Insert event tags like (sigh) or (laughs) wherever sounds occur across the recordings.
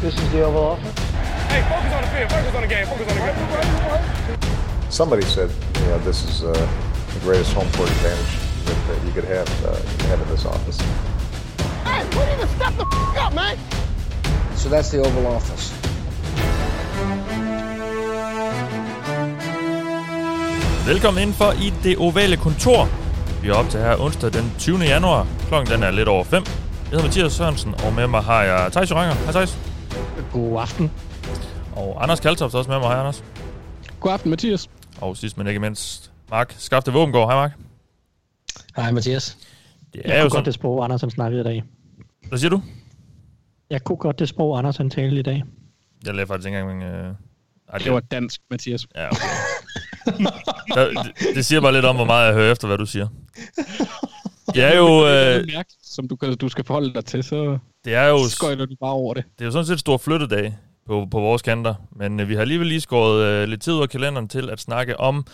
This is the Oval Office. Hey, focus on the field. Focus on the game. Focus on the game. Somebody said, you know, this is uh, the greatest home court advantage that, that you could have, uh, have in this office. Hey, we need to step the f- up, man. So that's the Oval Office. Velkommen indenfor i det ovale kontor. Vi er op til her onsdag den 20. januar. Klokken den er lidt over 5. Jeg hedder Mathias Sørensen, og med mig har jeg Thijs Joranger. Hej Thijs. God aften. Og Anders Kaltoft er også med mig. Hej Anders. God aften, Mathias. Og sidst men ikke mindst, Mark Skafte Våbengård. Hej Mark. Hej Mathias. Det Jeg er jo kunne sådan... godt det sprog, Andersen snakkede i dag. Hvad siger du? Jeg kunne godt det sprog, Andersen talte i dag. Jeg lavede faktisk ikke engang... Øh... Ej, Det var dansk, Mathias. Ja, okay. (laughs) Det, det siger bare lidt om, hvor meget jeg hører efter, hvad du siger. (laughs) Det er jo... Øh, mærke, som du, kan- du skal forholde dig til, så det er jo... skøjter du bare over det. Det er jo sådan set et stor flyttedag på, på vores kanter, men øh, vi har alligevel lige skåret øh, lidt tid ud af kalenderen til at snakke om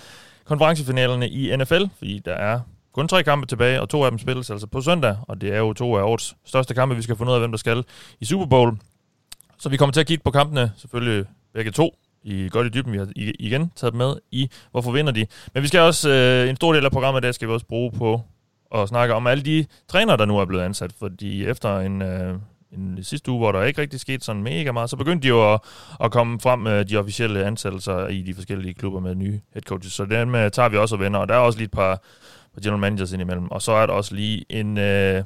konferencefinalerne i NFL, fordi der er kun tre kampe tilbage, og to af dem spilles altså på søndag, og det er jo to af årets største kampe, vi skal finde ud af, hvem der skal i Super Bowl. Så vi kommer til at kigge på kampene, selvfølgelig begge to, i godt i dybden. Vi har igen taget med i, hvorfor vinder de. Men vi skal også, øh, en stor del af programmet i dag skal vi også bruge på og snakke om alle de trænere, der nu er blevet ansat, fordi efter en, øh, en sidste uge, hvor der ikke rigtig skete sådan mega meget, så begyndte de jo at, at komme frem med de officielle ansættelser i de forskellige klubber med nye head coaches. Så dem øh, tager vi også og vender, og der er også lige et par, par general managers indimellem. Og så er der også lige en øh,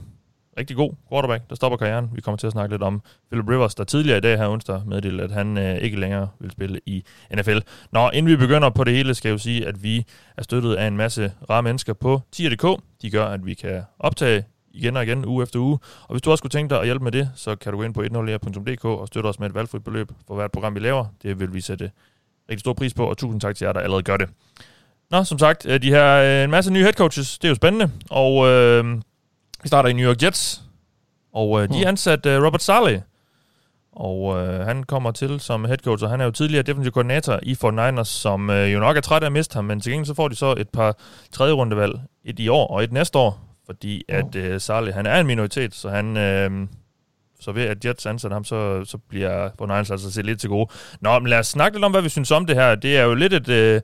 rigtig god quarterback, der stopper karrieren. Vi kommer til at snakke lidt om Philip Rivers, der tidligere i dag her onsdag meddelte, at han øh, ikke længere vil spille i NFL. Nå, inden vi begynder på det hele, skal jeg jo sige, at vi er støttet af en masse rare mennesker på tier.dk. De gør, at vi kan optage igen og igen, uge efter uge. Og hvis du også kunne tænke dig at hjælpe med det, så kan du gå ind på 100.dk og støtte os med et valgfrit beløb for hvert program, vi laver. Det vil vi sætte rigtig stor pris på, og tusind tak til jer, der allerede gør det. Nå, som sagt, øh, de her øh, en masse nye head coaches, det er jo spændende. Og øh, vi starter i New York Jets, og øh, de Mm. er ansat øh, Robert Saleh. Og øh, han kommer til som head coach, og han er jo tidligere defensive koordinator i 49ers, som øh, jo nok er træt af at miste ham, men til gengæld så får de så et par tredje rundevalg, et i år og et næste år, fordi at øh, Saleh, han er en minoritet, så han... Øh, så ved at Jets ansætter ham, så, så bliver 49ers altså set lidt til gode. Nå, men lad os snakke lidt om, hvad vi synes om det her. Det er jo lidt et, øh,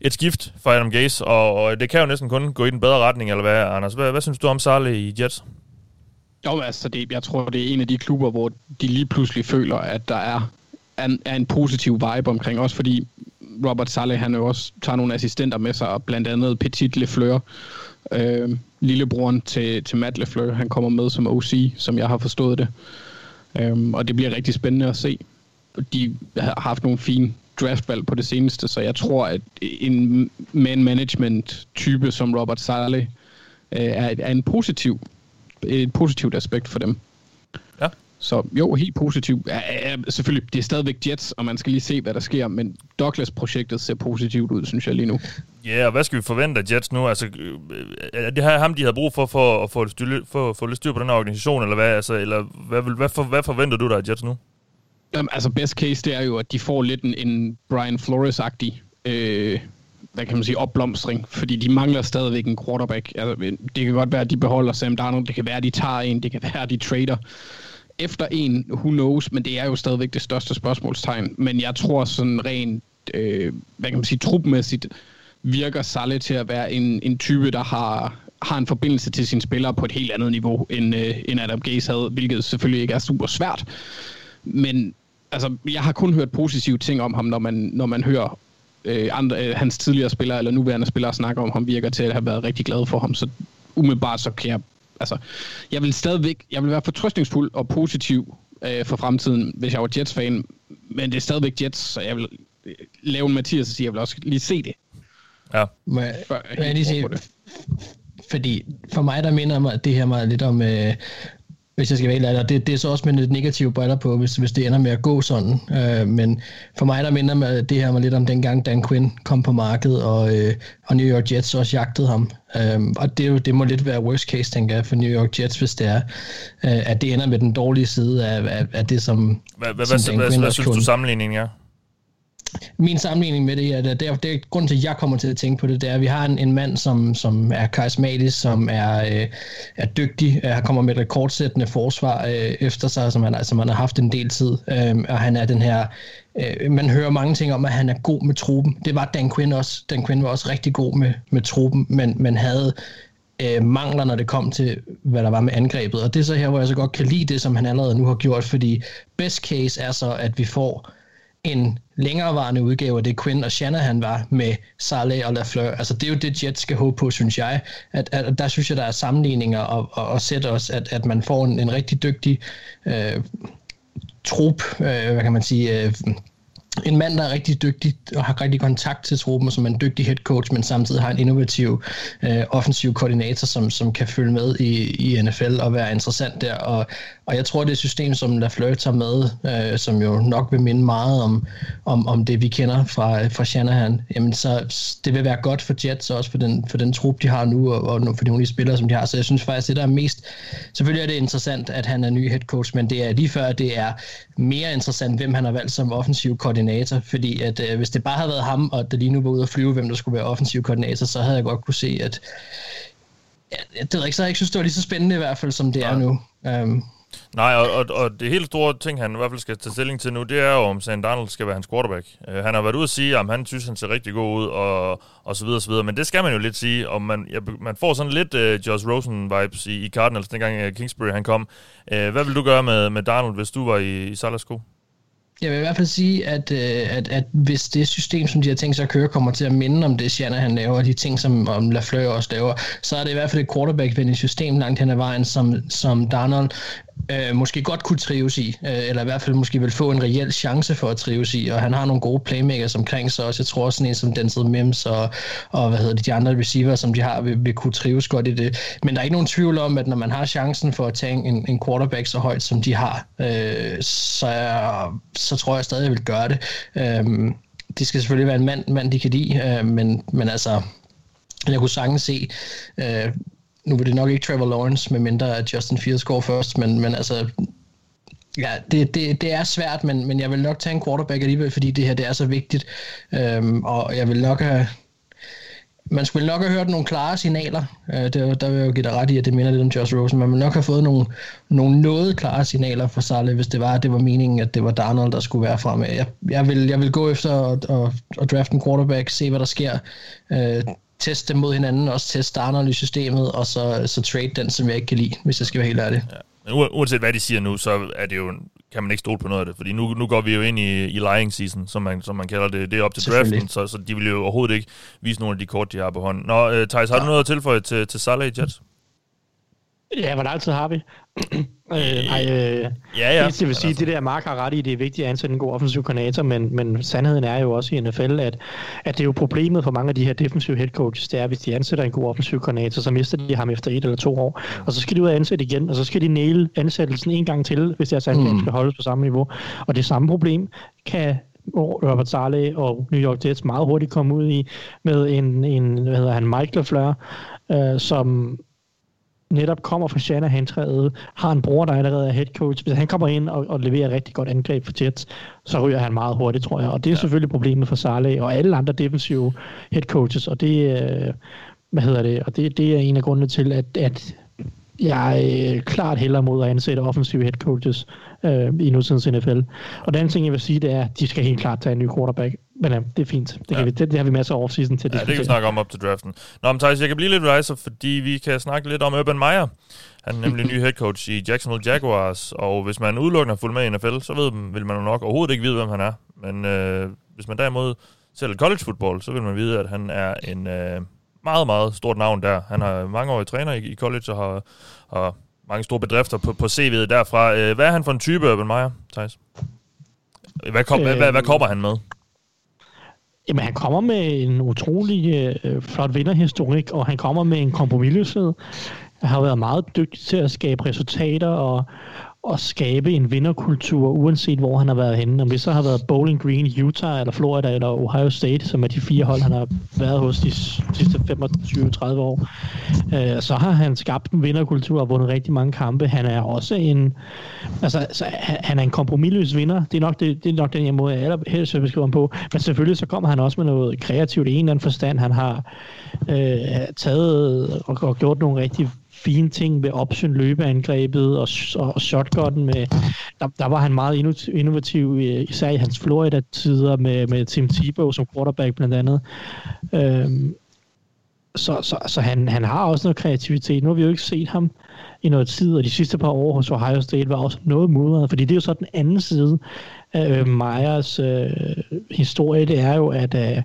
et skift for Adam Gaze, og, og det kan jo næsten kun gå i den bedre retning, eller hvad, Anders? Hvad, hvad synes du om Sarle i Jets? Jo, altså, det, jeg tror, det er en af de klubber, hvor de lige pludselig føler, at der er, er, en, er en positiv vibe omkring, også fordi Robert Saleh, han jo også tager nogle assistenter med sig, og blandt andet Petit Lefleur, øh, lillebroren til, til Matt Lefleur, han kommer med som OC, som jeg har forstået det. Øh, og det bliver rigtig spændende at se. De har haft nogle fine draftvalg på det seneste, så jeg tror, at en man management type som Robert Saleh øh, er, er en positiv et positivt aspekt for dem. Ja. Så jo, helt positivt. Ja, ja, selvfølgelig, det er stadigvæk Jets, og man skal lige se, hvad der sker, men Douglas-projektet ser positivt ud, synes jeg lige nu. Ja, yeah, og hvad skal vi forvente af Jets nu? Altså, øh, er det her ham, de havde brug for, for at få, styr, for, lidt styr på den her organisation, eller hvad? Altså, eller hvad, hvad, for, hvad forventer du der af Jets nu? Jamen, altså, best case, det er jo, at de får lidt en, en Brian Flores-agtig øh, hvad kan man sige, opblomstring, fordi de mangler stadigvæk en quarterback. Altså, det kan godt være, at de beholder Sam Darnold, det kan være, at de tager en, det kan være, at de trader efter en, who knows, men det er jo stadigvæk det største spørgsmålstegn. Men jeg tror sådan rent, øh, hvad kan man sige, trupmæssigt, virker Salle til at være en, en type, der har, har en forbindelse til sine spillere på et helt andet niveau, end, øh, end Adam Gaze havde, hvilket selvfølgelig ikke er super svært. Men altså, jeg har kun hørt positive ting om ham, når man, når man hører øh, andre, øh, hans tidligere spillere eller nuværende spillere snakke om ham, virker til at have været rigtig glad for ham. Så umiddelbart så kan jeg, altså, jeg vil stadigvæk, jeg vil være fortrøstningsfuld og positiv øh, for fremtiden, hvis jeg var Jets-fan, men det er stadigvæk Jets, så jeg vil øh, lave en Mathias og sige, jeg vil også lige se det. Ja. Må jeg, Før må jeg lige sige, fordi for mig, der minder mig det her meget lidt om, øh, hvis jeg skal være helt ærlig, det, det er så også med lidt negative briller på, hvis, hvis det ender med at gå sådan. Øh, men for mig, der minder mig det her mig lidt om dengang Dan Quinn kom på markedet, og, øh, og New York Jets også jagtede ham. Øh, og det, er jo- det må lidt være worst case, tænker jeg, for New York Jets, hvis det er, øh, at det ender med den dårlige side af, af, af det, som, Hvad, hvad, som hvad, Dan hvad, Quinn hvad også synes du sammenligningen er? Min sammenligning med det, er, det, er, det er grund til, at jeg kommer til at tænke på det, det er, at vi har en, en mand, som, som er karismatisk, som er, øh, er dygtig, øh, han kommer med et rekordsættende forsvar øh, efter sig, som han, altså, som han har haft en del tid, øh, og han er den her, øh, man hører mange ting om, at han er god med truppen. Det var Dan Quinn også. Dan Quinn var også rigtig god med, med truppen, men man havde øh, mangler, når det kom til, hvad der var med angrebet. Og det er så her, hvor jeg så godt kan lide det, som han allerede nu har gjort, fordi best case er så, at vi får en længerevarende udgave af det Quinn og Shanahan var med Saleh og Lafleur. Altså det er jo det, Jets skal håbe på, synes jeg. At, at, der synes jeg, der er sammenligninger og, og, og sætte os, at, at man får en, en rigtig dygtig øh, trup, øh, hvad kan man sige, øh, en mand, der er rigtig dygtig og har rigtig kontakt til truppen, som er en dygtig head coach, men samtidig har en innovativ øh, offensiv koordinator, som, som kan følge med i, i NFL og være interessant der. Og, og jeg tror, det system, som Lafleur tager med, øh, som jo nok vil minde meget om, om, om det, vi kender fra, fra Shanahan, jamen så det vil være godt for Jets, og også for den, for den trup, de har nu, og, og for de nogle spillere, som de har. Så jeg synes faktisk, det der er mest... Selvfølgelig er det interessant, at han er ny head coach, men det er lige før, det er mere interessant, hvem han har valgt som offensiv koordinator, fordi at øh, hvis det bare havde været ham, og det lige nu var ude at flyve, hvem der skulle være offensiv koordinator, så havde jeg godt kunne se, at ja, det ved ikke, så jeg ikke synes, det var lige så spændende i hvert fald, som det ja. er nu. Um, Nej, og, og, og det helt store ting, han i hvert fald skal tage stilling til nu, det er jo, om Sam Darnold skal være hans quarterback. Uh, han har været ude at sige, at han synes, han ser rigtig god ud, og, og så videre, og så videre. Men det skal man jo lidt sige, og man, ja, man får sådan lidt uh, Josh Rosen-vibes i, i Cardinals, dengang uh, Kingsbury han kom. Uh, hvad vil du gøre med, med Darnold, hvis du var i, i Salas sko? Jeg vil i hvert fald sige, at, øh, at, at hvis det system, som de har tænkt sig at køre, kommer til at minde om det, Shanna han laver, og de ting, som om Lafleur også laver, så er det i hvert fald et quarterback-venligt system langt hen ad vejen, som, som Darnold øh, måske godt kunne trives i, øh, eller i hvert fald måske vil få en reel chance for at trives i, og han har nogle gode playmakers omkring sig også. Jeg tror også sådan en som Denzel Mims og, og hvad hedder det, de andre receiver, som de har, vil, vil kunne trives godt i det. Men der er ikke nogen tvivl om, at når man har chancen for at tage en, en quarterback så højt, som de har, øh, så, så tror jeg stadig, jeg vil gøre det. Øh, det skal selvfølgelig være en mand, mand de kan lide, øh, men, men altså, jeg kunne sagtens se, øh, nu vil det nok ikke Trevor Lawrence, med mindre at Justin Fields går først, men, men altså, ja, det, det, det er svært, men, men jeg vil nok tage en quarterback alligevel, fordi det her det er så vigtigt, øhm, og jeg vil nok have, man skulle nok have hørt nogle klare signaler. Øh, det, der vil jeg jo give dig ret i, at det minder lidt om Josh Rosen. Man nok have fået nogle, nogle noget klare signaler fra Saleh, hvis det var, at det var meningen, at det var Darnold, der skulle være fremme. Jeg, jeg, vil, jeg vil gå efter at, at, at drafte en quarterback, se hvad der sker. Øh, teste dem mod hinanden, også teste Arnold i systemet, og så, så trade den, som jeg ikke kan lide, hvis jeg skal være helt ærlig. Ja. Men uanset hvad de siger nu, så er det jo, kan man ikke stole på noget af det, fordi nu, nu går vi jo ind i, i lying season, som man, som man kalder det. Det er op til draften, så, så de vil jo overhovedet ikke vise nogle af de kort, de har på hånden. Nå, uh, Thijs, har ja. du noget at tilføje til, til Salah Jets? Ja, hvor lang tid har vi? (clears throat) Øh, ej, øh, ja, ja. Det, vil sige, altså. det der Mark har ret i, det er vigtigt at ansætte en god offensiv koordinator, men, men sandheden er jo også i NFL, at, at det er jo problemet for mange af de her defensive head coaches, det er, hvis de ansætter en god offensiv koordinator, så mister de ham efter et eller to år, og så skal de ud og ansætte igen, og så skal de næle ansættelsen en gang til, hvis deres angreb mm. skal holdes på samme niveau. Og det samme problem kan Robert Saleh og New York Jets meget hurtigt komme ud i med en, en hvad hedder han, Mike LaFleur, øh, som netop kommer fra Shanahan-træet, har en bror, der allerede er head coach. Hvis han kommer ind og, og leverer rigtig godt angreb for Jets, så ryger han meget hurtigt, tror jeg. Og det er ja. selvfølgelig problemet for Saleh og alle andre defensive head coaches, og det, øh, hvad hedder det, og det, det er en af grundene til, at, at jeg er klart hellere mod at ansætte offensive head coaches øh, i nutidens NFL. Og den anden ting, jeg vil sige, det er, at de skal helt klart tage en ny quarterback. Men ja, det er fint. Det, kan ja. vi, det, det har vi masser af offseason til at Ja, det kan vi snakke om op til draften. Nå, men Thijs, jeg kan blive lidt riser, fordi vi kan snakke lidt om Urban Meyer. Han er nemlig ny head coach i Jacksonville Jaguars, og hvis man udelukkende har fulgt med i NFL, så ved, vil man jo nok overhovedet ikke vide, hvem han er. Men øh, hvis man derimod ser college football, så vil man vide, at han er en øh, meget, meget stort navn der. Han har mange år i træner i, i college og har, har mange store bedrifter på, på CV'et derfra. Øh, hvad er han for en type, Urban Meyer, Thijs? Hvad, kom, øh, hvad, hvad, hvad kommer han med? Jamen, han kommer med en utrolig øh, flot vinderhistorik, og han kommer med en kompromisløshed. Han har været meget dygtig til at skabe resultater, og, at skabe en vinderkultur, uanset hvor han har været henne. Om det så har været Bowling Green, Utah, eller Florida, eller Ohio State, som er de fire hold, han har været hos de sidste 25-30 år, øh, så har han skabt en vinderkultur og vundet rigtig mange kampe. Han er også en, altså, så han er en kompromilløs vinder. Det er nok, det, det er nok den måde, jeg allerhelst vil beskrive ham på. Men selvfølgelig så kommer han også med noget kreativt i en eller anden forstand. Han har øh, taget og, og gjort nogle rigtig fine ting ved option løbeangrebet og, og shotgunnen med, der, der var han meget innovativ, øh, især i hans Florida-tider med, med Tim Tebow som quarterback blandt andet. Øhm, så så, så han, han har også noget kreativitet. Nu har vi jo ikke set ham i noget tid, og de sidste par år hos Ohio State var også noget mudret, fordi det er jo så den anden side af øh, Meyers øh, historie, det er jo, at øh,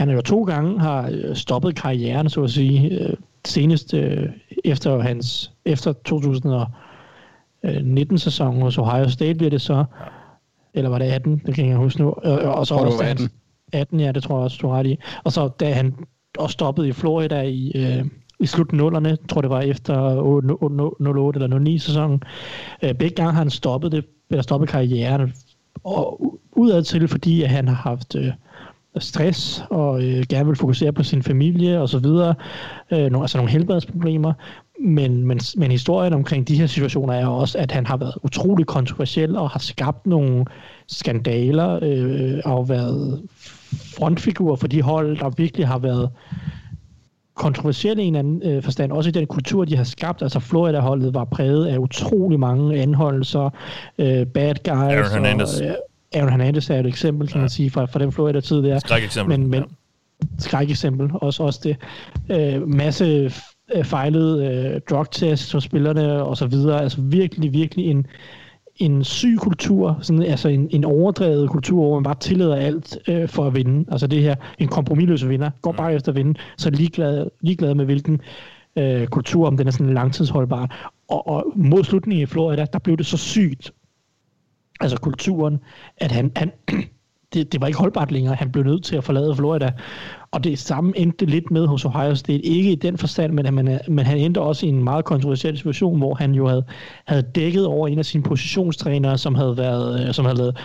han jo to gange har stoppet karrieren, så at sige, øh, senest øh, efter hans efter 2019 sæsonen hos Ohio State bliver det så eller var det 18, det kan jeg huske nu. Og, og så også 18. 18, ja, det tror jeg også, du har ret i. Og så da han også stoppede i Florida i, øh, i slut nullerne, tror det var efter 08 eller 09 sæsonen. Øh, begge gange har han stoppet det, eller stoppet karrieren, og udad til, fordi at han har haft øh, stress og øh, gerne vil fokusere på sin familie og så videre, øh, nogle, altså nogle helbredsproblemer, men, men, men historien omkring de her situationer er også, at han har været utrolig kontroversiel og har skabt nogle skandaler øh, og været frontfigur for de hold, der virkelig har været kontroversielle i en anden øh, forstand, også i den kultur, de har skabt. Altså Florida-holdet var præget af utrolig mange anholdelser, øh, bad guys. Aaron Hernandez. Og, øh, Aaron Hernandez er et eksempel, kan ja. man sige, fra, fra den Florida-tid der. Skræk-eksempel. Men, men, ja. skræk-eksempel, også, også det. Øh, masse fejlede øh, drug tests hos spillerne og så videre. Altså virkelig, virkelig en, en syg kultur, sådan, altså en, en overdrevet kultur, hvor man bare tillader alt øh, for at vinde. Altså det her, en kompromilløs vinder, går bare efter at vinde, så ligeglad, ligeglad med hvilken øh, kultur, om den er sådan langtidsholdbar. Og, og mod slutningen i Florida, der blev det så sygt, altså kulturen, at han, han (clears throat) det, det var ikke holdbart længere. Han blev nødt til at forlade Florida. Og det samme endte lidt med hos Ohio State. Ikke i den forstand, men, men, men han endte også i en meget kontroversiel situation, hvor han jo havde, havde dækket over en af sine positionstrænere, som havde været, øh, som havde lavet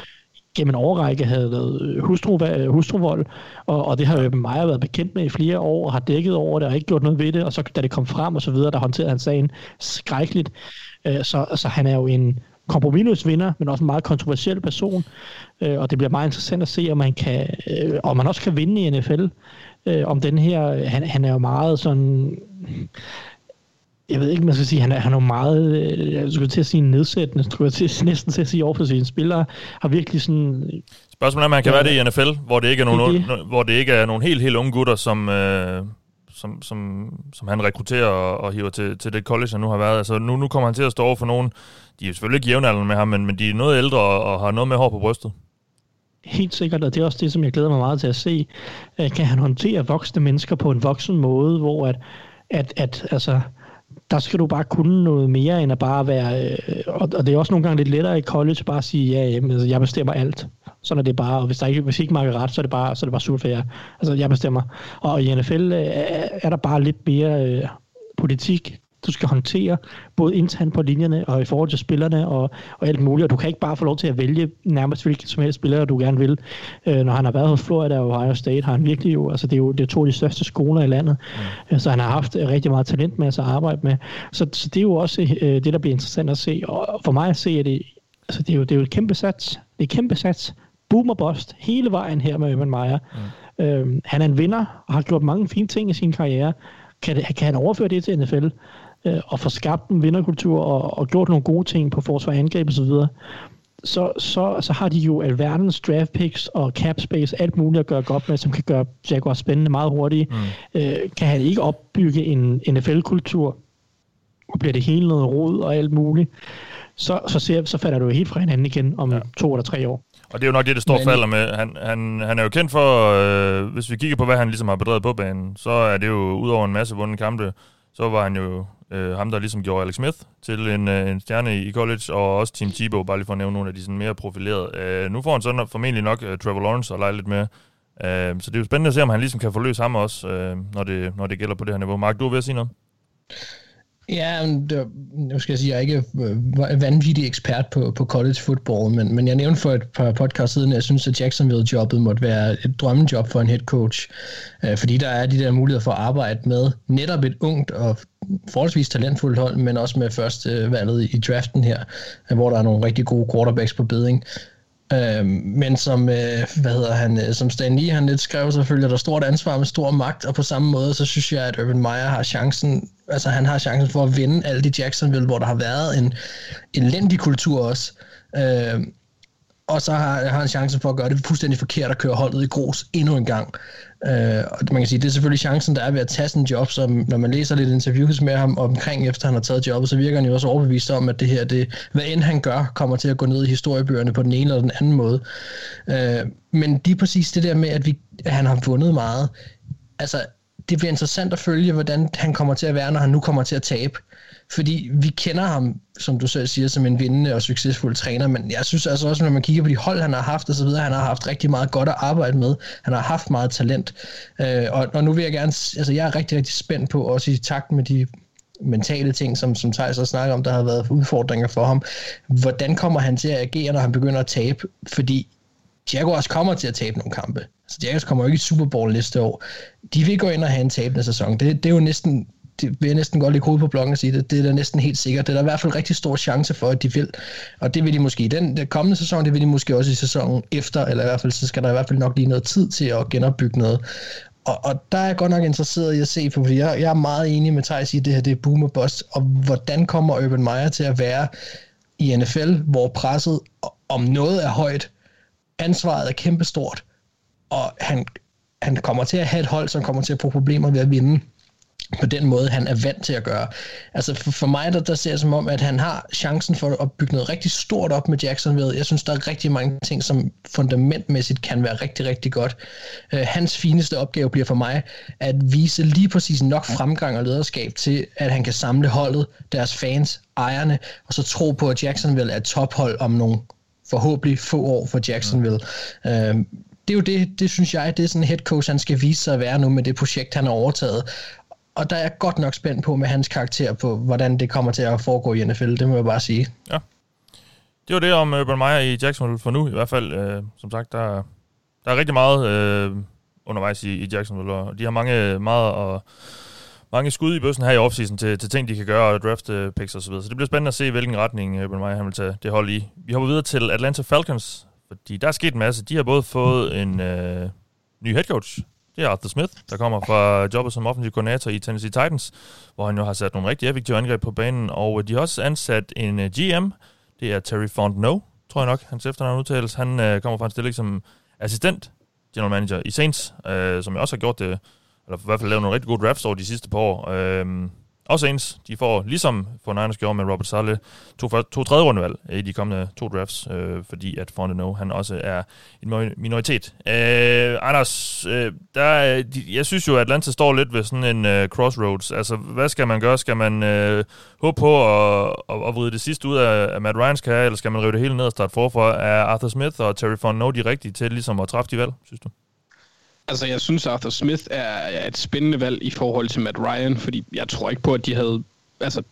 gennem en overrække havde lavet øh, hustru, øh, hustruvold, og, og det har jo Meyer været bekendt med i flere år, og har dækket over det, og ikke gjort noget ved det, og så da det kom frem og så videre, der håndterede han sagen skrækkeligt. Så, så han er jo en kompromisløs vinder, men også en meget kontroversiel person. Øh, og det bliver meget interessant at se, om man kan, øh, om man også kan vinde i NFL. Øh, om den her, han, han er jo meget sådan, jeg ved ikke, man skal sige, han er, han er jo meget, øh, jeg skulle til at sige nedsættende, jeg skulle til, (laughs) næsten til at sige over for sine spillere, har virkelig sådan... Spørgsmålet er, om man kan ja, være det i NFL, hvor det ikke er nogen, det, hvor det ikke er nogen helt, helt unge gutter, som, øh, som, som, som han rekrutterer og, og hiver til, til det college, han nu har været. Altså nu, nu kommer han til at stå over for nogen, de er selvfølgelig ikke jævnaldrende med ham, men, men de er noget ældre og, og har noget med hår på brystet. Helt sikkert, og det er også det, som jeg glæder mig meget til at se. Øh, kan han håndtere voksne mennesker på en voksen måde, hvor at, at, at altså, der skal du bare kunne noget mere, end at bare være... Øh, og, og det er også nogle gange lidt lettere i college bare at sige, ja, jamen, altså, jeg bestemmer alt. Sådan er det bare, og hvis der ikke, hvis ikke markerer ret, så er det bare, så er det bare surt for jer. Altså, jeg bestemmer. Og i NFL øh, er der bare lidt mere øh, politik, du skal håndtere, både internt på linjerne og i forhold til spillerne og, og alt muligt. Og du kan ikke bare få lov til at vælge nærmest hvilket som helst spiller, du gerne vil. Øh, når han har været hos Florida og Ohio State, har han virkelig jo, altså det er jo det er to af de største skoler i landet. Mm. Så han har haft rigtig meget talent med at arbejde med. Så, så det er jo også øh, det, der bliver interessant at se. Og for mig at se, at det, altså det, er jo, det er jo et kæmpe sats. Det er et kæmpe sats. Boom og bust hele vejen her med Urban Meyer. Mm. Øhm, han er en vinder og har gjort mange fine ting i sin karriere. Kan, kan han overføre det til NFL? Øh, og få skabt en vinderkultur og, og gjort nogle gode ting på forsvar og angreb osv., så, så, så har de jo alverdens draft picks og cap space, alt muligt at gøre godt med, som kan gøre Jaguars spændende meget hurtigt. Mm. Øh, kan han ikke opbygge en NFL-kultur, og bliver det hele noget rod og alt muligt, så, så, ser, så falder du jo helt fra hinanden igen om ja. to eller tre år. Og det er jo nok det, det står Men... falder med. Han, han, han er jo kendt for, øh, hvis vi kigger på, hvad han ligesom har bedrevet på banen, så er det jo ud over en masse vundne kampe, så var han jo øh, ham, der ligesom gjorde Alex Smith til en, øh, en stjerne i college, og også Team Tebow, bare lige for at nævne nogle af de sådan mere profilerede. Øh, nu får han sådan formentlig nok øh, Trevor Lawrence og lege lidt med. Øh, så det er jo spændende at se, om han ligesom kan forløse ham også, øh, når, det, når det gælder på det her niveau. Mark, du er ved at sige noget? Ja, det, nu skal jeg sige, jeg er ikke øh, vanvittig ekspert på, på college football, men, men jeg nævnte for et par podcast siden, at jeg synes, at Jacksonville-jobbet måtte være et drømmejob for en head coach, øh, fordi der er de der muligheder for at arbejde med netop et ungt og forholdsvis talentfuldt hold, men også med første valget i draften her, hvor der er nogle rigtig gode quarterbacks på beding. Øh, men som, øh, hvad hedder han, øh, som Stan Lee, han lidt skrev, selvfølgelig, at der stort ansvar med stor magt, og på samme måde, så synes jeg, at Urban Meyer har chancen, altså han har chancen for at vinde alle de Jacksonville, hvor der har været en elendig kultur også. Øh, og så har, har han chancen for at gøre det fuldstændig forkert og køre holdet i grus endnu en gang. Øh, og man kan sige, det er selvfølgelig chancen, der er ved at tage sådan en job, som når man læser lidt interviews med ham omkring, efter han har taget jobbet, så virker han jo også overbevist om, at det her, det, hvad end han gør, kommer til at gå ned i historiebøgerne på den ene eller den anden måde. Øh, men lige præcis det der med, at, vi, at han har vundet meget, altså det bliver interessant at følge, hvordan han kommer til at være, når han nu kommer til at tabe. Fordi vi kender ham, som du selv siger, som en vindende og succesfuld træner, men jeg synes altså også, når man kigger på de hold, han har haft og så videre, han har haft rigtig meget godt at arbejde med. Han har haft meget talent. Øh, og, og nu vil jeg gerne, altså jeg er rigtig, rigtig spændt på, også i takt med de mentale ting, som, som Thijs også snakker om, der har været udfordringer for ham. Hvordan kommer han til at agere, når han begynder at tabe? Fordi Jaguars kommer til at tabe nogle kampe. Altså, så Jaguars kommer jo ikke i Super Bowl næste år. De vil gå ind og have en tabende sæson. Det, det er jo næsten det vil jeg næsten godt lægge hovedet på blokken og sige, det, det er da næsten helt sikkert. Det er der i hvert fald rigtig stor chance for, at de vil. Og det vil de måske i den, den kommende sæson, det vil de måske også i sæsonen efter, eller i hvert fald, så skal der i hvert fald nok lige noget tid til at genopbygge noget. Og, og der er jeg godt nok interesseret i at se på, fordi jeg, jeg er meget enig med Thijs i, at det her det er boom og bust, og hvordan kommer Urban Meyer til at være i NFL, hvor presset om noget er højt, ansvaret er kæmpestort, og han, han kommer til at have et hold, som kommer til at få problemer ved at vinde på den måde, han er vant til at gøre. Altså for, for mig, der, der ser det som om, at han har chancen for at bygge noget rigtig stort op med Jacksonville. Jeg synes, der er rigtig mange ting, som fundamentmæssigt kan være rigtig, rigtig godt. Øh, hans fineste opgave bliver for mig at vise lige præcis nok fremgang og lederskab til, at han kan samle holdet, deres fans, ejerne, og så tro på, at Jacksonville er et tophold om nogle forhåbentlig få år for Jacksonville. Øh, det er jo det, det synes jeg, det er sådan en head coach, han skal vise sig at være nu med det projekt, han har overtaget og der er jeg godt nok spændt på med hans karakter på, hvordan det kommer til at foregå i NFL, det må jeg bare sige. Ja. Det var det om øh, Urban Meyer i Jacksonville for nu i hvert fald. Øh, som sagt, der, der er rigtig meget øh, undervejs i, i Jacksonville, og de har mange, øh, meget og, mange skud i bøssen her i offseason til, til ting, de kan gøre, og draft øh, picks osv. Så, videre. så det bliver spændende at se, hvilken retning Urban Meyer han vil tage det hold i. Vi hopper videre til Atlanta Falcons, fordi der er sket en masse. De har både fået en øh, ny head coach, det er Arthur Smith, der kommer fra jobbet som offensiv koordinator i Tennessee Titans, hvor han jo har sat nogle rigtig effektive angreb på banen, og de har også ansat en øh, GM, det er Terry Fontenot, tror jeg nok, hans efternavn udtales. Han øh, kommer fra en stilling som assistent general manager i Saints, øh, som jeg også har gjort det, eller i hvert fald lavet nogle rigtig gode drafts over de sidste par år. Øh, og Saints, de får, ligesom for Niners gjorde med Robert Saleh, to, to tredje rundevalg eh, i de kommende to drafts, øh, fordi at Fontenot, han også er en minoritet. Øh, Anders, øh, der, de, jeg synes jo, at Atlanta står lidt ved sådan en øh, crossroads. Altså, hvad skal man gøre? Skal man øh, håbe på at, at, at vride det sidste ud af, af Matt Ryans karriere, eller skal man rive det hele ned og starte forfra? Er Arthur Smith og Terry Fontenot de rigtige til ligesom at træffe de valg, synes du? Altså, jeg synes, Arthur Smith er et spændende valg i forhold til Matt Ryan, fordi jeg tror ikke på, at de havde... Altså,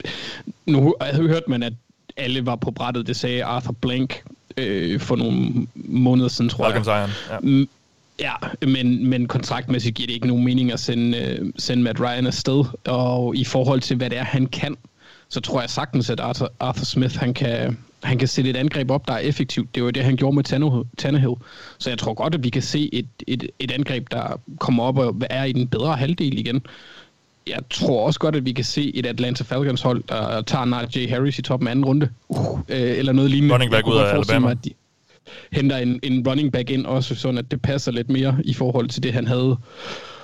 nu havde hørt man, at alle var på brættet. Det sagde Arthur Blank øh, for nogle måneder siden, tror Welcome jeg. Zion. Ja. Ja, men, men kontraktmæssigt giver det ikke nogen mening at sende, øh, sende Matt Ryan afsted. Og i forhold til, hvad det er, han kan, så tror jeg sagtens, at Arthur, Arthur Smith han kan, han kan sætte et angreb op, der er effektivt. Det var det, han gjorde med Tannehill. Så jeg tror godt, at vi kan se et, et, et angreb, der kommer op og er i den bedre halvdel igen. Jeg tror også godt, at vi kan se et Atlanta Falcons hold, der tager Najee Harris i toppen anden runde. Uh, eller noget lignende. Running back ud af Alabama. Mig, at de henter en, en running back ind også, sådan at det passer lidt mere i forhold til det, han havde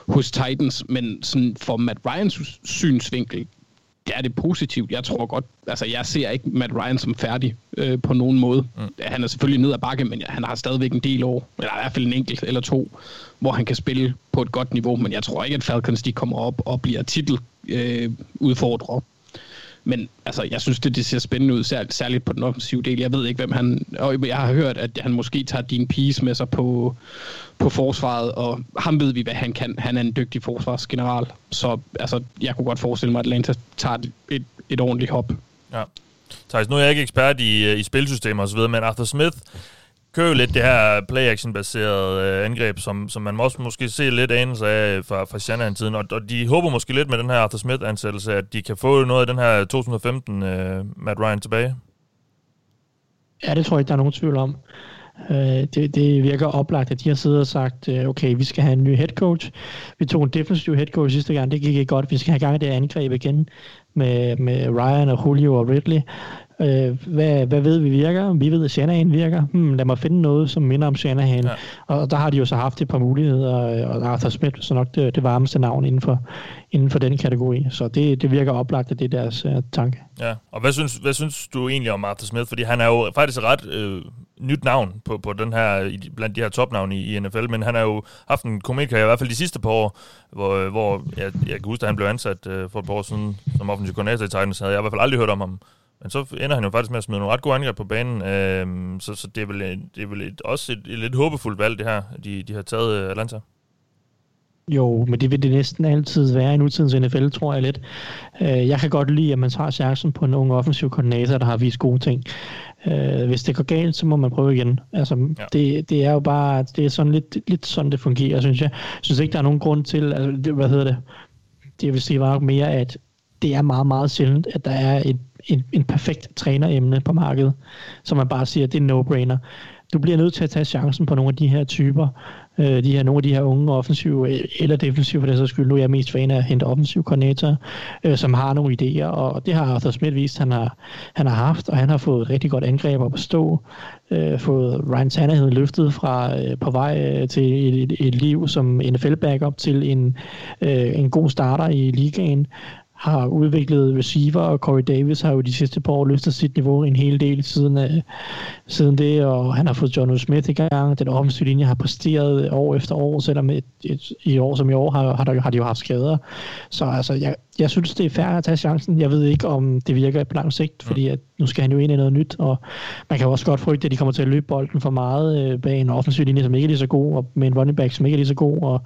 hos Titans. Men sådan for Matt Ryans synsvinkel, det er det positivt. Jeg tror godt, altså jeg ser ikke Matt Ryan som færdig øh, på nogen måde. Mm. Han er selvfølgelig ned ad bakke, men han har stadigvæk en del år, eller i hvert fald en enkelt eller to, hvor han kan spille på et godt niveau, men jeg tror ikke, at Falcons de kommer op og bliver titel øh, udfordrer. Men altså, jeg synes, det, det ser spændende ud, særligt, særligt på den offensive del. Jeg ved ikke, hvem han... Og jeg har hørt, at han måske tager din piece med sig på, på forsvaret, og ham ved vi, hvad han kan. Han er en dygtig forsvarsgeneral, så altså, jeg kunne godt forestille mig, at Atlanta tager et, et, et ordentligt hop. Ja. Thijs, nu er jeg ikke ekspert i, øh, i spilsystemer osv., men Arthur Smith kører lidt det her play-action-baserede øh, angreb, som, som man også måske se lidt anelse af fra, fra Shanahan-tiden, og, og de håber måske lidt med den her Arthur Smith-ansættelse, at de kan få noget af den her 2015 øh, Matt Ryan tilbage. Ja, det tror jeg ikke, der er nogen tvivl om. Øh, det, det virker oplagt, at de har siddet og sagt, øh, okay, vi skal have en ny head coach. Vi tog en defensiv head coach sidste gang, det gik ikke godt. Vi skal have gang i det angreb igen med, med Ryan og Julio og Ridley. Øh, hvad, hvad ved vi virker? Vi ved, at Shanahan virker. Hmm, lad mig finde noget, som minder om Shanahan. Ja. Og der har de jo så haft et par muligheder, og Arthur Smith så nok det, det varmeste navn inden for, inden for den kategori. Så det, det virker oplagt, at det er deres uh, tanke. Ja, og hvad synes, hvad synes du egentlig om Arthur Smith? Fordi han er jo faktisk ret øh, nyt navn på, på den her, blandt de her topnavne i, i NFL, men han har jo haft en komiker i hvert fald de sidste par år, hvor, hvor jeg, jeg kan huske, at han blev ansat øh, for et par år siden som offensiv koordinator i Titans, havde jeg i hvert fald aldrig hørt om ham. Men så ender han jo faktisk med at smide nogle ret gode angreb på banen, øhm, så, så det er vel, det er vel et, også et, et lidt håbefuldt valg, det her, de, de har taget øh, Atlanta. Jo, men det vil det næsten altid være i nutidens NFL, tror jeg lidt. Øh, jeg kan godt lide, at man tager chancen på en ung offensiv koordinator, der har vist gode ting. Øh, hvis det går galt, så må man prøve igen. Altså, ja. det, det er jo bare, det er sådan lidt, lidt sådan, det fungerer, synes jeg. Jeg synes ikke, der er nogen grund til, altså, det, hvad hedder det, det vil sige bare mere, at det er meget, meget sjældent, at der er et, en, en perfekt træneremne på markedet, som man bare siger, det er en no-brainer. Du bliver nødt til at tage chancen på nogle af de her typer, øh, de her, nogle af de her unge offensive øh, eller defensive for det så skyld. Nu er jeg mest fan af at hente offensive koordinatorer, øh, som har nogle idéer, og det har Arthur Smith vist, han har, han har haft, og han har fået et rigtig godt angreb op at stå, øh, fået Ryan Tannehill løftet fra øh, på vej øh, til et, et, et liv som NFL-backup til en, øh, en god starter i ligaen, har udviklet receiver, og Corey Davis har jo de sidste par år løftet sit niveau en hel del siden, uh, siden det, og han har fået John o. Smith i gang. Den offensive linje har præsteret år efter år, selvom et, et, i år som i år har, har, der, har de jo haft skader. Så altså, jeg, jeg synes, det er fair at tage chancen. Jeg ved ikke, om det virker på lang sigt, fordi at nu skal han jo ind i noget nyt, og man kan jo også godt frygte, at de kommer til at løbe bolden for meget øh, bag en offensiv linje, som ikke er lige så god, og med en running back, som ikke er lige så god, og,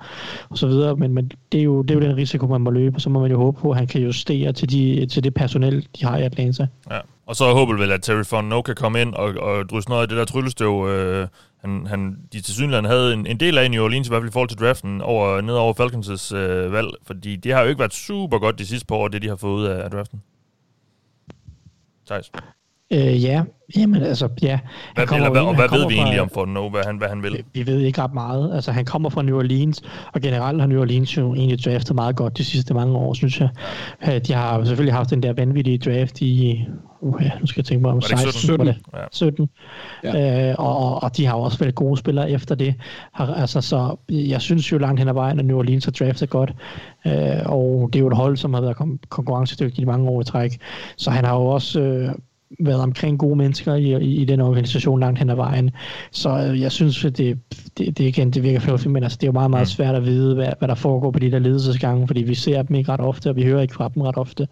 og så videre. Men, men det, er jo, det er jo den risiko, man må løbe, og så må man jo håbe på, at han kan justere til, de, til det personel, de har i Atlanta. Ja. Og så håber vel, at Terry Fontenot kan komme ind og, og drysse noget af det der tryllestøv, øh, han, han, de til synligheden havde en, en del af i New Orleans, i hvert fald i forhold til draften, over, ned over Falcons' øh, valg, fordi det har jo ikke været super godt de sidste par år, det de har fået ud af, af draften. Thijs? Øh, ja, jamen altså, ja. Hvad, eller, hvad, og hvad ved vi fra, egentlig om Fortnite, hvad han, hvad han vil? Vi ved ikke ret meget. Altså, han kommer fra New Orleans, og generelt har New Orleans jo egentlig draftet meget godt de sidste mange år, synes jeg. Øh, de har selvfølgelig haft den der vanvittige draft i, uh, nu skal jeg tænke mig om 16, 17. Det? Ja. 17. Ja. Øh, og, og de har også været gode spillere efter det. Har, altså, så jeg synes jo langt hen ad vejen, at New Orleans har draftet godt. Øh, og det er jo et hold, som har været konkurrencedygtigt i mange år i træk. Så han har jo også... Øh, været omkring gode mennesker i, i, i den organisation langt hen ad vejen. Så øh, jeg synes, at det, det, det, igen, det virker fornuftigt, men altså, det er jo meget, meget mm. svært at vide, hvad, hvad der foregår på de der ledelsesgange, fordi vi ser dem ikke ret ofte, og vi hører ikke fra dem ret ofte.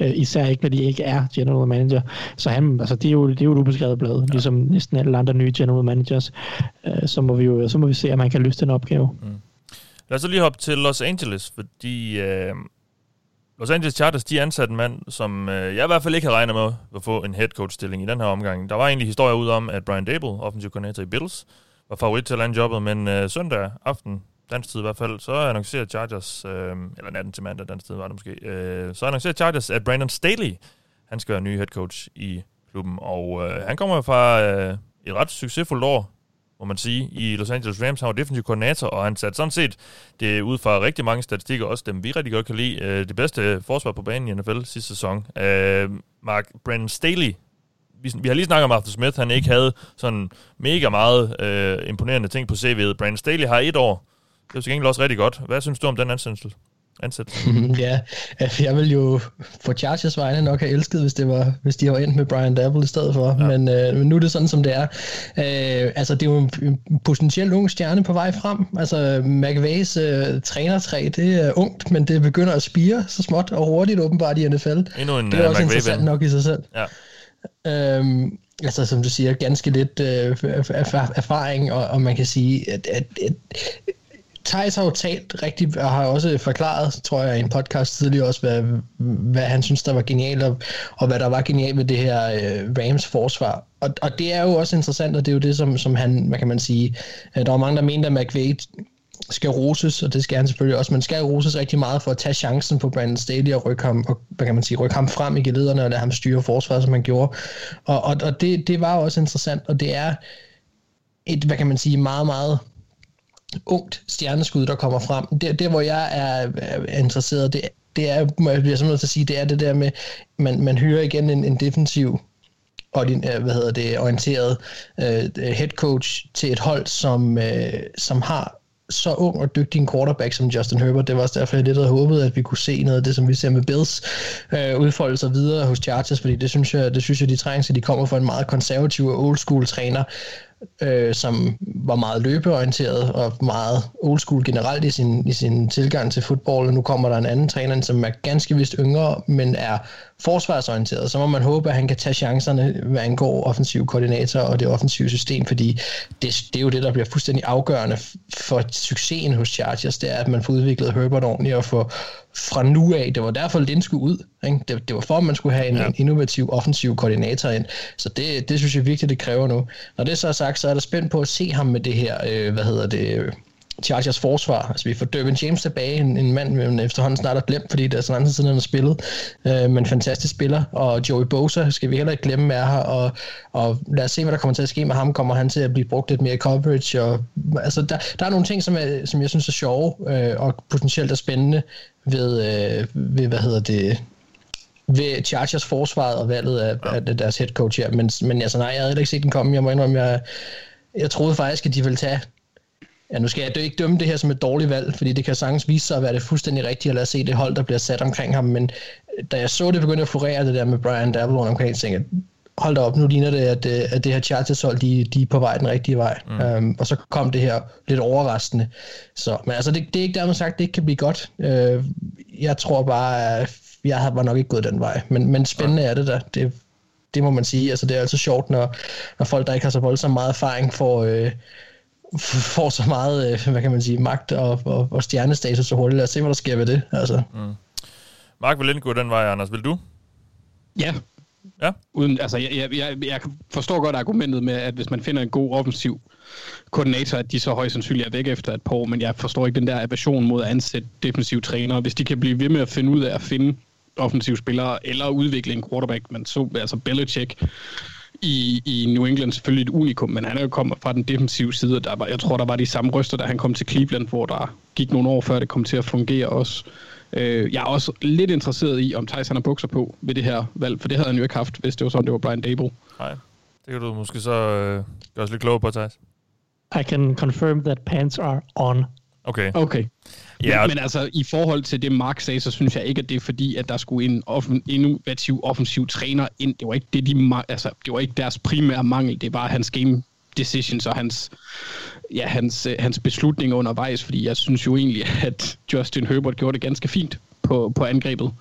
Øh, især ikke, når de ikke er general manager. Så han, altså, det, er jo, det er jo et ubeskrevet blad, ja. ligesom næsten alle andre nye general managers. Øh, så, må vi jo, så må vi se, om man kan løse den opgave. Mm. Lad os lige hoppe til Los Angeles, fordi... Øh Los Angeles Chargers, de ansatte en mand, som øh, jeg i hvert fald ikke havde regnet med at få en head coach stilling i den her omgang. Der var egentlig historier ud om, at Brian Dable, offensiv koordinator i Bills, var favorit til at lande jobbet, men øh, søndag aften, dansk tid i hvert fald, så annoncerer Chargers, øh, eller natten til mandag, dansk tid var det måske, øh, så annoncerer Chargers, at Brandon Staley, han skal være ny head coach i klubben, og øh, han kommer fra øh, et ret succesfuldt år må man sige, i Los Angeles Rams. Han var defensiv koordinator, og han satte sådan set det ud fra rigtig mange statistikker, også dem vi rigtig godt kan lide, øh, det bedste forsvar på banen i NFL sidste sæson. Øh, Mark Brandon Staley, vi, vi har lige snakket om Arthur Smith, han ikke havde sådan mega meget øh, imponerende ting på CV'et. Brandon Staley har et år, det er jo til gengæld også rigtig godt. Hvad synes du om den ansættelse? Ansættelse? (laughs) ja, altså, jeg vil jo for Chargers vegne nok have elsket, hvis, det var, hvis de var endt med Brian Dabble i stedet for, ja. men, øh, men nu er det sådan, som det er. Øh, altså, det er jo en, en potentielt ung stjerne på vej frem. Altså, McVays øh, trænertræ, det er ungt, men det begynder at spire så småt og hurtigt åbenbart i NFL. Endnu en det er uh, også McVay interessant nok i sig selv. Ja. Øhm, altså som du siger, ganske lidt øh, erf- erfaring, og, og man kan sige, at, at, at Thijs har jo talt rigtig, og har også forklaret, tror jeg, i en podcast tidligere også, hvad, hvad han synes, der var genialt, og, og hvad der var genialt ved det her øh, Rams forsvar. Og, og det er jo også interessant, og det er jo det, som, som han, hvad kan man sige, øh, der var mange, der mente, at McVay skal roses, og det skal han selvfølgelig også, men skal roses rigtig meget for at tage chancen på Brandon Staley og rykke ham, og, hvad kan man sige, rykke ham frem i gelederne og lade ham styre forsvaret, som han gjorde. Og, og, og det, det var også interessant, og det er et, hvad kan man sige, meget, meget ungt stjerneskud, der kommer frem. Det, det hvor jeg er, er interesseret, det, det er, må jeg bliver simpelthen til at sige, det er det der med, man, man hører igen en, en defensiv og din, øh, hvad hedder det, orienteret uh, head coach til et hold, som, uh, som har så ung og dygtig en quarterback som Justin Herbert. Det var også derfor, jeg lidt havde håbet, at vi kunne se noget af det, som vi ser med Bills øh, udfolde sig videre hos Chargers, fordi det synes jeg, det synes jeg de trænger til. De kommer fra en meget konservativ og old school træner, øh, som var meget løbeorienteret og meget old school generelt i sin, i sin tilgang til fodbold, og nu kommer der en anden træner, som er ganske vist yngre, men er forsvarsorienteret. Så må man håbe, at han kan tage chancerne, hvad angår offensiv koordinator og det offensive system, fordi det, det er jo det, der bliver fuldstændig afgørende for succesen hos Chargers, det er, at man får udviklet Herbert ordentligt og får fra nu af, det var derfor, Lind skulle ud. Ikke? Det, det var for, at man skulle have en, ja. en innovativ offensiv koordinator ind. Så det, det synes jeg virkelig, det kræver nu. Når det så er sagt, så er der spændt på at se ham med det her, øh, hvad hedder det, Chargers forsvar. Altså vi får Dervin James tilbage, en, en mand, man efterhånden snart er glemt, fordi det er sådan anden siden, han har spillet. Øh, men fantastisk spiller. Og Joey Bosa skal vi heller ikke glemme er her. Og, og lad os se, hvad der kommer til at ske med ham. Kommer han til at blive brugt lidt mere i coverage? Og, altså der, der er nogle ting, som, er, som jeg synes er sjove øh, og potentielt er spændende ved, øh, ved hvad hedder det, ved Chargers forsvaret og valget af, ja. af deres head coach her. Men, men altså nej, jeg havde ikke set den komme. Jeg må indrømme, jeg, jeg troede faktisk, at de ville tage Ja, nu skal jeg ikke dømme det her som et dårligt valg, fordi det kan sagtens vise sig at være det fuldstændig rigtige at lade se det hold, der bliver sat omkring ham, men da jeg så det begynde at florere det der med Brian Dabble omkring, tænkte jeg, hold da op, nu ligner det, at, at det her Chargers hold, de, de er på vej den rigtige vej. Mm. Um, og så kom det her lidt overraskende. Så, men altså, det, det er ikke dermed sagt, det ikke kan blive godt. Uh, jeg tror bare, jeg var nok ikke gået den vej. Men, men spændende er det da. Det, det må man sige. Altså, det er altså sjovt, når, når folk, der ikke har så voldsomt meget erfaring, får... Øh, (laughs) får så meget, øh, hvad kan man sige, magt og, og, og stjernestatus så hurtigt. Lad os se, hvad der sker ved det. Altså. Mm. Mark vil ikke gå den vej, Anders. Vil du? Ja. Ja? Uden, altså, jeg, jeg, jeg, jeg forstår godt argumentet med, at hvis man finder en god offensiv koordinator, at de så højst sandsynligt er væk efter et par år, men jeg forstår ikke den der aversion mod at ansætte defensive trænere. Hvis de kan blive ved med at finde ud af at finde offensive spillere, eller udvikle en quarterback, man så, altså Belichick, i, i New England selvfølgelig et unikum, men han er jo kommet fra den defensive side, der var, jeg tror, der var de samme røster, da han kom til Cleveland, hvor der gik nogle år før det kom til at fungere også. Øh, jeg er også lidt interesseret i, om Tyson har bukser på ved det her valg, for det havde han jo ikke haft, hvis det var sådan, det var Brian Dable. Nej, det kan du måske så øh, gøre os lidt klogere på, Thijs. I can confirm that pants are on. Okay. Okay. Ja, men, men altså, i forhold til det, Mark sagde, så synes jeg ikke, at det er fordi, at der skulle en offen, innovativ offensiv træner ind. Det var ikke, det, de, altså, det var ikke deres primære mangel. Det var hans game decisions og hans, ja, hans, hans beslutninger undervejs, fordi jeg synes jo egentlig, (laughs) at Justin Herbert gjorde det ganske fint på, på angrebet.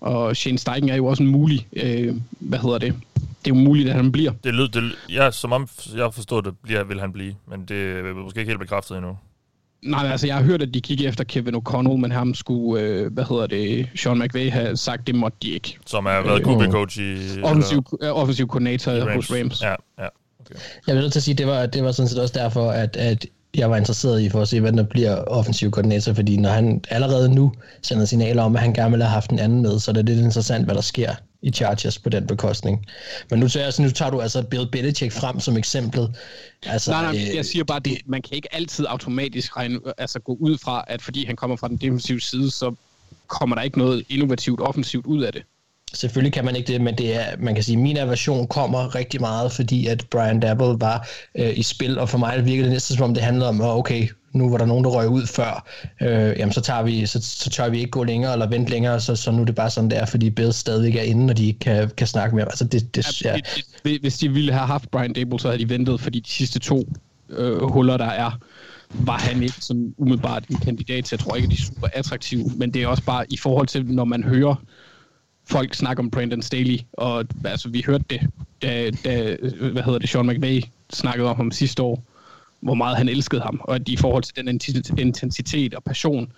Og Shane Steichen er jo også en mulig, øh, hvad hedder det, det er jo muligt, at han bliver. Det lød, det, ja, som om jeg forstår det, bliver, vil han blive, men det er måske ikke helt bekræftet endnu. Nej, altså jeg har hørt, at de kiggede efter Kevin O'Connell, men ham skulle, øh, hvad hedder det, Sean McVay have sagt, det måtte de ikke. Som har været QB-coach i... Offensiv, eller, offensiv koordinator Rams. hos Rams. Ja, ja. Okay. Jeg vil nødt til at sige, at det var, det var sådan set også derfor, at, at jeg var interesseret i for at se, hvad der bliver offensiv koordinator, fordi når han allerede nu sender signaler om, at han gerne vil have haft en anden med, så er det lidt interessant, hvad der sker i Chargers på den bekostning. Men nu, tager, nu tager du altså Bill Belichick frem som eksemplet. Altså, nej, nej, øh, jeg siger bare, at man kan ikke altid automatisk regne, altså gå ud fra, at fordi han kommer fra den defensive side, så kommer der ikke noget innovativt offensivt ud af det. Selvfølgelig kan man ikke det, men det er, man kan sige, at min aversion kommer rigtig meget, fordi at Brian Dabble var øh, i spil, og for mig virkede det næsten som om det handlede om, okay, nu var der nogen, der røg ud før, øh, jamen så, tager vi, så, så tør vi ikke gå længere eller vente længere, så, så nu er det bare sådan, der, fordi Bills stadig er inde, og de ikke kan, kan snakke mere. Altså det, det, ja. Ja, hvis de ville have haft Brian Dable, så havde de ventet, fordi de sidste to øh, huller, der er, var han ikke sådan umiddelbart en kandidat, så jeg tror ikke, de er super attraktive, men det er også bare i forhold til, når man hører folk snakke om Brandon Staley, og altså, vi hørte det, da, da hvad hedder det, Sean McVay snakkede om ham sidste år, hvor meget han elskede ham, og at i forhold til den intensitet og passion,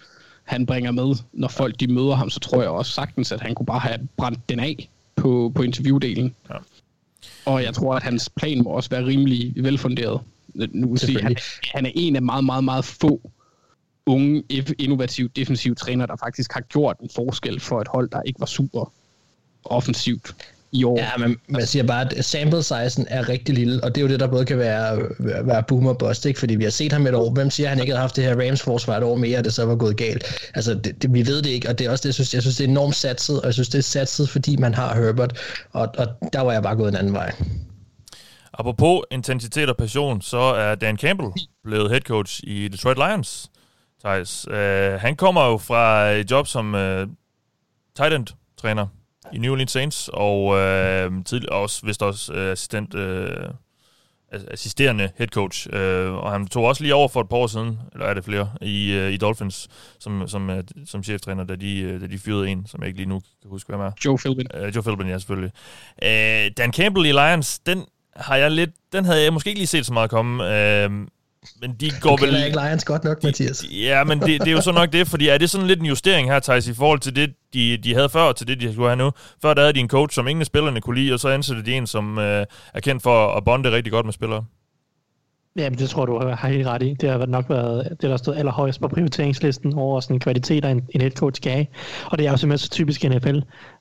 han bringer med, når folk de møder ham, så tror jeg også sagtens, at han kunne bare have brændt den af på, på interviewdelen. Ja. Og jeg tror, at hans plan må også være rimelig velfunderet. Nu sige, han, han er en af meget, meget, meget få unge, innovative, defensive træner, der faktisk har gjort en forskel for et hold, der ikke var super offensivt i år. Ja, men man siger bare, at sample sizen er rigtig lille, og det er jo det, der både kan være, være boom og bust, ikke? fordi vi har set ham et år. Hvem siger, at han ikke havde haft det her Rams-forsvar et år mere, og det så var gået galt? Altså, det, det, vi ved det ikke, og det er også det, jeg synes, jeg synes, det er enormt satset, og jeg synes, det er satset, fordi man har Herbert, og, og der var jeg bare gået en anden vej. Apropos intensitet og passion, så er Dan Campbell blevet head coach i Detroit Lions. Thijs. Uh, han kommer jo fra et job som uh, tight end træner i New Orleans Saints, og uh, tidlig, også vist også uh, assistent, uh, assisterende head coach. Uh, og han tog også lige over for et par år siden, eller er det flere, i, uh, i Dolphins, som, som, uh, som cheftræner, da de, da de fyrede en, som jeg ikke lige nu kan huske, hvem er. Joe Philbin. Uh, Joe Philbin, ja, selvfølgelig. Uh, Dan Campbell i Lions, den har jeg lidt, den havde jeg måske ikke lige set så meget komme. Uh, men de går du vel... ikke Lions godt nok, Mathias. Ja, men det, det er jo så nok det, fordi er det sådan lidt en justering her, Thijs, i forhold til det, de, de havde før, til det, de skulle have nu? Før der havde de en coach, som ingen af spillerne kunne lide, og så ansætter de en, som øh, er kendt for at bonde rigtig godt med spillere. Jamen, det tror du har helt ret i. Det har nok været det, der stod allerhøjst på prioriteringslisten over sådan kvaliteter, en, en head coach skal have. Og det er jo simpelthen så typisk NFL.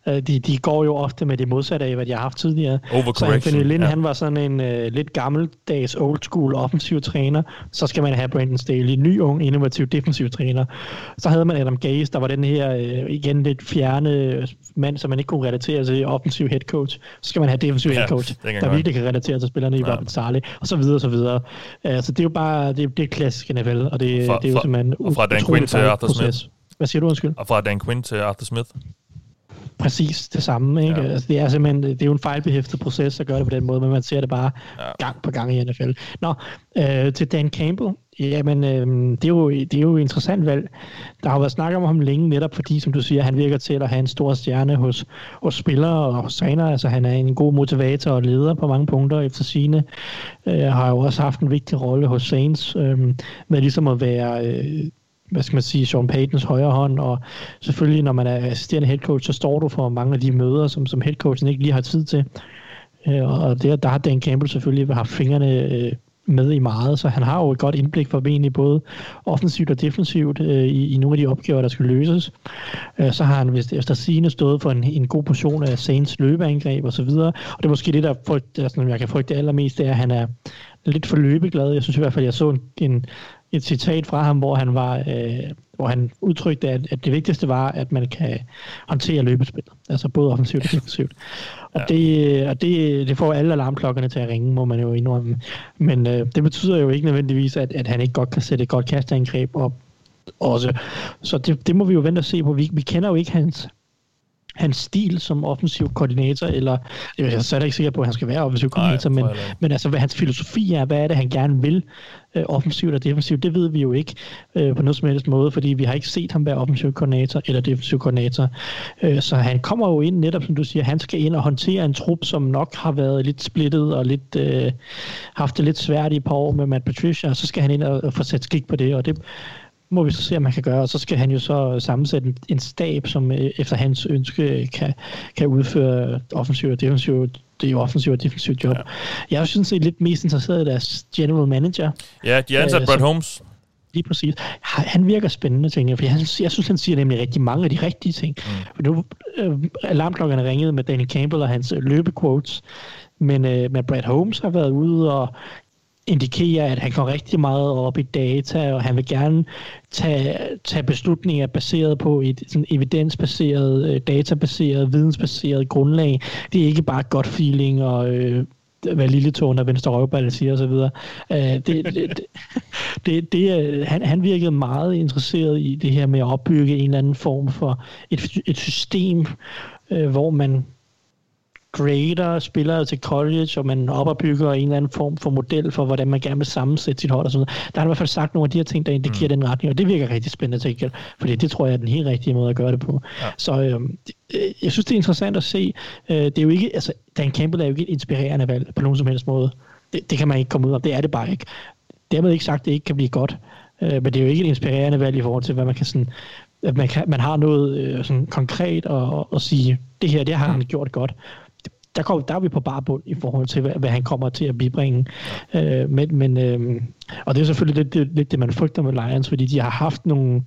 Øh, de, de går jo ofte med det modsatte af, hvad de har haft tidligere. Så Anthony Lynn, ja. han var sådan en uh, lidt gammeldags old school offensiv træner. Så skal man have Brandon Staley, ny ung, innovativ defensiv træner. Så havde man Adam Gase, der var den her uh, igen lidt fjerne mand, som man ikke kunne relatere til offensiv head coach. Så skal man have defensiv ja, head coach, der virkelig kan relatere til spillerne i ja. Robert Sarli, og så videre og så videre. Uh, så det er jo bare, det, det er klassisk NFL, og det, fra, det er jo simpelthen og fra Dan Quinn til Arthur. Smith. Hvad siger du, undskyld? Og fra Dan Quinn til Arthur Smith præcis det samme. Ikke? Ja. Altså, det er simpelthen det er jo en fejlbehæftet proces at gøre det på den måde, men man ser det bare ja. gang på gang i NFL. Nå, øh, til Dan Campbell. Jamen, øh, det, er jo, det er jo et interessant valg. Der har været snak om ham længe, netop fordi, som du siger, han virker til at have en stor stjerne hos, hos spillere og hos trænere. Altså, han er en god motivator og leder på mange punkter efter sine. Øh, har jo også haft en vigtig rolle hos Saints, øh, med ligesom at være... Øh, hvad skal man sige, Sean Paytons højre hånd, og selvfølgelig, når man er assisterende head coach, så står du for mange af de møder, som, som head coachen ikke lige har tid til. Øh, og der, der har Dan Campbell selvfølgelig haft fingrene øh, med i meget, så han har jo et godt indblik for både offensivt og defensivt øh, i, i nogle af de opgaver, der skal løses. Øh, så har han vist efter sigende stået for en, en god portion af Saints løbeangreb og så videre, og det er måske det, der, frygt, altså, der sådan, jeg kan frygte allermest, det er, at han er lidt for løbeglad. Jeg synes i hvert fald, jeg så en, en et citat fra ham, hvor han var, øh, hvor han udtrykte, at, at det vigtigste var, at man kan håndtere løbespillet. Altså både offensivt og defensivt. Og, ja. det, og det, det får alle alarmklokkerne til at ringe, må man jo indrømme. Men øh, det betyder jo ikke nødvendigvis, at, at han ikke godt kan sætte et godt kastangreb op også. Så det, det må vi jo vente og se på. Vi, vi kender jo ikke hans, hans stil som offensiv koordinator, eller jeg er slet ikke sikker på, at han skal være offensiv koordinator, Nej, men, men altså, hvad hans filosofi er, hvad er det, han gerne vil øh, offensivt og defensivt, det ved vi jo ikke øh, på noget som helst måde, fordi vi har ikke set ham være offensiv koordinator eller defensiv koordinator. Øh, så han kommer jo ind, netop som du siger, han skal ind og håndtere en trup, som nok har været lidt splittet og lidt øh, haft det lidt svært i et par år med Matt Patricia, og så skal han ind og, og få sat skik på det, og det må vi så se, om man kan gøre, og så skal han jo så sammensætte en, stab, som øh, efter hans ønske kan, kan udføre offensiv og defensiv det er jo offensiv og defensiv job. Ja. Jeg er jo sådan set lidt mest interesseret i deres general manager. Ja, de har ansat uh, Brad Holmes. Lige præcis. Han virker spændende, tænker jeg, for jeg, jeg synes, han siger nemlig rigtig mange af de rigtige ting. Mm. For nu øh, alarmklokkerne ringede med Danny Campbell og hans øh, løbequotes, men, øh, men Brad Holmes har været ude og indikerer, at han går rigtig meget op i data, og han vil gerne tage, tage beslutninger baseret på et sådan evidensbaseret, øh, databaseret, vidensbaseret grundlag. Det er ikke bare godt feeling og øh, hvad lille tårn og venstre røvballe siger osv. Uh, øh, det, det, det, det, det, han, han virkede meget interesseret i det her med at opbygge en eller anden form for et, et system, øh, hvor man grader spillere til college, og man opbygger en eller anden form for model for, hvordan man gerne vil sammensætte sit hold og sådan noget. Der har han i hvert fald sagt nogle af de her ting, der indikerer mm. den retning, og det virker rigtig spændende til gengæld, fordi det tror jeg er den helt rigtige måde at gøre det på. Ja. Så øh, jeg synes, det er interessant at se. Øh, det er jo ikke, altså, Dan Campbell er jo ikke et inspirerende valg på nogen som helst måde. Det, det kan man ikke komme ud af. Det er det bare ikke. Dermed ikke sagt, at det ikke kan blive godt. Øh, men det er jo ikke et inspirerende valg i forhold til, hvad man kan sådan at man, kan, man har noget øh, sådan konkret at, at sige, det her, det har han gjort godt der, kom, der er vi på barbund i forhold til, hvad, hvad han kommer til at bibringe. Øh, men, men, øh, og det er selvfølgelig lidt, lidt, lidt det, man frygter med Lions, fordi de har haft nogle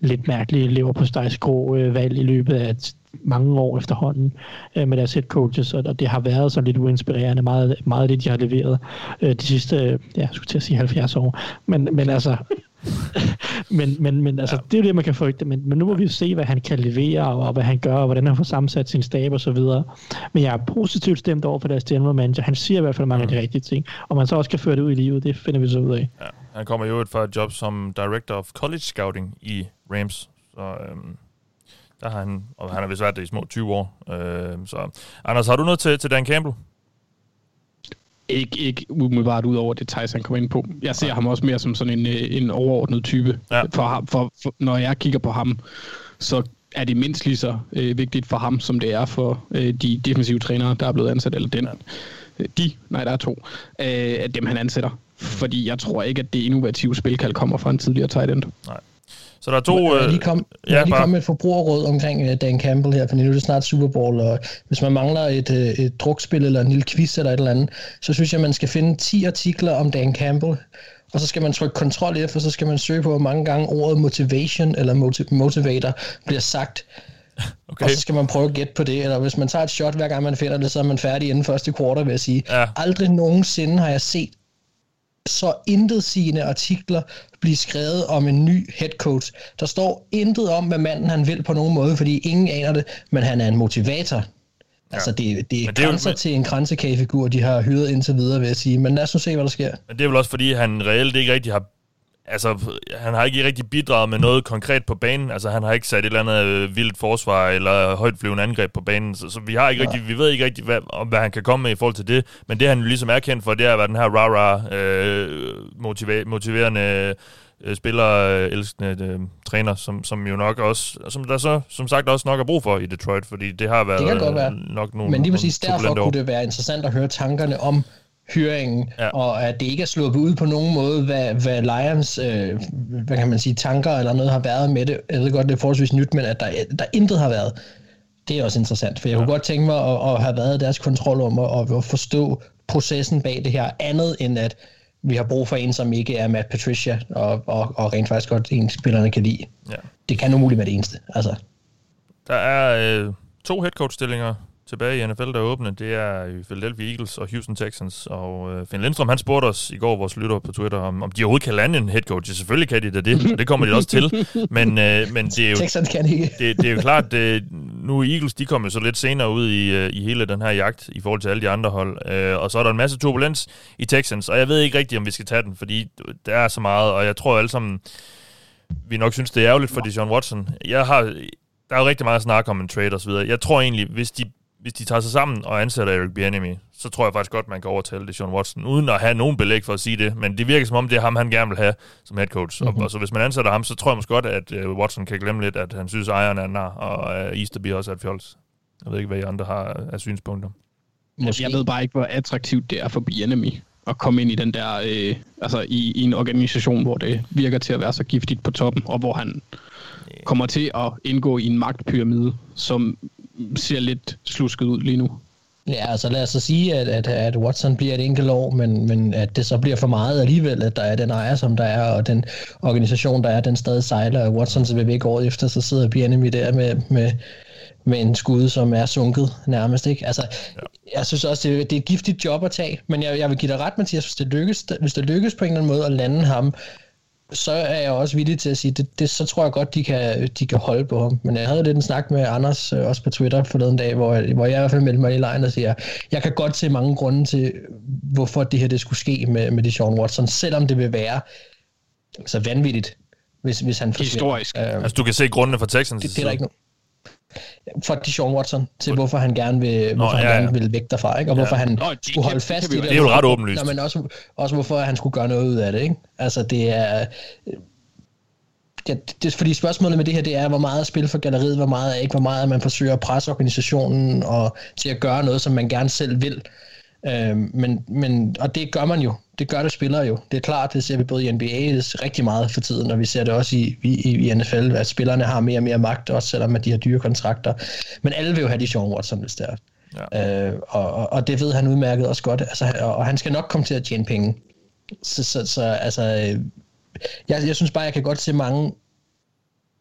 lidt mærkelige lever på grå øh, valg i løbet af mange år efterhånden øh, med deres head coaches, og, og det har været så lidt uinspirerende, meget, meget af det, de har leveret øh, de sidste, øh, ja, jeg skulle til at sige 70 år. Men, men altså, (laughs) men, men, men altså, ja. det er jo det, man kan frygte. Men, men nu må vi jo se, hvad han kan levere, og, og hvad han gør, og hvordan han får sammensat sin stab og så videre. Men jeg er positivt stemt over for deres general manager. Han siger i hvert fald mange mm. af de rigtige ting. Og man så også kan føre det ud i livet, det finder vi så ud af. Ja. Han kommer jo fra et job som Director of College Scouting i Rams. Så øhm, der har han, og han har vist været det i små 20 år. Øhm, så Anders, har du noget til, til Dan Campbell? Ikke, ikke umiddelbart ud over det Thijs, han kommer ind på. Jeg ser ja. ham også mere som sådan en, øh, en overordnet type. Ja. For, ham, for, for, når jeg kigger på ham, så er det mindst lige så øh, vigtigt for ham, som det er for øh, de defensive trænere, der er blevet ansat, eller den. Ja. Øh, de, nej, der er to, øh, dem han ansætter. Fordi jeg tror ikke, at det innovative spilkald kommer fra en tidligere tight end. Nej. Så der er to... Jeg lige kom, ja, lige kom med et forbrugerråd omkring uh, Dan Campbell her, for nu er det snart Super Bowl, og hvis man mangler et, uh, et drukspil eller en lille quiz eller et eller andet, så synes jeg, man skal finde 10 artikler om Dan Campbell, og så skal man trykke Ctrl F, og så skal man søge på, hvor mange gange ordet motivation eller motiv- motivator bliver sagt. (laughs) Okay. Og så skal man prøve at gætte på det, eller hvis man tager et shot hver gang man finder det, så er man færdig inden første kvartal, vil jeg sige. Ja. Aldrig nogensinde har jeg set så intetsigende artikler blive skrevet om en ny head coach. Der står intet om, hvad manden han vil på nogen måde, fordi ingen aner det, men han er en motivator. Ja. Altså, det, det er det grænser er jo, til en grænsekagefigur, de har hyret indtil videre, vil jeg sige. Men lad os nu se, hvad der sker. Men det er vel også, fordi han reelt ikke rigtig har altså, han har ikke rigtig bidraget med noget konkret på banen. Altså, han har ikke sat et eller andet øh, vildt forsvar eller højtflyvende angreb på banen. Så, så vi, har ikke ja. rigtig, vi ved ikke rigtig, hvad, om, hvad han kan komme med i forhold til det. Men det, han jo ligesom er kendt for, det er at være den her rah-rah øh, motiver- motiverende øh, spiller øh, elskende øh, træner, som, som jo nok også, som der så som sagt også nok er brug for i Detroit, fordi det har været det kan godt være. nok nogle Men lige præcis derfor kunne det være interessant at høre tankerne om hyringen, ja. og at det ikke er sluppet ud på nogen måde, hvad, hvad Lions, øh, hvad kan man sige, tanker eller noget har været med det. Jeg ved godt, det er forholdsvis nyt, men at der, der intet har været. Det er også interessant, for jeg ja. kunne godt tænke mig at, at have været deres kontrol om at, at forstå processen bag det her, andet end at vi har brug for en, som ikke er Matt Patricia, og, og, og rent faktisk godt en, spillerne kan lide. Ja. Det kan umuligt være det eneste. Altså. Der er øh, to headcoach-stillinger tilbage i NFL, der er åbne, det er i Philadelphia Eagles og Houston Texans. Og øh, Finn Lindstrøm, han spurgte os i går, vores lytter på Twitter, om, om de overhovedet kan lande en head coach. Selvfølgelig kan de da det, og det kommer de også til. (laughs) Men, øh, men det er jo, Texans kan ikke. det, det er jo klart, det, nu er Eagles, de kommer så lidt senere ud i, øh, i hele den her jagt i forhold til alle de andre hold. Øh, og så er der en masse turbulens i Texans, og jeg ved ikke rigtigt, om vi skal tage den, fordi der er så meget, og jeg tror alle sammen, vi nok synes, det er ærgerligt for Deshaun Watson. Jeg har, der er jo rigtig meget snak om en trade og så videre. Jeg tror egentlig, hvis de hvis de tager sig sammen og ansætter Eric Bieniemy, så tror jeg faktisk godt, man kan overtale det Sean Watson, uden at have nogen belæg for at sige det. Men det virker som om, det er ham, han gerne vil have som head coach. Mm-hmm. Og, og, så hvis man ansætter ham, så tror jeg måske godt, at uh, Watson kan glemme lidt, at han synes, at ejeren er nar, og uh, Easterby også er et fjols. Jeg ved ikke, hvad I andre har af synspunkter. Måske. Jeg ved bare ikke, hvor attraktivt det er for Bieniemy at komme ind i den der, øh, altså i, i en organisation, hvor det virker til at være så giftigt på toppen, og hvor han kommer til at indgå i en magtpyramide, som ser lidt slusket ud lige nu. Ja, altså lad os så sige, at, at, at Watson bliver et enkelt år, men, men at det så bliver for meget alligevel, at der er den ejer, som der er, og den organisation, der er, den stadig sejler, og Watson så vil væk året efter, så sidder Bianemi der med, med, med en skud, som er sunket nærmest. Ikke? Altså, ja. Jeg synes også, det, det er et giftigt job at tage, men jeg, jeg vil give dig ret, Mathias, hvis det, lykkes, hvis det lykkes på en eller anden måde at lande ham, så er jeg også villig til at sige, det, det, så tror jeg godt, de kan, de kan holde på ham. Men jeg havde lidt en snak med Anders, øh, også på Twitter forleden dag, hvor, hvor jeg i hvert fald meldte mig i lejen og siger, jeg kan godt se mange grunde til, hvorfor det her det skulle ske med, med Deshaun Watson, selvom det vil være altså vanvittigt, hvis, hvis han forsvinder. Historisk. Øh, Altså, du kan se grundene for Texans. det, det er der ikke nogen. For Deshaun Watson, til hvorfor han gerne vil, hvorfor ja, han ja. gerne vil væk derfra, ikke? og hvorfor han Nå, det skulle holde det fast kan i det. Det er jo ret åbenlyst. Nå, men også, også hvorfor han skulle gøre noget ud af det. Ikke? Altså, det er... Ja, det, fordi spørgsmålet med det her, det er, hvor meget er spil for galleriet, hvor meget er ikke, hvor meget er man forsøger at presse organisationen og til at gøre noget, som man gerne selv vil. Øhm, men, men, og det gør man jo. Det gør det spillere jo. Det er klart, det ser vi både i NBA rigtig meget for tiden, og vi ser det også i, i, i NFL, at spillerne har mere og mere magt, også selvom at de har dyre kontrakter. Men alle vil jo have de Sean Watson, hvis det er. Ja. Øh, og, og, og det ved han udmærket også godt. Altså, og, og han skal nok komme til at tjene penge. Så, så, så altså, øh, jeg, jeg synes bare, jeg kan godt se mange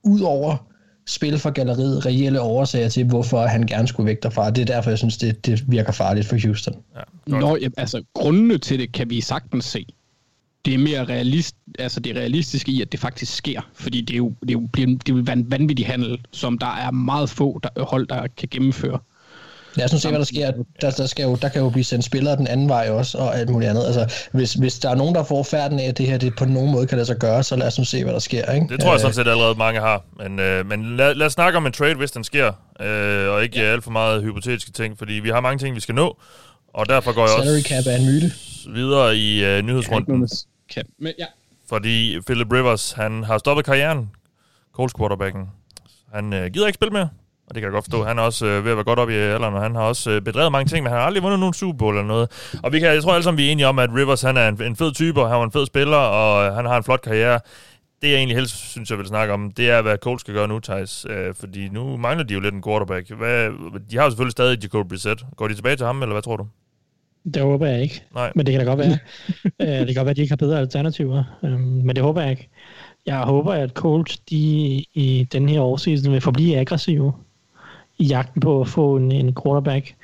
ud over spil for galleriet, reelle årsager til, hvorfor han gerne skulle væk derfra. Det er derfor, jeg synes, det, det virker farligt for Houston. Nå, ja, altså, grundene til det kan vi sagtens se. Det er mere realist, altså det er realistisk i, at det faktisk sker. Fordi det er jo, det er jo, bliver, det er jo en vanvittig handel, som der er meget få der, hold, der kan gennemføre. Lad os nu se, hvad der sker. Der, der, skal jo, der kan jo blive sendt spillere den anden vej også, og alt muligt andet. Altså, hvis, hvis der er nogen, der får færden af, at det her det på nogen måde kan lade sig gøre, så lad os nu se, hvad der sker. Ikke? Det tror jeg sådan set allerede mange har. Men, øh, men lad, lad os snakke om en trade, hvis den sker. Øh, og ikke ja. alt for meget hypotetiske ting, fordi vi har mange ting, vi skal nå. Og derfor går jeg Salary også cap er en myte. videre i øh, nyhedsrunden. Kan, men ja, Fordi Philip Rivers, han har stoppet karrieren. Colts quarterbacken. Han øh, gider ikke spille mere. Og det kan jeg godt forstå. Han er også øh, ved at være godt op i alderen, og han har også øh, bedrevet mange ting, men han har aldrig vundet nogen Super Bowl eller noget. Og vi kan, jeg tror alle sammen, vi er enige om, at Rivers han er en, en fed type, og han var en fed spiller, og øh, han har en flot karriere. Det jeg egentlig helst synes, jeg vil snakke om, det er, hvad Colts skal gøre nu, Thijs. Øh, fordi nu mangler de jo lidt en quarterback. Hvad, de har jo selvfølgelig stadig Jacob Brissett. Går de tilbage til ham, eller hvad tror du? Det håber jeg ikke. Nej. Men det kan da godt være. Øh, det kan godt være, at de ikke har bedre alternativer. Øhm, Men det håber jeg ikke. Jeg håber, at Colts de, i den her årseason vil forblive aggressive i jagten på at få en, en quarterback.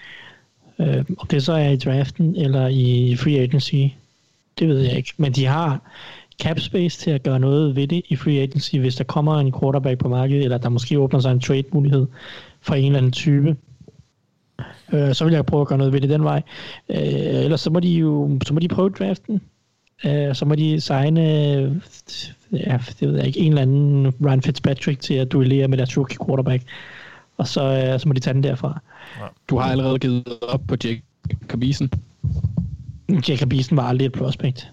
Øh, Om det så er i draften eller i free agency, det ved jeg ikke. Men de har cap space til at gøre noget ved det i free agency, hvis der kommer en quarterback på markedet, eller der måske åbner sig en trade-mulighed for en eller anden type. Øh, så vil jeg prøve at gøre noget ved det den vej. Øh, ellers så må de jo så må de prøve draften. Øh, så må de signe ja, det ved jeg ikke, en eller anden Ryan Fitzpatrick til at duellere med deres rookie quarterback. Og så, øh, så må de tage den derfra. du har allerede givet op på Jake Kabisen. Jacob Eason var aldrig et prospect.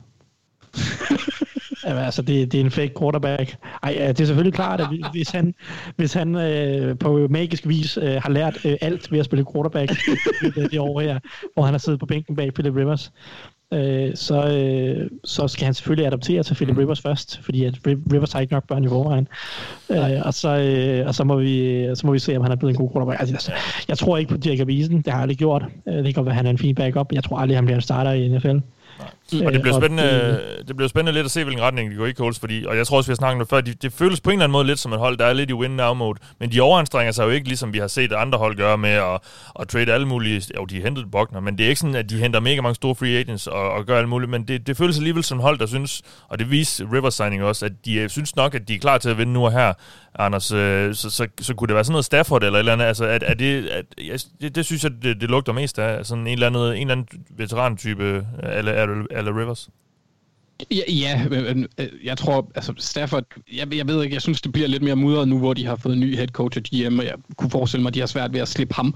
(laughs) Jamen, altså, det, det er en fake quarterback. Ej, ja, det er selvfølgelig klart, at hvis han, hvis han øh, på magisk vis øh, har lært øh, alt ved at spille quarterback det, det år her, hvor han har siddet på bænken bag Philip Rivers, øh, så, øh, så skal han selvfølgelig adoptere til Philip Rivers først, fordi at Ri- Rivers har ikke nok børn i forvejen. Øh, og, så, øh, og så, må vi, så må vi se, om han er blevet en god quarterback. Altså, jeg tror ikke på Jacob Eason, det har jeg aldrig gjort. Øh, det kan godt være, at han er en fin backup, men jeg tror aldrig, han bliver en starter i NFL. Og det bliver Øh, spændende, det bliver spændende lidt at se, hvilken retning de går i Coles, fordi, og jeg tror også, vi har snakket om det før, de, det føles på en eller anden måde lidt som et hold, der er lidt i win-now-mode, men de overanstrenger sig jo ikke, ligesom vi har set andre hold gøre med at, at trade alle mulige, jo, de hentede Bogner, men det er ikke sådan, at de henter mega mange store free agents og, og gør alt muligt, men det, det føles alligevel som et hold, der synes, og det viser Rivers signing også, at de øh, synes nok, at de er klar til at vinde nu og her, Anders, øh, så, så, så kunne det være sådan noget Stafford eller et eller andet, altså, at, at det, at, det, det, synes jeg, det, det lugter mest af, sådan en eller anden, en eller anden veteran-type, eller, eller, eller Rivers. Ja, ja men, øh, jeg tror, altså Stafford, jeg, jeg ved ikke, jeg synes, det bliver lidt mere mudret nu, hvor de har fået en ny head coach og GM, og jeg kunne forestille mig, at de har svært ved at slippe ham.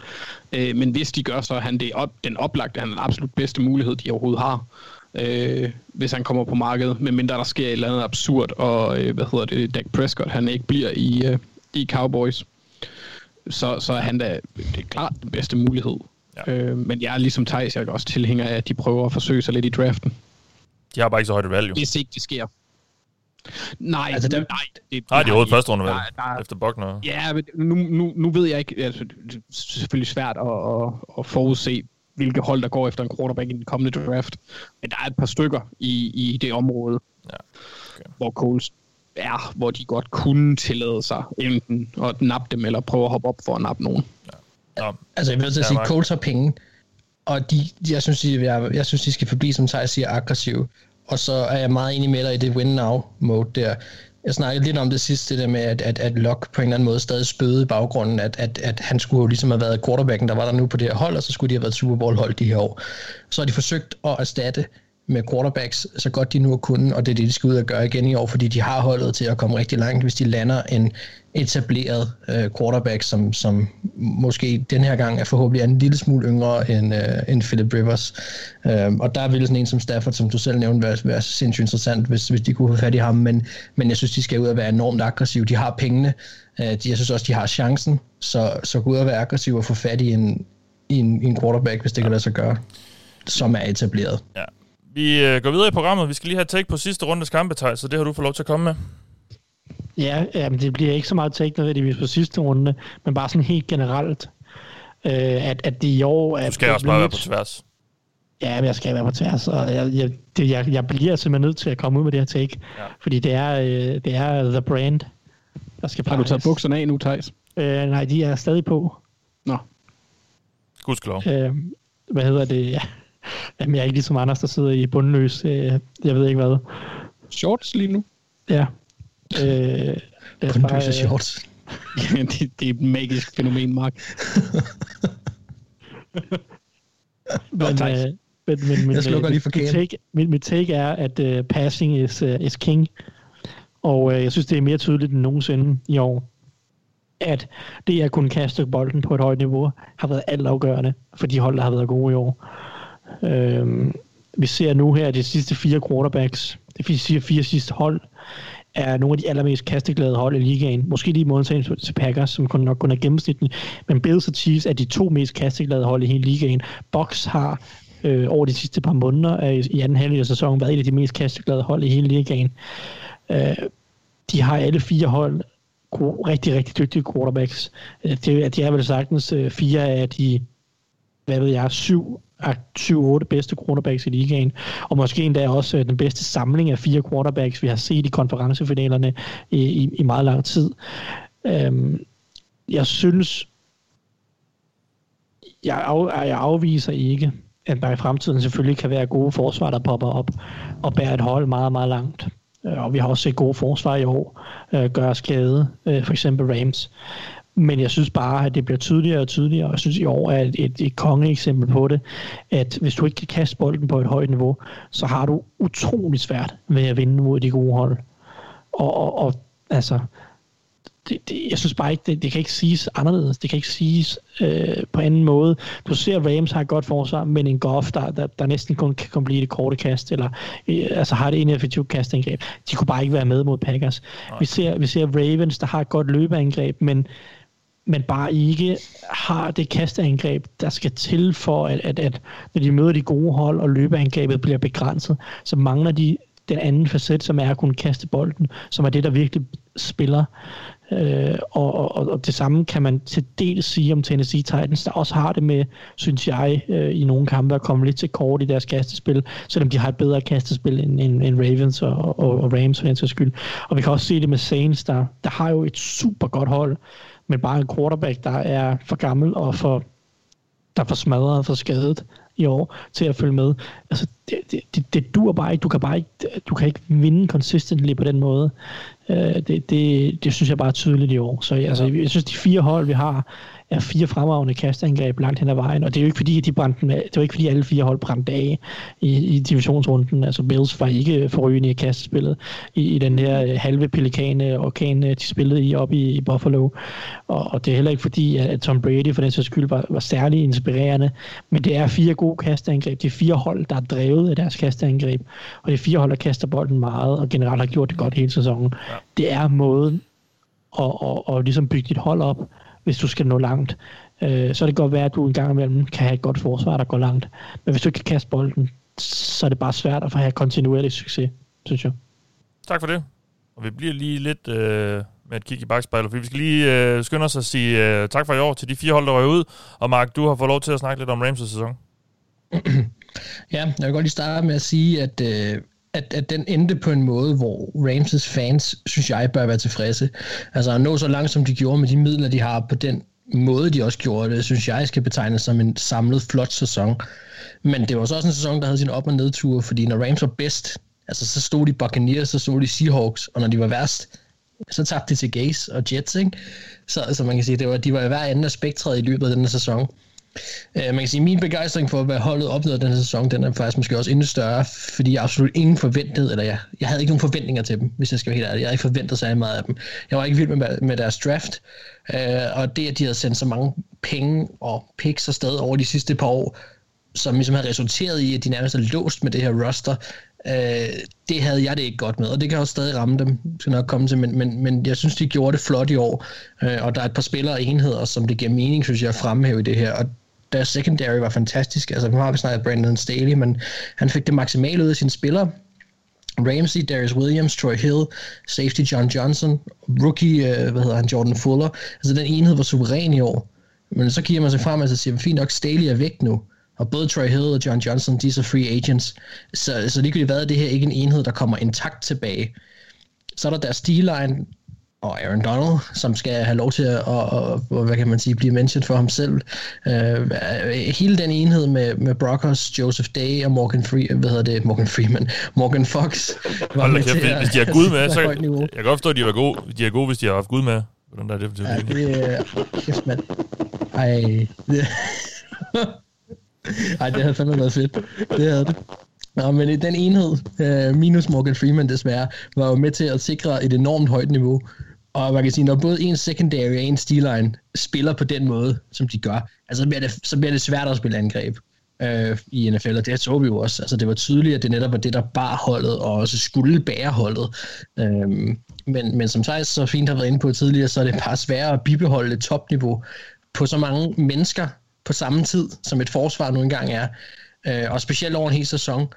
Øh, men hvis de gør, så er han det op, den oplagte, han er den absolut bedste mulighed, de overhovedet har, øh, hvis han kommer på markedet, medmindre der sker et eller andet absurd, og øh, hvad hedder det, Dak Prescott, han ikke bliver i, øh, i Cowboys. Så, så er han da, det er klart den bedste mulighed. Ja. Øh, men jeg er ligesom Thijs, jeg er også tilhænger af, at de prøver at forsøge sig lidt i draften. De har bare ikke så højt et value. Hvis ikke det sker. Nej, Altså, dem- nej. Det, Nej, de ikke. første runde valg, der- efter Buckner. Ja, men nu, nu, nu ved jeg ikke, altså, det er selvfølgelig svært at, at, at forudse, hvilke hold, der går efter en quarterback i den kommende draft. Men der er et par stykker i, i det område, Ja, okay. hvor Coles er, hvor de godt kunne tillade sig enten at nappe dem, eller prøve at hoppe op for at nappe nogen. Nå, Altså, jeg vil til at sige, Colts har penge, og de, de, jeg, synes, de, jeg, jeg synes, de skal forblive, som Thijs siger, aggressive. Og så er jeg meget enig med dig i det win-now-mode der. Jeg snakkede lidt om det sidste, det der med, at, at, at Locke på en eller anden måde stadig spøde i baggrunden, at, at, at han skulle jo ligesom have været quarterbacken, der var der nu på det her hold, og så skulle de have været Super Bowl-hold de her år. Så har de forsøgt at erstatte med quarterbacks, så godt de nu har kunnet, og det er det, de skal ud og gøre igen i år, fordi de har holdet til at komme rigtig langt, hvis de lander en etableret øh, quarterback, som, som måske den her gang er forhåbentlig en lille smule yngre end, øh, end Philip Rivers. Øh, og der vil sådan en som Stafford, som du selv nævnte, være, være sindssygt interessant, hvis, hvis de kunne få fat i ham, men, men jeg synes, de skal ud og være enormt aggressive. De har pengene, øh, de, jeg synes også, de har chancen, så, så gå ud og være aggressiv og få fat i en, i en, i en quarterback, hvis det kan lade sig gøre, som er etableret. Ja. Vi øh, går videre i programmet. Vi skal lige have take på sidste rundes kampe, så det har du fået lov til at komme med. Ja, ja men det bliver ikke så meget take nødvendigvis på sidste runde, men bare sådan helt generelt, øh, at, at det i år... Du skal også bare være på tværs. Ja, men jeg skal være på tværs, og jeg, jeg, det, jeg, jeg bliver simpelthen nødt til at komme ud med det her take, ja. fordi det er, øh, det er The Brand, der skal Har du taget bukserne af nu, Thijs? Øh, nej, de er stadig på. Nå. Gudskelov. Øh, hvad hedder det? Ja. Jamen, jeg er ikke ligesom Anders, der sidder i bundløs. Øh, jeg ved ikke hvad. Shorts lige nu? Ja. Øh, bundløse shorts. ja, (laughs) det, det er et magisk fænomen, Mark. men, øh, men, men, men, jeg slukker lige for mit take, mit, mit take er, at uh, passing is, uh, is king. Og uh, jeg synes, det er mere tydeligt end nogensinde i år, at det at kunne kaste bolden på et højt niveau har været altafgørende for de hold, der har været gode i år. Øh, vi ser nu her, at de sidste fire quarterbacks, de siger fire sidste hold, er nogle af de allermest kasteglade hold i ligaen. Måske lige modsat til Packers, som kun nok kun er gennemsnitlige. Men Bills og Chiefs er de to mest kasteglade hold i hele ligaen. Box har øh, over de sidste par måneder øh, i anden halvdel af sæsonen været et af de mest kasteglade hold i hele ligaen. Øh, de har alle fire hold rigtig, rigtig dygtige quarterbacks. Øh, det, de er vel sagtens øh, fire af de hvad ved jeg, syv 7-8 bedste quarterbacks i ligaen, og måske endda også øh, den bedste samling af fire quarterbacks, vi har set i konferencefinalerne i, i, i meget lang tid. Øhm, jeg synes, jeg, af, jeg afviser ikke, at der i fremtiden selvfølgelig kan være gode forsvar, der popper op og bærer et hold meget, meget langt. Øh, og vi har også set gode forsvar i år øh, gøre skade, øh, for eksempel Rams. Men jeg synes bare, at det bliver tydeligere og tydeligere, og jeg synes i år er et, et, et kongeeksempel på det, at hvis du ikke kan kaste bolden på et højt niveau, så har du utrolig svært ved at vinde mod de gode hold. Og, og, og altså, det, det, jeg synes bare ikke, det, det kan ikke siges anderledes. Det kan ikke siges øh, på anden måde. Du ser, at Rams har et godt forsvar, men en Goff, der, der, der næsten kun kan komme blive det korte kast, eller øh, altså har det ineffektivt kastangreb. De kunne bare ikke være med mod Packers. Vi ser, vi ser Ravens, der har et godt løbeangreb, men men bare ikke har det kasteangreb, der skal til for, at, at, at når de møder de gode hold, og løbeangrebet bliver begrænset, så mangler de den anden facet, som er at kunne kaste bolden, som er det, der virkelig spiller. Øh, og, og, og det samme kan man til dels sige om Tennessee Titans, der også har det med, synes jeg, øh, i nogle kampe at komme lidt til kort i deres kastespil, selvom de har et bedre kastespil end, end, end Ravens og, og, og Rams for den skyld. Og vi kan også se det med Saints, der, der har jo et super godt hold, men bare en quarterback, der er for gammel og for, der er for smadret og for skadet i år til at følge med. Altså, det, det, det, det dur bare ikke. Du kan bare ikke, du kan ikke vinde consistently på den måde. Uh, det, det, det synes jeg bare er tydeligt i år. Så altså, jeg synes, de fire hold, vi har, er fire fremragende kastangreb langt hen ad vejen, og det er jo ikke fordi, de brændte med, det var ikke fordi alle fire hold brændte af i, i divisionsrunden. Altså Bills var ikke forrygende i kastespillet i, i den her øh, halve pelikane orkan, øh, de spillede i op i, i Buffalo. Og, og, det er heller ikke fordi, at Tom Brady for den sags skyld var, var særlig inspirerende, men det er fire gode kastangreb. Det er fire hold, der er drevet af deres kastangreb, og det er fire hold, der kaster bolden meget, og generelt har gjort det godt hele sæsonen. Ja. Det er måden at, at, at ligesom bygge dit hold op, hvis du skal nå langt. Øh, så er det godt være, at du en gang imellem kan have et godt forsvar, der går langt. Men hvis du ikke kan kaste bolden, så er det bare svært at få have kontinuerlig succes, synes jeg. Tak for det. Og vi bliver lige lidt øh, med et kig i bagspejlet, for vi skal lige øh, skynde os at sige øh, tak for i år til de fire hold, der var ud. Og Mark, du har fået lov til at snakke lidt om Rams' sæson. (clears throat) ja, jeg vil godt lige starte med at sige, at øh, at, at den endte på en måde, hvor Ramses fans, synes jeg, bør være tilfredse. Altså at nå så langt, som de gjorde med de midler, de har på den måde, de også gjorde det, synes jeg skal betegnes som en samlet flot sæson. Men det var så også en sæson, der havde sin op- og nedture, fordi når Rams var bedst, altså så stod de Buccaneers, så stod de Seahawks, og når de var værst, så tabte de til Gaze og Jets, ikke? Så altså man kan sige, det var, de var i hver anden af spektret i løbet af denne sæson. Øh, man kan sige, at min begejstring for, hvad holdet opnåede den her sæson, den er faktisk måske også endnu større, fordi jeg absolut ingen forventede, eller jeg, jeg havde ikke nogen forventninger til dem, hvis jeg skal være helt ærlig. Jeg havde ikke forventet særlig meget af dem. Jeg var ikke vild med, med deres draft, øh, og det, at de havde sendt så mange penge og picks afsted over de sidste par år, som ligesom har resulteret i, at de nærmest er låst med det her roster, øh, det havde jeg det ikke godt med, og det kan også stadig ramme dem, skal nok komme til, men, men, men jeg synes, de gjorde det flot i år, øh, og der er et par spillere og enheder, som det giver mening, synes jeg, at fremhæve i det her, og deres secondary var fantastisk, altså nu har vi snakket Brandon Staley, men han fik det maksimale ud af sine spillere, Ramsey, Darius Williams, Troy Hill, safety John Johnson, rookie, øh, hvad hedder han, Jordan Fuller. Altså den enhed var suveræn i år. Men så kigger man sig frem og så siger, fint nok, Staley er væk nu. Og både Troy Hill og John Johnson, de er så free agents. Så, så ligegyldigt hvad, det her ikke en enhed, der kommer intakt tilbage. Så er der deres D-line, og Aaron Donald, som skal have lov til at, og, og, hvad kan man sige, blive mentioned for ham selv. Uh, hele den enhed med, med Brockers, Joseph Day og Morgan Free, hvad hedder det, Morgan Freeman, (laughs) Morgan Fox. Var Hold kæft, hvis, hvis de har Gud med, (laughs) så jeg kan godt forstå, at de er gode, de er gode, hvis de har haft Gud med. Hvordan der er det, ja, det er, kæft mand. Ej, (laughs) Ej, det havde fandme været fedt. Det havde det. Nå, men den enhed, uh, minus Morgan Freeman desværre, var jo med til at sikre et enormt højt niveau. Og man kan sige, når både en secondary og en steelline spiller på den måde, som de gør, altså, så bliver det, så bliver det svært at spille angreb øh, i NFL, og det så vi jo også. Altså, det var tydeligt, at det netop var det, der bar holdet, og også skulle bære holdet. Øh, men, men som sagt, så fint har været inde på tidligere, så er det bare sværere at bibeholde et topniveau på så mange mennesker, på samme tid, som et forsvar nu engang er. Øh, og specielt over en hel sæson.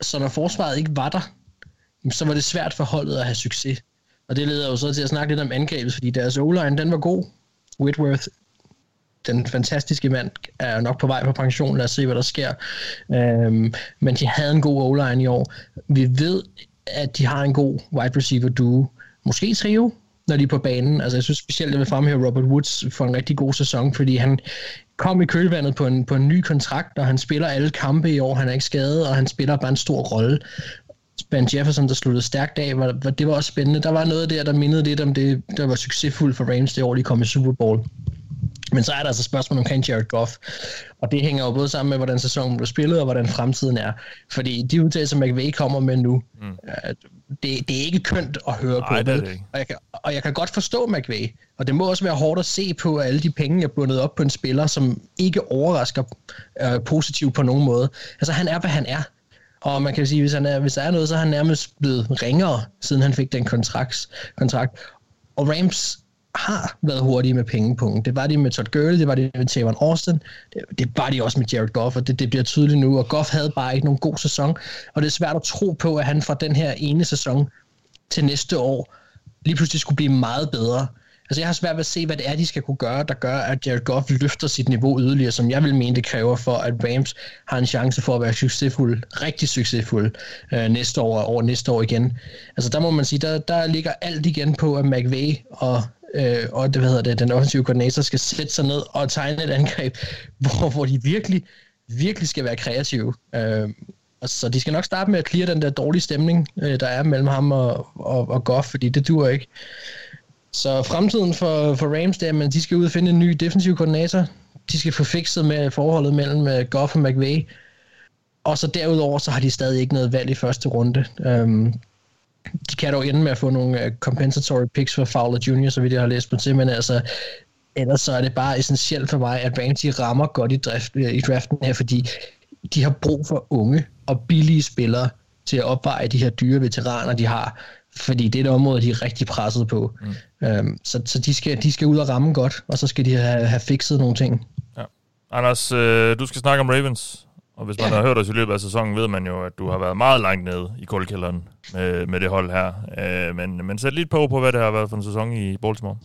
Så når forsvaret ikke var der, så var det svært for holdet at have succes. Og det leder jo så til at snakke lidt om angrebet, fordi deres o den var god. Whitworth, den fantastiske mand, er nok på vej på pension. Lad os se, hvad der sker. Øhm, men de havde en god o i år. Vi ved, at de har en god wide receiver duo. Måske trio, når de er på banen. Altså, jeg synes specielt, at jeg vil fremhæve Robert Woods for en rigtig god sæson, fordi han kom i kølvandet på en, på en ny kontrakt, og han spiller alle kampe i år, han er ikke skadet, og han spiller bare en stor rolle. Ben Jefferson, der sluttede stærkt af, var, det var også spændende. Der var noget der, der mindede lidt om det, der var succesfuldt for Rams det år, de kom i Super Bowl. Men så er der altså spørgsmål omkring Jared Goff, og det hænger jo både sammen med, hvordan sæsonen blev spillet, og hvordan fremtiden er. Fordi de udtalelser, McVay kommer med nu, mm. det, det er ikke kønt at høre Ej, på. Det det og, jeg kan, og jeg kan godt forstå McVay, og det må også være hårdt at se på, at alle de penge er bundet op på en spiller, som ikke overrasker øh, positivt på nogen måde. Altså han er, hvad han er. Og man kan sige, hvis, han er, hvis der er noget, så er han nærmest blevet ringere, siden han fik den kontrakt. kontrakt. Og Rams har været hurtige med pengepunkten. Det var de med Todd Gurley, det var de med Tavon Austin, det, det var de også med Jared Goff, og det, det bliver tydeligt nu, og Goff havde bare ikke nogen god sæson, og det er svært at tro på, at han fra den her ene sæson til næste år lige pludselig skulle blive meget bedre. Altså jeg har svært ved at se, hvad det er, de skal kunne gøre, der gør, at Jared Goff løfter sit niveau yderligere, som jeg vil mene, det kræver for, at Rams har en chance for at være succesfuld, rigtig succesfuld øh, næste år og over næste år igen. Altså der må man sige, der, der ligger alt igen på, at McVay og øh, og det, hvad hedder det, den offensive koordinator skal sætte sig ned og tegne et angreb, (laughs) hvor, hvor de virkelig, virkelig skal være kreative. Øh, så de skal nok starte med at clear den der dårlige stemning, øh, der er mellem ham og, og, og Goff, fordi det dur ikke. Så fremtiden for, for Rams, det er, at de skal ud og finde en ny defensiv koordinator. De skal få fikset med forholdet mellem øh, Goff og McVay. Og så derudover, så har de stadig ikke noget valg i første runde. Um, de kan dog ende med at få nogle øh, compensatory picks for Fowler Jr., så vidt jeg har læst på til, men altså, ellers så er det bare essentielt for mig, at Rams rammer godt i, drift, øh, i draften her, fordi de har brug for unge og billige spillere til at opveje de her dyre veteraner, de har fordi det er et område, de er rigtig presset på. Mm. Øhm, så så de, skal, de skal ud og ramme godt, og så skal de have, have fikset nogle ting. Ja. Anders, øh, du skal snakke om Ravens, og hvis man ja. har hørt os i løbet af sæsonen, ved man jo, at du har været meget langt nede i kuldkælderen med, med det hold her. Øh, men, men sæt lidt på på, hvad det har været for en sæson i Baltimore.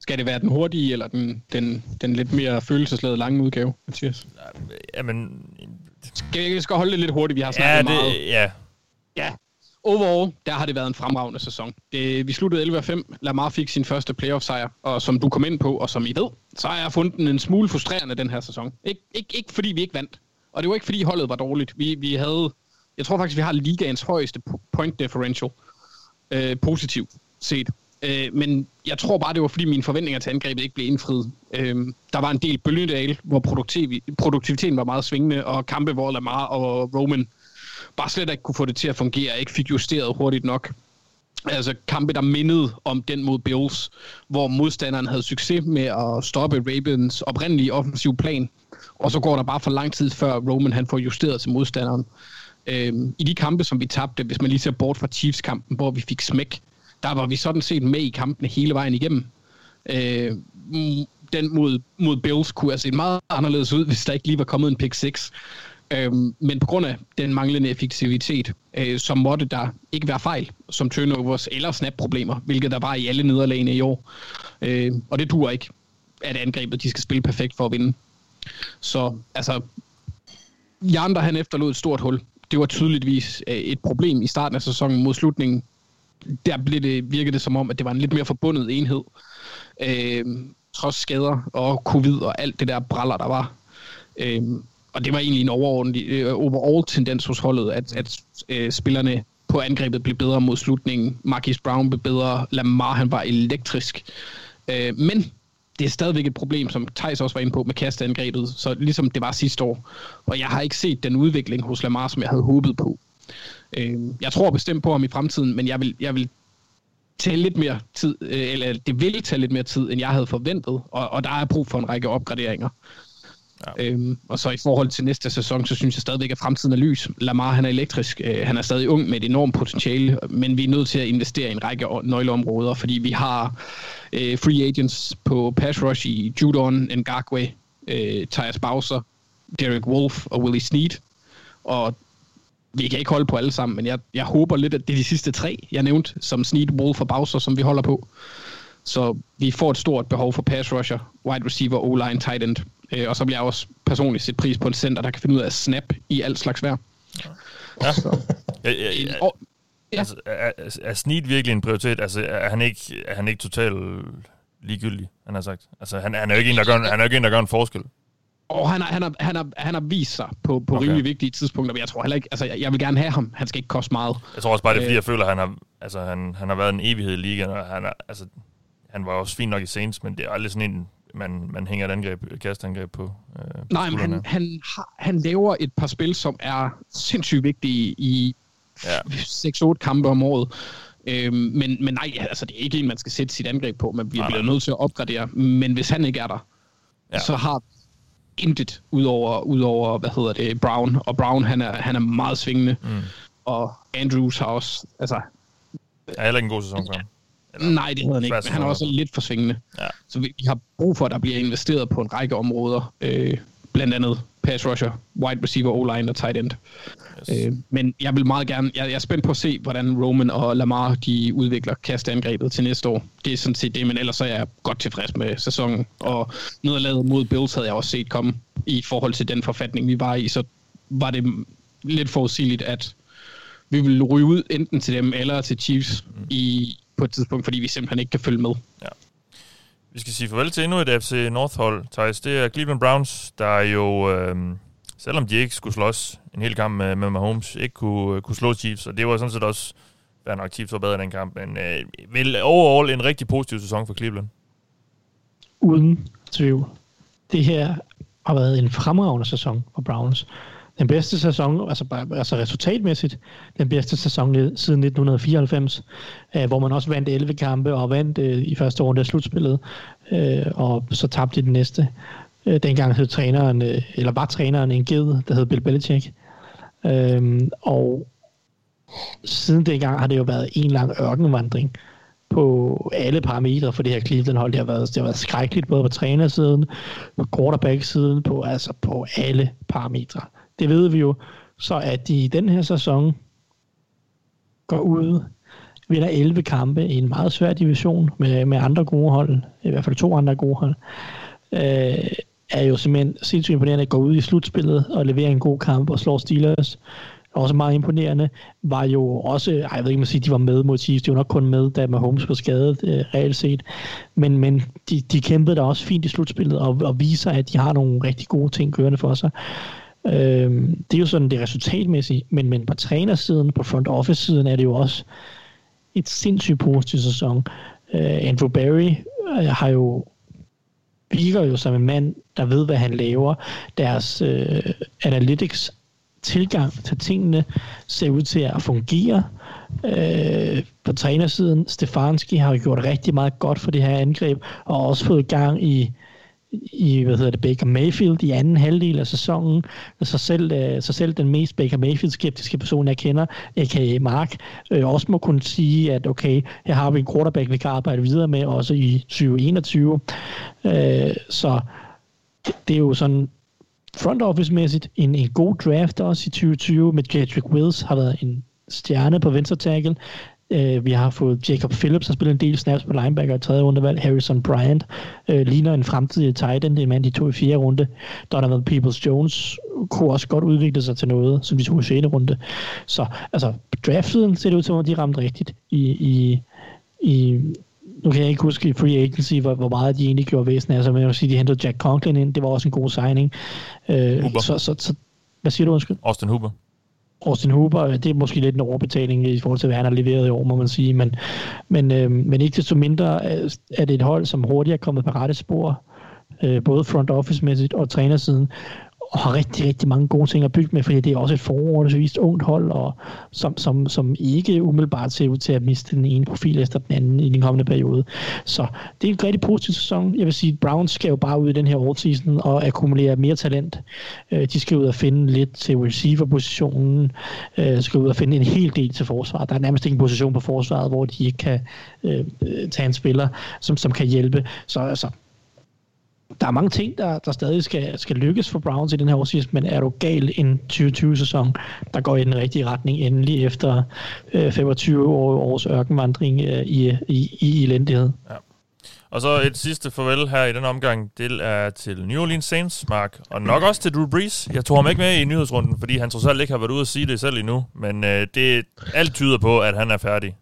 Skal det være den hurtige, eller den, den, den lidt mere følelsesladede lange udgave, Mathias? Jamen... Skal vi skal holde det lidt hurtigt, vi har snakket ja, det, meget. Ja, Ja, overall, der har det været en fremragende sæson. Det, vi sluttede 11-5. Lamar fik sin første playoff-sejr, og som du kom ind på, og som I ved, så har jeg fundet den en smule frustrerende den her sæson. Ik- ikke, ikke fordi vi ikke vandt, og det var ikke fordi holdet var dårligt. Vi, vi havde, jeg tror faktisk, vi har ligaens højeste point differential, øh, positivt set. Øh, men jeg tror bare, det var fordi mine forventninger til angrebet ikke blev indfriet. Øh, der var en del bølgedal, hvor produktiv, produktiviteten var meget svingende, og kampe, hvor Lamar og Roman bare slet ikke kunne få det til at fungere, ikke fik justeret hurtigt nok. Altså kampe, der mindede om den mod Bills, hvor modstanderen havde succes med at stoppe Ravens oprindelige offensiv plan, og så går der bare for lang tid, før Roman han får justeret til modstanderen. Øhm, I de kampe, som vi tabte, hvis man lige ser bort fra Chiefs-kampen, hvor vi fik smæk, der var vi sådan set med i kampene hele vejen igennem. Øh, den mod, mod Bills kunne have set meget anderledes ud, hvis der ikke lige var kommet en pick 6. Øhm, men på grund af den manglende effektivitet, øh, så måtte der ikke være fejl, som turnovers eller snap-problemer, hvilket der var i alle nederlagene i år. Øh, og det duer ikke, at angrebet de skal spille perfekt for at vinde. Så altså, Jander han efterlod et stort hul. Det var tydeligvis øh, et problem i starten af sæsonen mod slutningen. Der blev det, virkede det som om, at det var en lidt mere forbundet enhed. Øh, trods skader og covid og alt det der braller, der var. Øh, og det var egentlig en overordentlig, øh, overall tendens hos holdet, at, at øh, spillerne på angrebet blev bedre mod slutningen. Marquis Brown blev bedre. Lamar, han var elektrisk. Øh, men det er stadigvæk et problem, som Thijs også var inde på med kasteangrebet, så ligesom det var sidste år. Og jeg har ikke set den udvikling hos Lamar, som jeg havde håbet på. Øh, jeg tror bestemt på ham i fremtiden, men jeg vil, jeg vil tage lidt mere tid, øh, eller det vil tage lidt mere tid, end jeg havde forventet, og, og der er brug for en række opgraderinger. Ja. Øhm, og så i forhold til næste sæson, så synes jeg stadigvæk, at fremtiden er lys. Lamar, han er elektrisk. Øh, han er stadig ung med et enormt potentiale, men vi er nødt til at investere i en række nøgleområder, fordi vi har øh, free agents på pass rush i Judon, Ngakwe, øh, Tyus Bowser, Derek Wolf og Willie Snead. Og vi kan ikke holde på alle sammen, men jeg, jeg håber lidt, at det er de sidste tre, jeg nævnte, som Snead, Wolf og Bowser, som vi holder på. Så vi får et stort behov for pass rusher, wide receiver, O-line, tight end. Øh, og så bliver jeg også personligt set pris på en center, der kan finde ud af at snap i alt slags vejr. Ja. ja, ja, ja. Og, ja. Altså, er, er Snead virkelig en prioritet? Altså, er han ikke, er han ikke totalt ligegyldig, han har sagt? Altså, han, han er jo ikke en, der gør, han er jo ikke en, der gør en forskel. Og han har, han har, han har, han har vist sig på, på okay. rimelig vigtige tidspunkter, men jeg tror heller ikke, altså jeg, jeg vil gerne have ham, han skal ikke koste meget. Jeg tror også bare, det er fordi, øh. jeg føler, at han har, altså, han, han har været en evighed i ligaen, og han, er, altså, han var også fint nok i Saints, men det er aldrig sådan en, man, man hænger et angreb, et kastangreb på. Øh, Nej, men han, han, har, han laver et par spil, som er sindssygt vigtige i ja. 6-8 kampe om året. Øhm, men, men nej, altså det er ikke en, man skal sætte sit angreb på, men vi nej, bliver nødt til at opgradere. Men hvis han ikke er der, ja. så har intet udover, udover hvad hedder det, Brown. Og Brown, han er, han er meget svingende. Mm. Og Andrews har også, altså... Er heller ikke en god sæson for ham. Eller, Nej, det hedder han ikke, men han er også lidt for svingende. Ja. Så vi, vi har brug for, at der bliver investeret på en række områder. Øh, blandt andet pass rusher, wide receiver, O-line og tight end. Yes. Øh, men jeg vil meget gerne, jeg, jeg er spændt på at se, hvordan Roman og Lamar de udvikler kasteangrebet til næste år. Det er sådan set det, men ellers er jeg godt tilfreds med sæsonen. Og nederlaget mod Bills havde jeg også set komme i forhold til den forfatning, vi var i, så var det lidt forudsigeligt, at vi ville ryge ud enten til dem eller til Chiefs mm. i, på et tidspunkt, fordi vi simpelthen ikke kan følge med. Ja. Vi skal sige farvel til endnu et FC North-hold, Thijs. Det er Cleveland Browns, der jo, øh, selvom de ikke skulle slås en hel kamp med, med Mahomes, ikke kunne, kunne slå Chiefs, og det var sådan set også, hvad nok Chiefs var bedre i den kamp, men øh, vel overall en rigtig positiv sæson for Cleveland. Uden tvivl. Det her har været en fremragende sæson for Browns den bedste sæson, altså, altså resultatmæssigt, den bedste sæson siden 1994, øh, hvor man også vandt 11 kampe og vandt øh, i første runde af slutspillet, øh, og så tabte de den næste. Øh, dengang hed træneren, øh, eller var træneren en ged, der hed Bill Belichick. Øh, og siden dengang har det jo været en lang ørkenvandring på alle parametre for det her Cleveland-hold. Det har været, det har været skrækkeligt, både på trænersiden, på quarterback-siden, på, altså på alle parametre det ved vi jo, så at de i den her sæson går ud, vinder 11 kampe i en meget svær division med, med andre gode hold, i hvert fald to andre gode hold, øh, er jo simpelthen sindssygt imponerende at gå ud i slutspillet og levere en god kamp og slå Steelers. Også meget imponerende. Var jo også, ej, jeg ved ikke, man siger, de var med mod Chiefs. De var nok kun med, da Mahomes var skadet, øh, reelt set. Men, men de, de kæmpede da også fint i slutspillet og, og viser, at de har nogle rigtig gode ting kørende for sig. Øh, det er jo sådan det resultatmæssige, men, men på trænersiden, på front office-siden er det jo også et sindssygt positivt sæson. Øh, Andrew Barry øh, har jo virker jo som en mand, der ved, hvad han laver. Deres øh, analytics tilgang til tingene ser ud til at fungere. Øh, på trænersiden, Stefanski har jo gjort rigtig meget godt for det her angreb, og også fået gang i, i hvad hedder det, Baker Mayfield i anden halvdel af sæsonen. Så selv, øh, så selv den mest Baker Mayfield-skeptiske person, jeg kender, a.k.a. Mark, øh, også må kunne sige, at okay, her har vi en quarterback, vi kan arbejde videre med, også i 2021. Øh, så det, det er jo sådan front office-mæssigt en, en god draft også i 2020 med Jedrick Wills har været en stjerne på venstre tackle. Uh, vi har fået Jacob Phillips, der spiller en del snaps på linebacker i tredje rundevalg. Harrison Bryant uh, ligner en fremtidig tight end, det er mand, de tog i fjerde runde. Donovan Peoples-Jones kunne også godt udvikle sig til noget, som de tog i fjerde runde. Så altså, draftsiden ser det ud som om, de ramte rigtigt i, i, i nu kan jeg ikke huske i free agency, hvor, hvor meget de egentlig gjorde væsen af sig, men jeg vil sige, de hentede Jack Conklin ind, det var også en god signing. Øh, så, så, så, hvad siger du, undskyld? Austin Huber. Austin Hooper, øh, det er måske lidt en overbetaling i forhold til, hvad han har leveret i år, må man sige, men, men, øh, men ikke desto mindre er det et hold, som hurtigt er kommet på rette spor, øh, både front office-mæssigt og trænersiden, og har rigtig, rigtig mange gode ting at bygge med, fordi det er også et forholdsvis ungt hold, og som, som, som ikke umiddelbart ser ud til at miste den ene profil efter den anden i den kommende periode. Så det er en rigtig positiv sæson. Jeg vil sige, at Browns skal jo bare ud i den her off-season og akkumulere mere talent. Øh, de skal ud og finde lidt til receiver-positionen, øh, skal ud og finde en hel del til forsvaret. Der er nærmest ikke en position på forsvaret, hvor de ikke kan øh, tage en spiller, som, som kan hjælpe. Så altså, der er mange ting, der, der stadig skal, skal lykkes for Browns i den her årsidst, men er du gal en 2020-sæson, der går i den rigtige retning endelig efter øh, 25 år, års ørkenvandring øh, i, i, i elendighed. Ja. Og så et sidste farvel her i den omgang, det er til New Orleans Saints, Mark, og nok også til Drew Brees. Jeg tog ham ikke med i nyhedsrunden, fordi han trods alt ikke har været ude at sige det selv endnu, men øh, det alt tyder på, at han er færdig.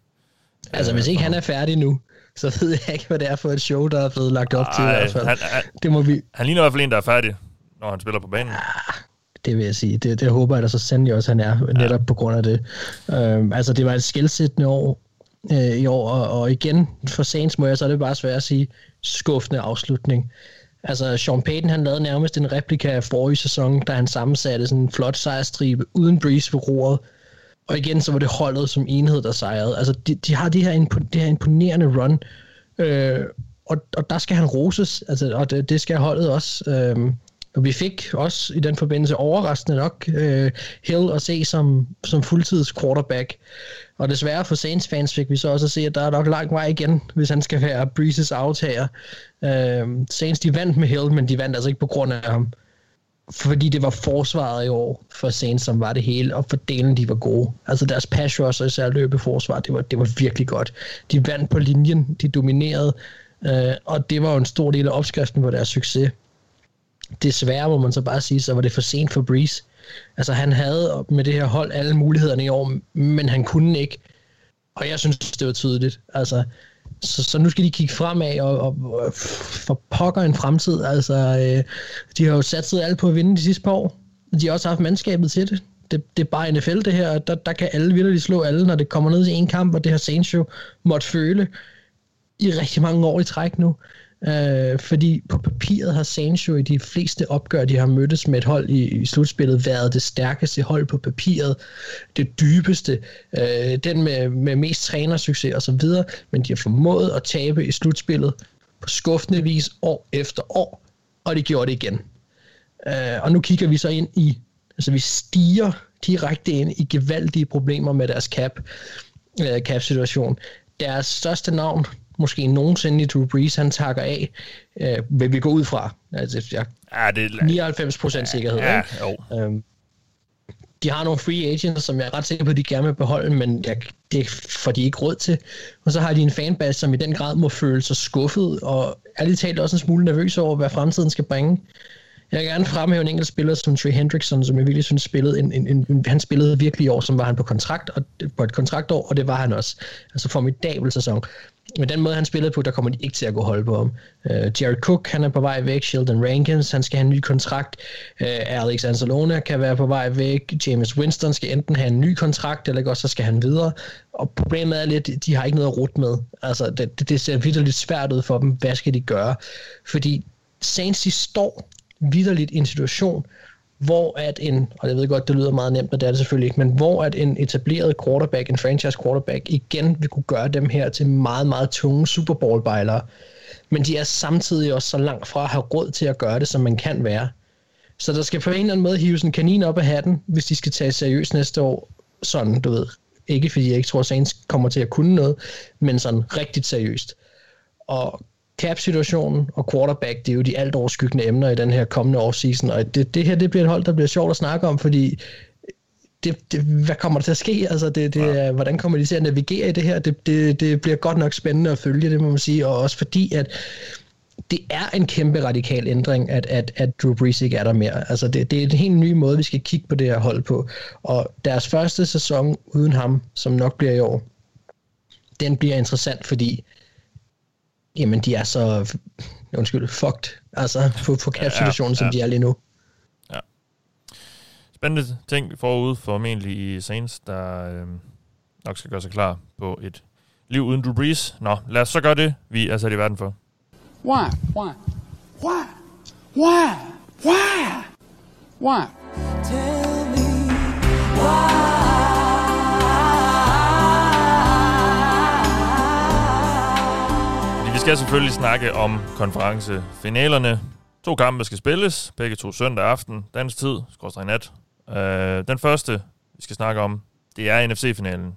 Altså, hvis ikke han er færdig nu, så (laughs) ved jeg ikke, hvad det er for et show, der er blevet lagt op Ej, til i hvert fald. Han, han, det må vi... han ligner i hvert fald en, der er færdig, når han spiller på banen. Ah, det vil jeg sige. Det, det håber jeg da så sandelig også, han er, netop ja. på grund af det. Øhm, altså, det var et skældsættende år øh, i år, og, og igen, for Saints må jeg så er det bare svært at sige, skuffende afslutning. Altså, Sean Payton, han lavede nærmest en replika af forrige sæson, da han sammensatte sådan en flot sejrstribe uden Breeze ved roret, og igen, så var det holdet som enhed, der sejrede. Altså, de, de har de her, impo, det her imponerende run, øh, og, og der skal han roses, altså, og det, det skal holdet også. Øh, og vi fik også i den forbindelse overraskende nok øh, Hill at se som, som fuldtids quarterback. Og desværre for Saints fans fik vi så også at se, at der er nok lang vej igen, hvis han skal være Breezes aftager. Øh, Saints de vandt med Hill, men de vandt altså ikke på grund af ham fordi det var forsvaret i år for Saints, som var det hele, og fordelen de var gode. Altså deres pass rush og især løbeforsvar, det var, det var virkelig godt. De vandt på linjen, de dominerede, øh, og det var jo en stor del af opskriften på deres succes. Desværre må man så bare sige, så var det for sent for Breeze. Altså han havde med det her hold alle mulighederne i år, men han kunne ikke. Og jeg synes, det var tydeligt. Altså, så, så nu skal de kigge fremad og, og, og for pokker en fremtid. Altså, øh, de har jo satset alt på at vinde de sidste par år. De har også haft mandskabet til det. Det, det er bare NFL det her, der, der kan alle vildt slå alle, når det kommer ned til en kamp, og det har Saints jo måtte føle i rigtig mange år i træk nu. Øh, fordi på papiret har Sancho i de fleste opgør, de har mødtes med et hold i, i slutspillet, været det stærkeste hold på papiret, det dybeste, øh, den med, med mest trænersucces osv., men de har formået at tabe i slutspillet på skuffende vis år efter år, og de gjorde det igen. Øh, og nu kigger vi så ind i, altså vi stiger direkte ind i gevaldige problemer med deres cap, øh, cap-situation. Deres største navn, måske nogensinde i Drew Brees, han takker af, øh, vil vi gå ud fra. Altså, jeg, ja, det er 99 procent sikkerhed. Ja, ja, øhm, de har nogle free agents, som jeg er ret sikker på, at de gerne vil beholde, men jeg, det får de ikke råd til. Og så har de en fanbase, som i den grad må føle sig skuffet, og ærligt talt også en smule nervøs over, hvad fremtiden skal bringe. Jeg vil gerne fremhæve en enkelt spiller som Trey Hendrickson, som jeg virkelig synes spillede en, en, en, han spillede virkelig i år, som var han på kontrakt og på et kontraktår, og det var han også. Altså formidabel sæson. Men den måde, han spillede på, der kommer de ikke til at gå hold på ham. Uh, Jared Cook, han er på vej væk. Sheldon Rankins, han skal have en ny kontrakt. Uh, Alex Anzalone kan være på vej væk. James Winston skal enten have en ny kontrakt, eller også så skal han videre. Og problemet er lidt, de har ikke noget at rute med. Altså, det, det, det ser vidderligt lidt svært ud for dem. Hvad skal de gøre? Fordi Saints, de står vidderligt i en situation, hvor at en, og jeg ved godt, det lyder meget nemt, men det er det selvfølgelig ikke, men hvor at en etableret quarterback, en franchise quarterback, igen vil kunne gøre dem her til meget, meget tunge Super bowl bejlere Men de er samtidig også så langt fra at have råd til at gøre det, som man kan være. Så der skal på en eller anden måde hives en kanin op af hatten, hvis de skal tage seriøst næste år. Sådan, du ved. Ikke fordi jeg ikke tror, at Saints kommer til at kunne noget, men sådan rigtigt seriøst. Og cap-situationen og quarterback, det er jo de alt overskyggende emner i den her kommende offseason, og det, det her det bliver et hold, der bliver sjovt at snakke om, fordi det, det, hvad kommer der til at ske? Altså, det, det, ja. hvordan kommer de til at navigere i det her? Det, det, det bliver godt nok spændende at følge, det må man sige, og også fordi, at det er en kæmpe radikal ændring, at, at, at Drew Brees ikke er der mere. Altså, det, det er en helt ny måde, vi skal kigge på det her hold på. Og deres første sæson uden ham, som nok bliver i år, den bliver interessant, fordi jamen de er så, undskyld, fucked, altså på, på cap-situationen, ja, ja, ja. som de er lige nu. Ja. Spændende ting forude formentlig i Saints, der øh, nok skal gøre sig klar på et liv uden Drew Brees. Nå, lad os så gøre det, vi er sat i verden for. Why? Why? Why? Why? Why? Why? Tell me why? Skal selvfølgelig snakke om konferencefinalerne. To kampe skal spilles, begge to søndag aften, dansk tid, skorstræk nat. Øh, den første, vi skal snakke om, det er NFC-finalen.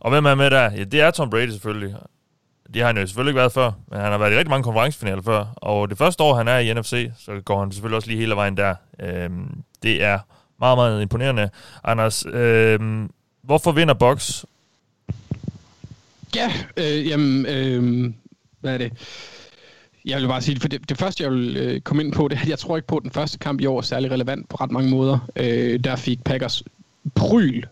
Og hvem er med der? Ja, det er Tom Brady selvfølgelig. Det har han jo selvfølgelig ikke været før, men han har været i rigtig mange konferencefinaler før. Og det første år, han er i NFC, så går han selvfølgelig også lige hele vejen der. Øh, det er meget, meget imponerende. Anders, øh, hvorfor vinder Box? Ja, øh, jamen, øh, hvad er det? Jeg vil bare sige, for det, det første, jeg vil øh, komme ind på, det er, at jeg tror ikke på, at den første kamp i år er særlig relevant på ret mange måder. Øh, der fik Packers pryl,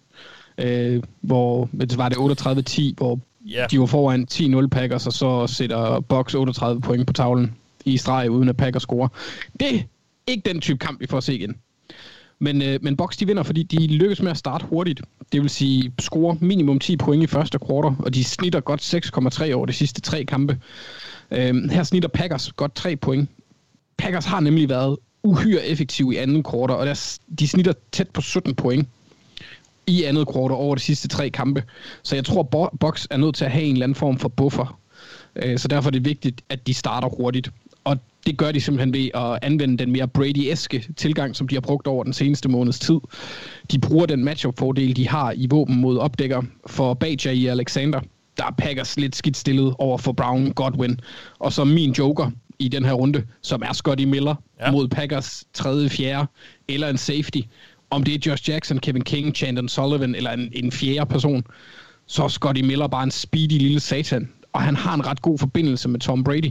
øh, hvor det var det 38-10, hvor yeah. de var foran 10-0 Packers, og så sætter Box 38 point på tavlen i streg, uden at Packers score. Det er ikke den type kamp, vi får at se igen. Men, øh, men Box de vinder, fordi de lykkes med at starte hurtigt. Det vil sige, score minimum 10 point i første kvartal, og de snitter godt 6,3 over de sidste tre kampe. Øh, her snitter Packers godt 3 point. Packers har nemlig været uhyre effektiv i anden kvartal, og der, de snitter tæt på 17 point i andet kvartal over de sidste tre kampe. Så jeg tror, Box er nødt til at have en eller anden form for buffer. Øh, så derfor er det vigtigt, at de starter hurtigt. Det gør de simpelthen ved at anvende den mere Brady-eske tilgang, som de har brugt over den seneste måneds tid. De bruger den matchup-fordel, de har i våben mod opdækker for Baja i Alexander. Der er Packers lidt skidt stillet over for Brown Godwin. Og så min joker i den her runde, som er Scotty Miller ja. mod Packers tredje, fjerde eller en safety. Om det er Josh Jackson, Kevin King, Chandon Sullivan eller en, en fjerde person, så er Scotty Miller bare en speedy lille satan og han har en ret god forbindelse med Tom Brady.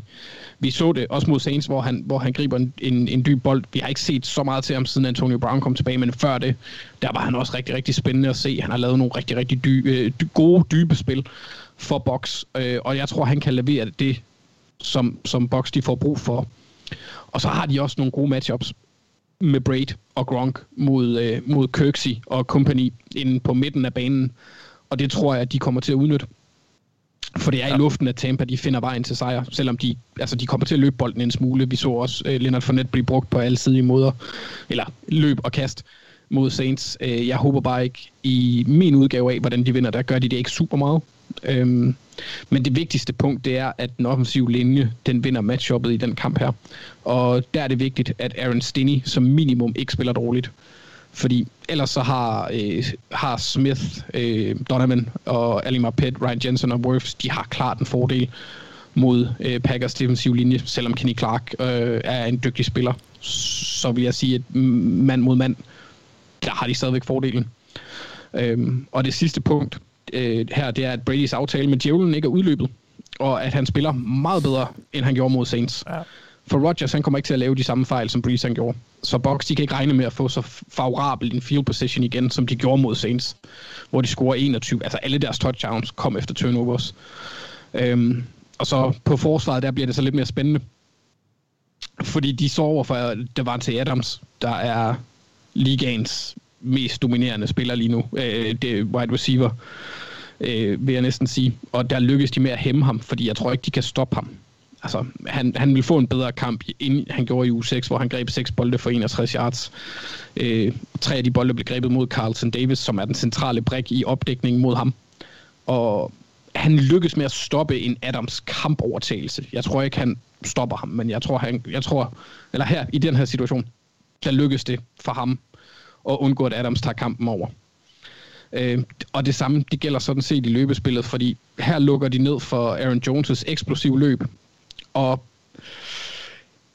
Vi så det også mod Saints, hvor han, hvor han griber en, en, en dyb bold. Vi har ikke set så meget til ham, siden Antonio Brown kom tilbage, men før det, der var han også rigtig, rigtig spændende at se. Han har lavet nogle rigtig, rigtig dy, øh, dy, gode, dybe spil for Box, øh, og jeg tror, han kan levere det, som, som Box de får brug for. Og så har de også nogle gode matchups med Braid og Gronk mod, øh, mod Kirksey og company inde på midten af banen. Og det tror jeg, at de kommer til at udnytte. For det er ja. i luften, at Tampa de finder vejen til sejr, selvom de, altså, de kommer til at løbe bolden en smule. Vi så også uh, Leonard Fournette blive brugt på alle sider måder, eller løb og kast mod Saints. Uh, jeg håber bare ikke i min udgave af, hvordan de vinder, der gør de det ikke super meget. Um, men det vigtigste punkt, det er, at den offensive linje, den vinder matchuppet i den kamp her. Og der er det vigtigt, at Aaron Stinney som minimum ikke spiller dårligt. Fordi ellers så har, øh, har Smith, øh, Donovan og Ali Marpet, Ryan Jensen og Worfs, de har klart en fordel mod øh, Packers defensive linje, selvom Kenny Clark øh, er en dygtig spiller. Så vil jeg sige, at mand mod mand, der har de stadigvæk fordelen. Øhm, og det sidste punkt øh, her, det er, at Bradys aftale med Djævlen ikke er udløbet, og at han spiller meget bedre, end han gjorde mod Saints. Ja. For Rodgers, han kommer ikke til at lave de samme fejl, som Breeze han gjorde. Så Bucks, de kan ikke regne med at få så favorabel en field position igen, som de gjorde mod Saints, hvor de scorer 21. Altså alle deres touchdowns kom efter turnovers. Øhm, og så på forsvaret, der bliver det så lidt mere spændende. Fordi de sover for Davante Adams, der er ligaens mest dominerende spiller lige nu. Øh, det er wide receiver, øh, vil jeg næsten sige. Og der lykkes de med at hæmme ham, fordi jeg tror ikke, de kan stoppe ham. Altså, han, han vil få en bedre kamp, end han gjorde i u 6, hvor han greb seks bolde for 61 yards. Øh, tre af de bolde blev grebet mod Carlton Davis, som er den centrale brik i opdækningen mod ham. Og han lykkes med at stoppe en Adams kampovertagelse. Jeg tror ikke, han stopper ham, men jeg tror, han, jeg tror, eller her, i den her situation, der lykkes det for ham at undgå, at Adams tager kampen over. Øh, og det samme, det gælder sådan set i løbespillet, fordi her lukker de ned for Aaron Jones' eksplosiv løb, og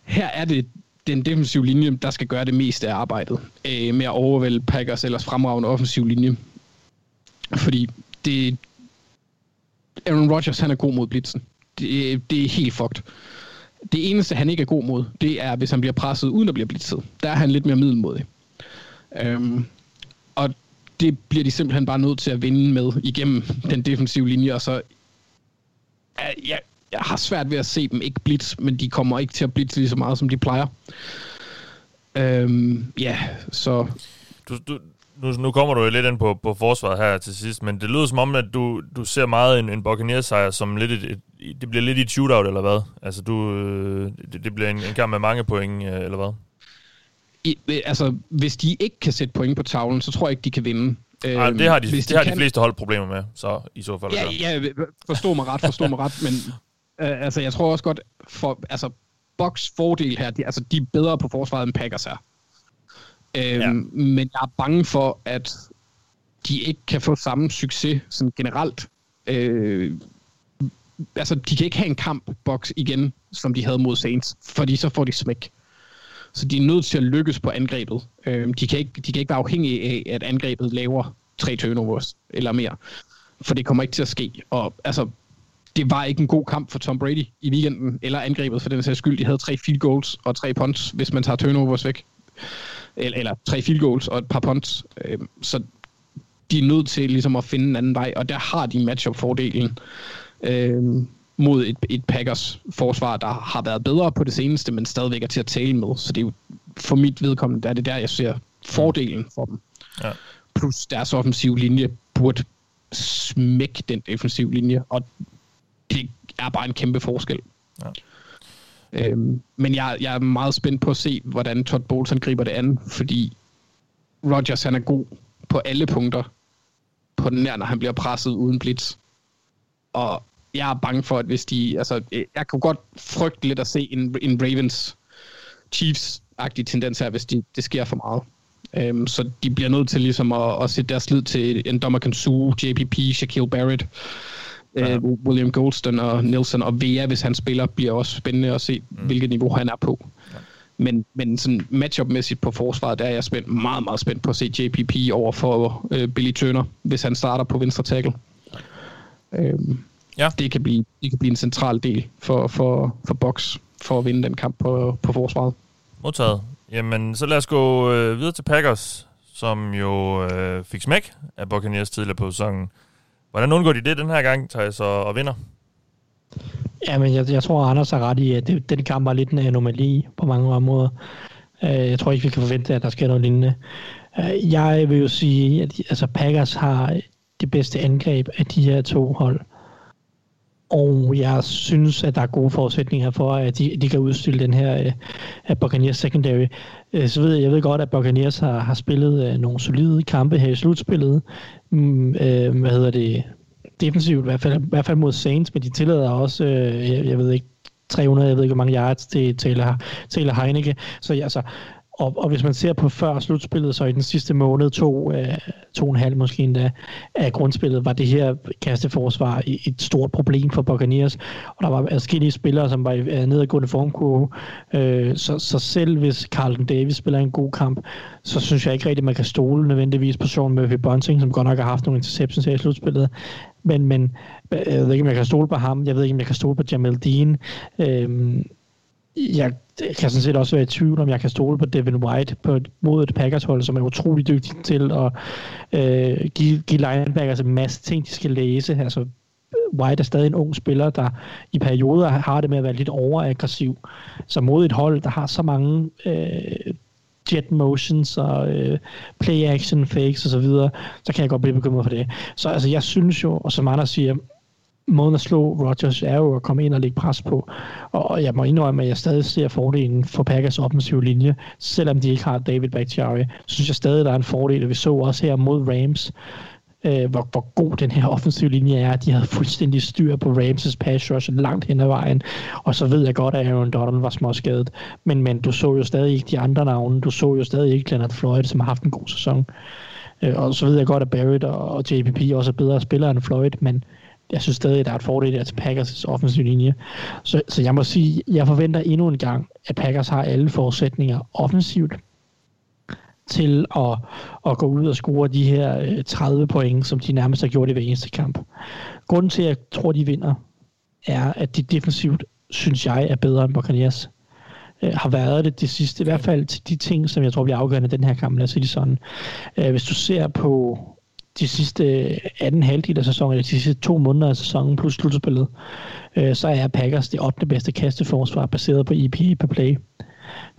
her er det den defensive linje, der skal gøre det meste af arbejdet øh, med at overvælde Packers ellers fremragende offensiv linje. Fordi det, Aaron Rodgers, han er god mod blitzen. Det, det er helt fucked. Det eneste, han ikke er god mod, det er, hvis han bliver presset uden at blive blitzet. Der er han lidt mere middelmodig. Øhm, og det bliver de simpelthen bare nødt til at vinde med igennem den defensive linje, og så jeg, jeg har svært ved at se dem ikke blitz, men de kommer ikke til at blitz lige så meget, som de plejer. Øhm, ja, så... Du, du, nu, nu kommer du jo lidt ind på, på forsvaret her til sidst, men det lyder som om, at du, du ser meget en, en Buccaneers-sejr som lidt et, et, det bliver lidt et shootout, eller hvad? Altså, du, øh, det, det bliver en, en kamp med mange point, øh, eller hvad? I, altså, hvis de ikke kan sætte point på tavlen, så tror jeg ikke, de kan vinde. Ej, det har, de, det de har kan... de fleste hold problemer med, så i så fald. Ja, ja forstå mig ret, forstå mig ret, men (laughs) øh, altså, jeg tror også godt, for, altså, Box fordel her, de, altså, de er bedre på forsvaret, end Packers er. Øhm, ja. Men jeg er bange for, at de ikke kan få samme succes sådan generelt. Øh, altså, de kan ikke have en kamp box igen, som de havde mod Saints, fordi så får de smæk. Så de er nødt til at lykkes på angrebet. Øh, de, kan ikke, de kan ikke være afhængige af, at angrebet laver tre turnovers eller mere. For det kommer ikke til at ske. Og altså, det var ikke en god kamp for Tom Brady i weekenden, eller angrebet for den sags skyld. De havde tre field goals og tre punts, hvis man tager turnovers væk eller, eller tre field goals og et par punts. Øh, så de er nødt til ligesom at finde en anden vej, og der har de matchup-fordelen øh, mod et, et Packers forsvar, der har været bedre på det seneste, men stadigvæk er til at tale med. Så det er jo for mit vedkommende, der er det der, jeg ser fordelen for dem. Ja. Plus deres offensiv linje burde smække den defensiv linje, og det er bare en kæmpe forskel. Ja. Øhm, men jeg, jeg er meget spændt på at se, hvordan Todd Bowles han griber det an, fordi Rodgers han er god på alle punkter på den nær, når han bliver presset uden blitz. Og jeg er bange for, at hvis de... Altså, jeg kunne godt frygte lidt at se en, en Ravens Chiefs-agtig tendens her, hvis de, det sker for meget. Øhm, så de bliver nødt til ligesom at, at sætte deres lid til en Dommer Kansu, JPP, Shaquille Barrett, Ja. Uh, William Goldston og Nielsen og Vea, hvis han spiller, bliver også spændende at se, mm. hvilket niveau han er på. Ja. Men, men sådan matchup-mæssigt på forsvaret, der er jeg spændt, meget, meget spændt på at se JPP over for uh, Billy Turner, hvis han starter på venstre tackle. Um, ja. det, kan blive, det kan blive en central del for, for, for Box for at vinde den kamp på, på forsvaret. Modtaget. Jamen, så lad os gå øh, videre til Packers, som jo øh, fik smæk af Buccaneers tidligere på sæsonen. Hvordan undgår de det den her gang, Thijs, og, og vinder? Ja, men jeg, jeg tror, Anders har ret i, at det, den kamp var lidt en anomali på mange områder. Uh, jeg tror ikke, vi kan forvente, at der sker noget lignende. Uh, jeg vil jo sige, at altså, Packers har det bedste angreb af de her to hold. Og jeg synes, at der er gode forudsætninger for, at de, de kan udstille den her uh, Buccaneers secondary. Uh, så ved jeg, jeg ved godt, at Buccaneers har, har spillet uh, nogle solide kampe her i slutspillet, mm, uh, hvad hedder det, defensivt, i hvert fald, i hvert fald mod Saints, men de tillader også, uh, jeg, jeg ved ikke, 300, jeg ved ikke, hvor mange yards til Taylor, Taylor Heineke. Så altså, og, og hvis man ser på før slutspillet, så i den sidste måned, to, øh, to og en halv måske endda, af grundspillet, var det her kasteforsvar et stort problem for Buccaneers. Og der var adskillige spillere, som var i øh, nedadgående formkurve. Øh, så, så selv hvis Carlton Davis spiller en god kamp, så synes jeg ikke rigtigt, man kan stole nødvendigvis på Sean Murphy Bunting, som godt nok har haft nogle interceptions her i slutspillet. Men, men øh, jeg ved ikke, om jeg kan stole på ham. Jeg ved ikke, om jeg kan stole på Jamel Dean. Øh, jeg kan sådan set også være i tvivl, om jeg kan stole på Devin White på, mod et Packers-hold, som er utrolig dygtig til at øh, give, give linebackers en masse ting, de skal læse. Altså, White er stadig en ung spiller, der i perioder har det med at være lidt overaggressiv. Så mod et hold, der har så mange øh, jet motions og øh, play action fakes osv., så, så kan jeg godt blive bekymret for det. Så altså, jeg synes jo, og som andre siger, måden at slå Rodgers er jo at komme ind og lægge pres på. Og jeg må indrømme, at jeg stadig ser fordelen for Packers offensive linje, selvom de ikke har David Bakhtiari. Så synes jeg stadig, der er en fordel, og vi så også her mod Rams, øh, hvor, hvor god den her offensive linje er. De havde fuldstændig styr på Ramses pass rush langt hen ad vejen. Og så ved jeg godt, at Aaron Donald var småskadet. Men, men du så jo stadig ikke de andre navne. Du så jo stadig ikke Leonard Floyd, som har haft en god sæson. Øh, og så ved jeg godt, at Barrett og JPP også er bedre spillere end Floyd, men jeg synes stadig, at der er et fordel der til Packers' offensive linje. Så, så jeg må sige, jeg forventer endnu en gang, at Packers har alle forudsætninger offensivt til at, at gå ud og score de her øh, 30 point, som de nærmest har gjort i hver eneste kamp. Grunden til, at jeg tror, de vinder, er, at de defensivt, synes jeg, er bedre end Buccaneers. Øh, har været det det sidste, i hvert fald til de ting, som jeg tror bliver afgørende i den her kamp, lad os sige det sådan. Øh, hvis du ser på de sidste øh, anden halvdel af sæsonen, eller de sidste to måneder af sæsonen plus slutspillet, øh, så er Packers det 8. bedste kasteforsvar baseret på EPA per play.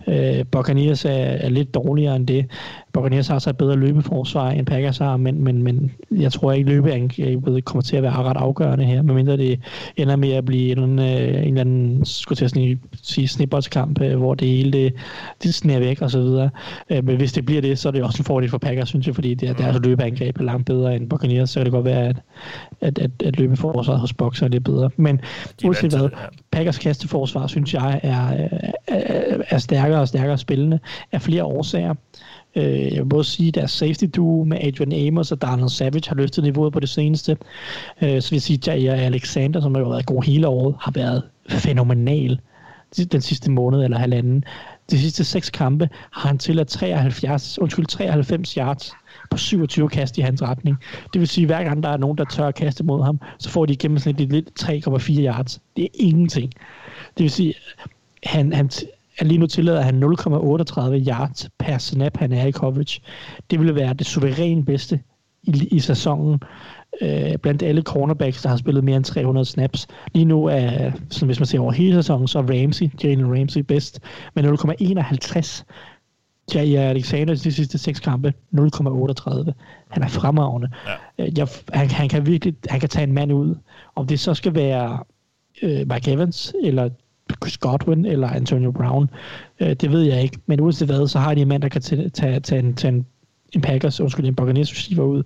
Øh, Buccaneers er, er lidt dårligere end det. Buccaneers har så et bedre løbeforsvar end Packers har, men, men, men jeg tror ikke, løbeangrebet kommer til at være ret afgørende her, medmindre det ender med at blive en, en, øh, en eller anden, skulle jeg sige, snibboldskamp, øh, hvor det hele det, det sneer væk og så videre. Øh, men hvis det bliver det, så er det også en fordel for Packers, synes jeg, fordi det, deres løbeangreb er langt bedre end Buccaneers, så kan det godt være, at, at, at, at løbeforsvaret hos Boxer er lidt bedre. Men uanset hvad, Packers kasteforsvar, synes jeg, er, er, er stærkere og stærkere spillende af flere årsager. Øh, jeg vil både sige, at deres safety duo med Adrian Amos og Darnell Savage har løftet niveauet på det seneste. Øh, så vil jeg sige, at Jair Alexander, som har været god hele året, har været fænomenal den sidste måned eller halvanden. De sidste seks kampe har han tilladt 73, undskyld, 93 yards på 27 kast i hans retning. Det vil sige, at hver gang der er nogen, der tør at kaste mod ham, så får de gennemsnitligt lidt 3,4 yards. Det er ingenting. Det vil sige, han, han, at lige nu tillader han 0,38 yards per snap, han er i coverage. Det ville være det suverænt bedste i, i sæsonen øh, blandt alle cornerbacks, der har spillet mere end 300 snaps. Lige nu er, sådan hvis man ser over hele sæsonen, så er Ramsey, Jalen Ramsey bedst med 0,51. Jair Alexander de sidste seks kampe, 0,38. Han er fremragende. Ja. Øh, jeg, han, han, kan virkelig han kan tage en mand ud. Om det så skal være øh, Mike Evans eller Chris Godwin eller Antonio Brown. Øh, det ved jeg ikke, men uanset hvad, så har de en mand, der kan tage, tage, tage, en, tage en, en Packers, undskyld, en Buccaneers receiver ud.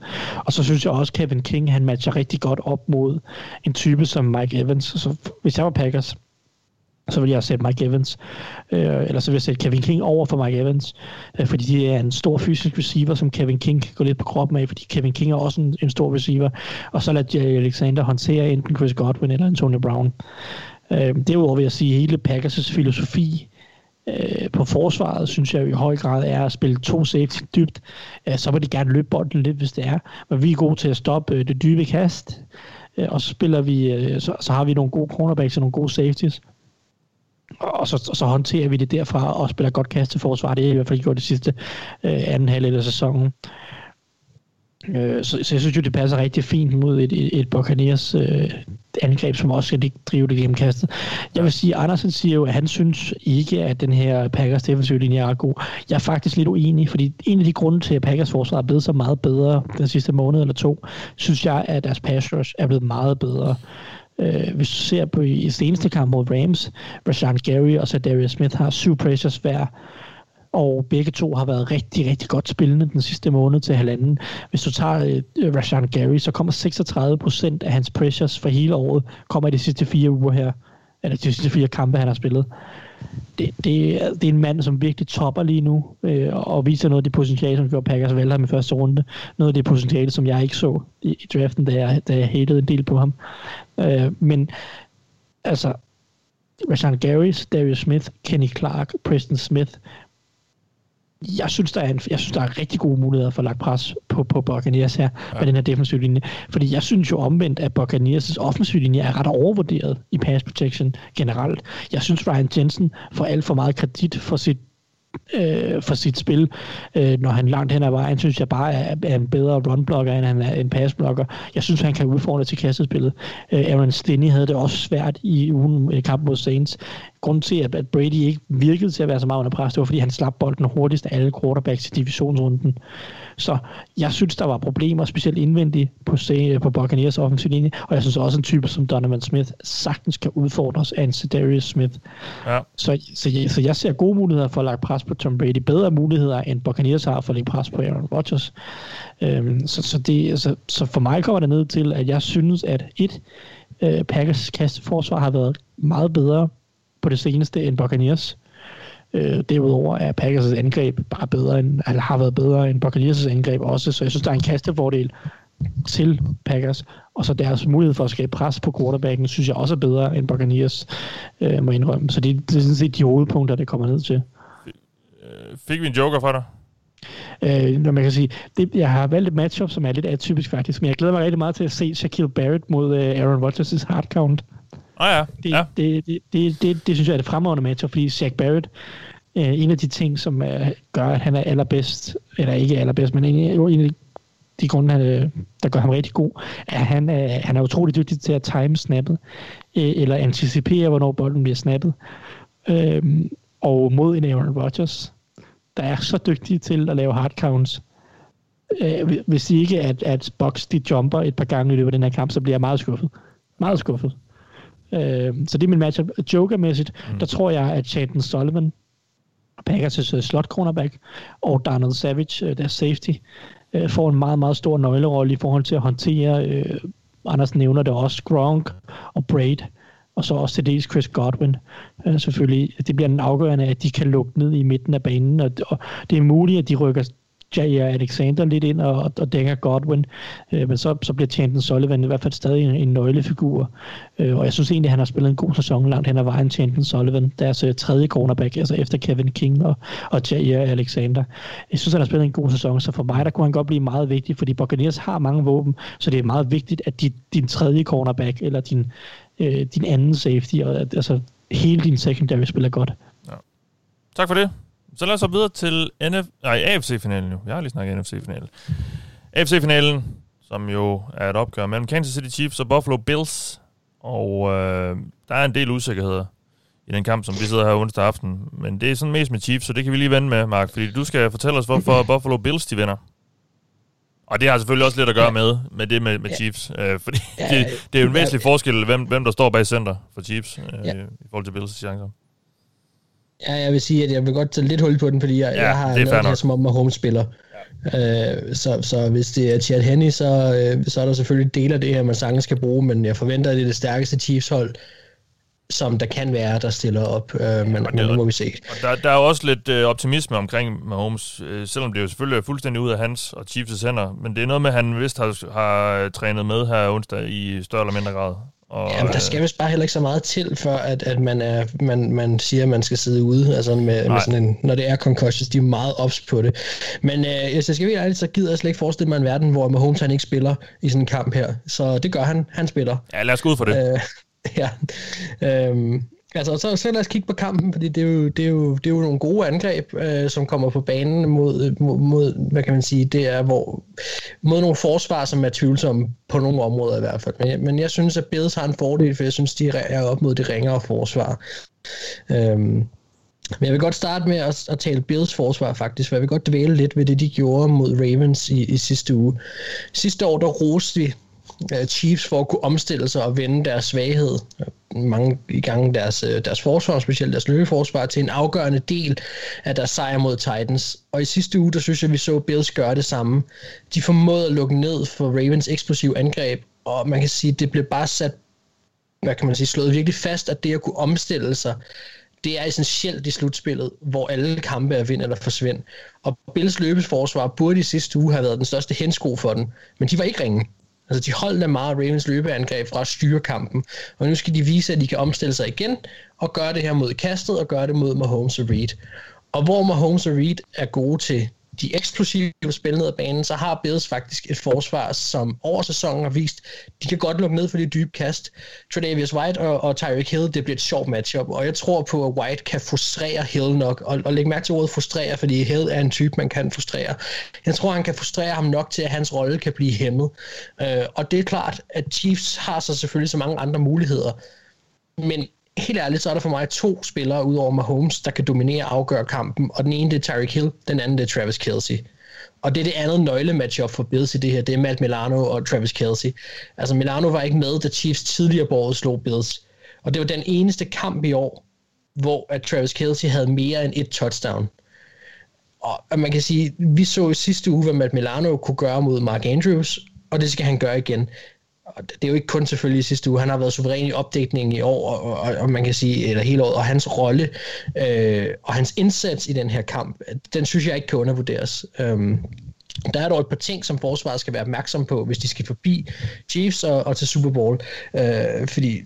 Og så synes jeg også, Kevin King, han matcher rigtig godt op mod en type som Mike Evans. Så hvis jeg var Packers, så vil jeg sætte Mike Evans, øh, eller så vil jeg sætte Kevin King over for Mike Evans, øh, fordi det er en stor fysisk receiver, som Kevin King kan gå lidt på kroppen af, fordi Kevin King er også en, en stor receiver, og så lader Jerry Alexander håndtere enten Chris Godwin eller Antonio Brown. Øh, derudover vil jeg sige, at hele Packers' filosofi øh, på forsvaret, synes jeg i høj grad er at spille to safety dybt. Øh, så vil de gerne løbe bolden lidt, hvis det er. Men vi er gode til at stoppe øh, det dybe kast. Øh, og så spiller vi, øh, så, så har vi nogle gode cornerbacks og nogle gode safeties. Og så, så håndterer vi det derfra og spiller godt kast til forsvar. Det er i hvert fald gjort det sidste øh, anden halvdel af sæsonen. Øh, så, så jeg synes jo, det passer rigtig fint mod et, et, et Buccaneers øh, angreb, som også skal drive det gennem kastet. Jeg vil sige, Andersen siger jo, at han synes ikke, at den her Packers defensive linje er god. Jeg er faktisk lidt uenig, fordi en af de grunde til, at Packers forsvar er blevet så meget bedre den sidste måned eller to, synes jeg, at deres pass rush er blevet meget bedre. Øh, hvis du ser på i, i seneste kamp mod Rams, Rashan Gary og så Darius Smith har syv pressures hver, og begge to har været rigtig, rigtig godt spillende den sidste måned til halvanden. Hvis du tager øh, Rashan Gary, så kommer 36 procent af hans pressures for hele året, kommer i de sidste fire uger her, eller de sidste fire kampe, han har spillet. Det, det, det er en mand, som virkelig topper lige nu, øh, og viser noget af det potentiale, som gjorde Packers vælge ham i første runde. Noget af det potentiale, som jeg ikke så i, i draften, da jeg, da jeg hatede en del på ham. Øh, men altså, Rashan Gary, Darius Smith, Kenny Clark, Preston Smith, jeg synes, der er, en, jeg synes, der er rigtig gode muligheder for at lagt pres på, på Buccaneers her ja. med den her defensive linje. Fordi jeg synes jo omvendt, at Buccaneers' offensive linje er ret overvurderet i pass protection generelt. Jeg synes, Ryan Jensen får alt for meget kredit for sit øh, for sit spil, øh, når han langt hen ad vejen, synes jeg bare er, er en bedre runblocker, end han er en passblocker. Jeg synes, han kan udfordre til kastespillet. Øh, Aaron Stinney havde det også svært i ugen øh, i kamp mod Saints. Grunden til, at, at Brady ikke virkede til at være så meget under pres, det var, fordi han slap bolden hurtigst af alle quarterbacks i divisionsrunden. Så jeg synes, der var problemer, specielt indvendigt på, på Buccaneers offensiv linje, og jeg synes også, en type som Donovan Smith sagtens kan udfordres af en Cedarius Smith. Ja. Så, så, jeg, så jeg ser gode muligheder for at lægge pres på Tom Brady. Bedre muligheder, end Buccaneers har for at lægge pres på Aaron Rodgers. Øhm, så, så, det, så, så for mig kommer det ned til, at jeg synes, at et, øh, Packers kasteforsvar har været meget bedre på det seneste end Buccaneers. Øh, derudover er Packers' angreb bare bedre end, eller har været bedre end Buccaneers' angreb også, så jeg synes, der er en kastefordel til Packers, og så deres mulighed for at skabe pres på quarterbacken, synes jeg også er bedre end Buccaneers, øh, må indrømme. Så det, det er sådan set de hovedpunkter, det kommer ned til. Fik vi en joker fra dig? Øh, når man kan sige, det, jeg har valgt et matchup, som er lidt atypisk faktisk, men jeg glæder mig rigtig meget til at se Shaquille Barrett mod øh, Aaron Rodgers' hard count. Ja. Det, ja. Det, det, det, det, det, synes jeg er det fremragende matchup, fordi Shaq Barrett, øh, en af de ting, som øh, gør, at han er allerbedst, eller ikke allerbedst, men en, en af de grunde, øh, der gør ham rigtig god, er, at han, øh, han er utrolig dygtig til at time snappet, øh, eller anticipere, hvornår bolden bliver snappet. Øh, og mod en Aaron Rodgers, der er så dygtig til at lave hard counts, øh, hvis ikke at, at Box de jumper et par gange i løbet af den her kamp, så bliver jeg meget skuffet. Meget skuffet. Øh, så det er min matchup. Joker-mæssigt, mm. der tror jeg, at Chanton Sullivan, Packers' uh, slot cornerback, og Donald Savage, uh, deres safety, uh, får en meget, meget stor nøglerolle i forhold til at håndtere, uh, Anders nævner det også, Gronk og Braid, og så også til dels Chris Godwin. Uh, selvfølgelig, det bliver en afgørende, at de kan lukke ned i midten af banen, og, og det er muligt, at de rykker Jair Alexander lidt ind og, og dækker Godwin, øh, men så, så bliver Chanton Sullivan i hvert fald stadig en, en nøglefigur, øh, og jeg synes egentlig, at han har spillet en god sæson langt hen ad vejen, Chanton Sullivan, deres øh, tredje cornerback, altså efter Kevin King og, og Jair Alexander. Jeg synes, han har spillet en god sæson, så for mig, der kunne han godt blive meget vigtig, fordi Buccaneers har mange våben, så det er meget vigtigt, at de, din tredje cornerback, eller din, øh, din anden safety, og altså hele din secondary spiller godt. Ja. Tak for det. Så lad os så videre til NF, nej, AFC-finalen nu. Jeg har lige snakket NFC-finalen. AFC-finalen, som jo er et opgør mellem Kansas City Chiefs og Buffalo Bills. Og øh, der er en del usikkerheder i den kamp, som vi sidder her onsdag aften. Men det er sådan mest med Chiefs, så det kan vi lige vende med, Mark. Fordi du skal fortælle os, hvorfor (clears throat) Buffalo Bills de vinder. Og det har selvfølgelig også lidt at gøre med, med det med, med ja. Chiefs. Øh, (laughs) fordi ja, det, det er jo en væsentlig ja, forskel, hvem, hvem der står bag center for Chiefs øh, ja. i forhold til Bills' chancer. Ja, jeg vil sige, at jeg vil godt tage lidt hul på den, fordi jeg, ja, jeg har noget her, som om Mahomes spiller. Ja. Øh, så, så hvis det er Chad Henney, så, øh, så er der selvfølgelig dele af det her, man sagtens skal bruge, men jeg forventer, at det er det stærkeste Chiefs-hold, som der kan være, der stiller op, øh, men, det, nu må vi se. Og der, der er jo også lidt øh, optimisme omkring Mahomes, øh, selvom det jo selvfølgelig er fuldstændig ud af hans og Chiefs' hænder, men det er noget med, at han vist har, har trænet med her onsdag i større eller mindre grad. Og, Jamen, der skal vist bare heller ikke så meget til, for at, at man, er, man, man siger, at man skal sidde ude, altså med, med sådan en, når det er concussions, de er meget ops på det. Men øh, hvis jeg skal være ærlig, så gider jeg slet ikke forestille mig en verden, hvor Mahomes han ikke spiller i sådan en kamp her. Så det gør han, han spiller. Ja, lad os gå ud for det. Øh, (laughs) ja. Øhm, Altså, så, så lad os kigge på kampen, fordi det er jo, det er jo, det er jo nogle gode angreb, øh, som kommer på banen mod, mod, mod, hvad kan man sige, det er hvor, mod nogle forsvar, som er tvivlsomme på nogle områder i hvert fald. Men, men jeg synes, at Bills har en fordel, for jeg synes, de er op mod det ringere forsvar. Øhm, men jeg vil godt starte med at, at tale Bills forsvar faktisk, for jeg vil godt dvæle lidt ved det, de gjorde mod Ravens i, i sidste uge. Sidste år, der roste vi Øh, Chiefs for at kunne omstille sig og vende deres svaghed, mange i gang deres, øh, deres forsvar, specielt deres løbeforsvar, til en afgørende del af deres sejr mod Titans. Og i sidste uge, der synes jeg, vi så Bills gøre det samme. De formåede at lukke ned for Ravens eksplosive angreb, og man kan sige, det blev bare sat, hvad kan man sige, slået virkelig fast, at det at kunne omstille sig, det er essentielt i slutspillet, hvor alle kampe er vind eller forsvind. Og Bills løbesforsvar burde i sidste uge have været den største hensko for den, men de var ikke ringe. Altså de holdt meget Ravens løbeangreb fra at styre kampen, og nu skal de vise, at de kan omstille sig igen og gøre det her mod kastet og gøre det mod Mahomes og Reed. Og hvor Mahomes og Reed er gode til de eksplosive spil ned ad banen, så har Bills faktisk et forsvar, som over sæsonen har vist, de kan godt lukke ned for de dybe kast. Tredavious White og, og Tyreek Hill, det bliver et sjovt matchup, og jeg tror på, at White kan frustrere Hill nok, og, og læg mærke til ordet frustrere, fordi Hill er en type, man kan frustrere. Jeg tror, han kan frustrere ham nok til, at hans rolle kan blive hæmmet. Øh, og det er klart, at Chiefs har så selvfølgelig så mange andre muligheder, men helt ærligt, så er der for mig to spillere ud over Mahomes, der kan dominere og afgøre kampen, og den ene det er Tyreek Hill, den anden det er Travis Kelsey. Og det er det andet nøglematchup for Bills i det her, det er Matt Milano og Travis Kelsey. Altså Milano var ikke med, da Chiefs tidligere på året slog Bills. Og det var den eneste kamp i år, hvor at Travis Kelsey havde mere end et touchdown. Og man kan sige, vi så i sidste uge, hvad Matt Milano kunne gøre mod Mark Andrews, og det skal han gøre igen og det er jo ikke kun selvfølgelig i sidste uge, han har været suveræn i opdækningen i år, og, og, og man kan sige, eller hele året, og hans rolle øh, og hans indsats i den her kamp, den synes jeg ikke kan undervurderes. Øhm, der er dog et par ting, som forsvaret skal være opmærksom på, hvis de skal forbi Chiefs og, og til Super Bowl, øh, fordi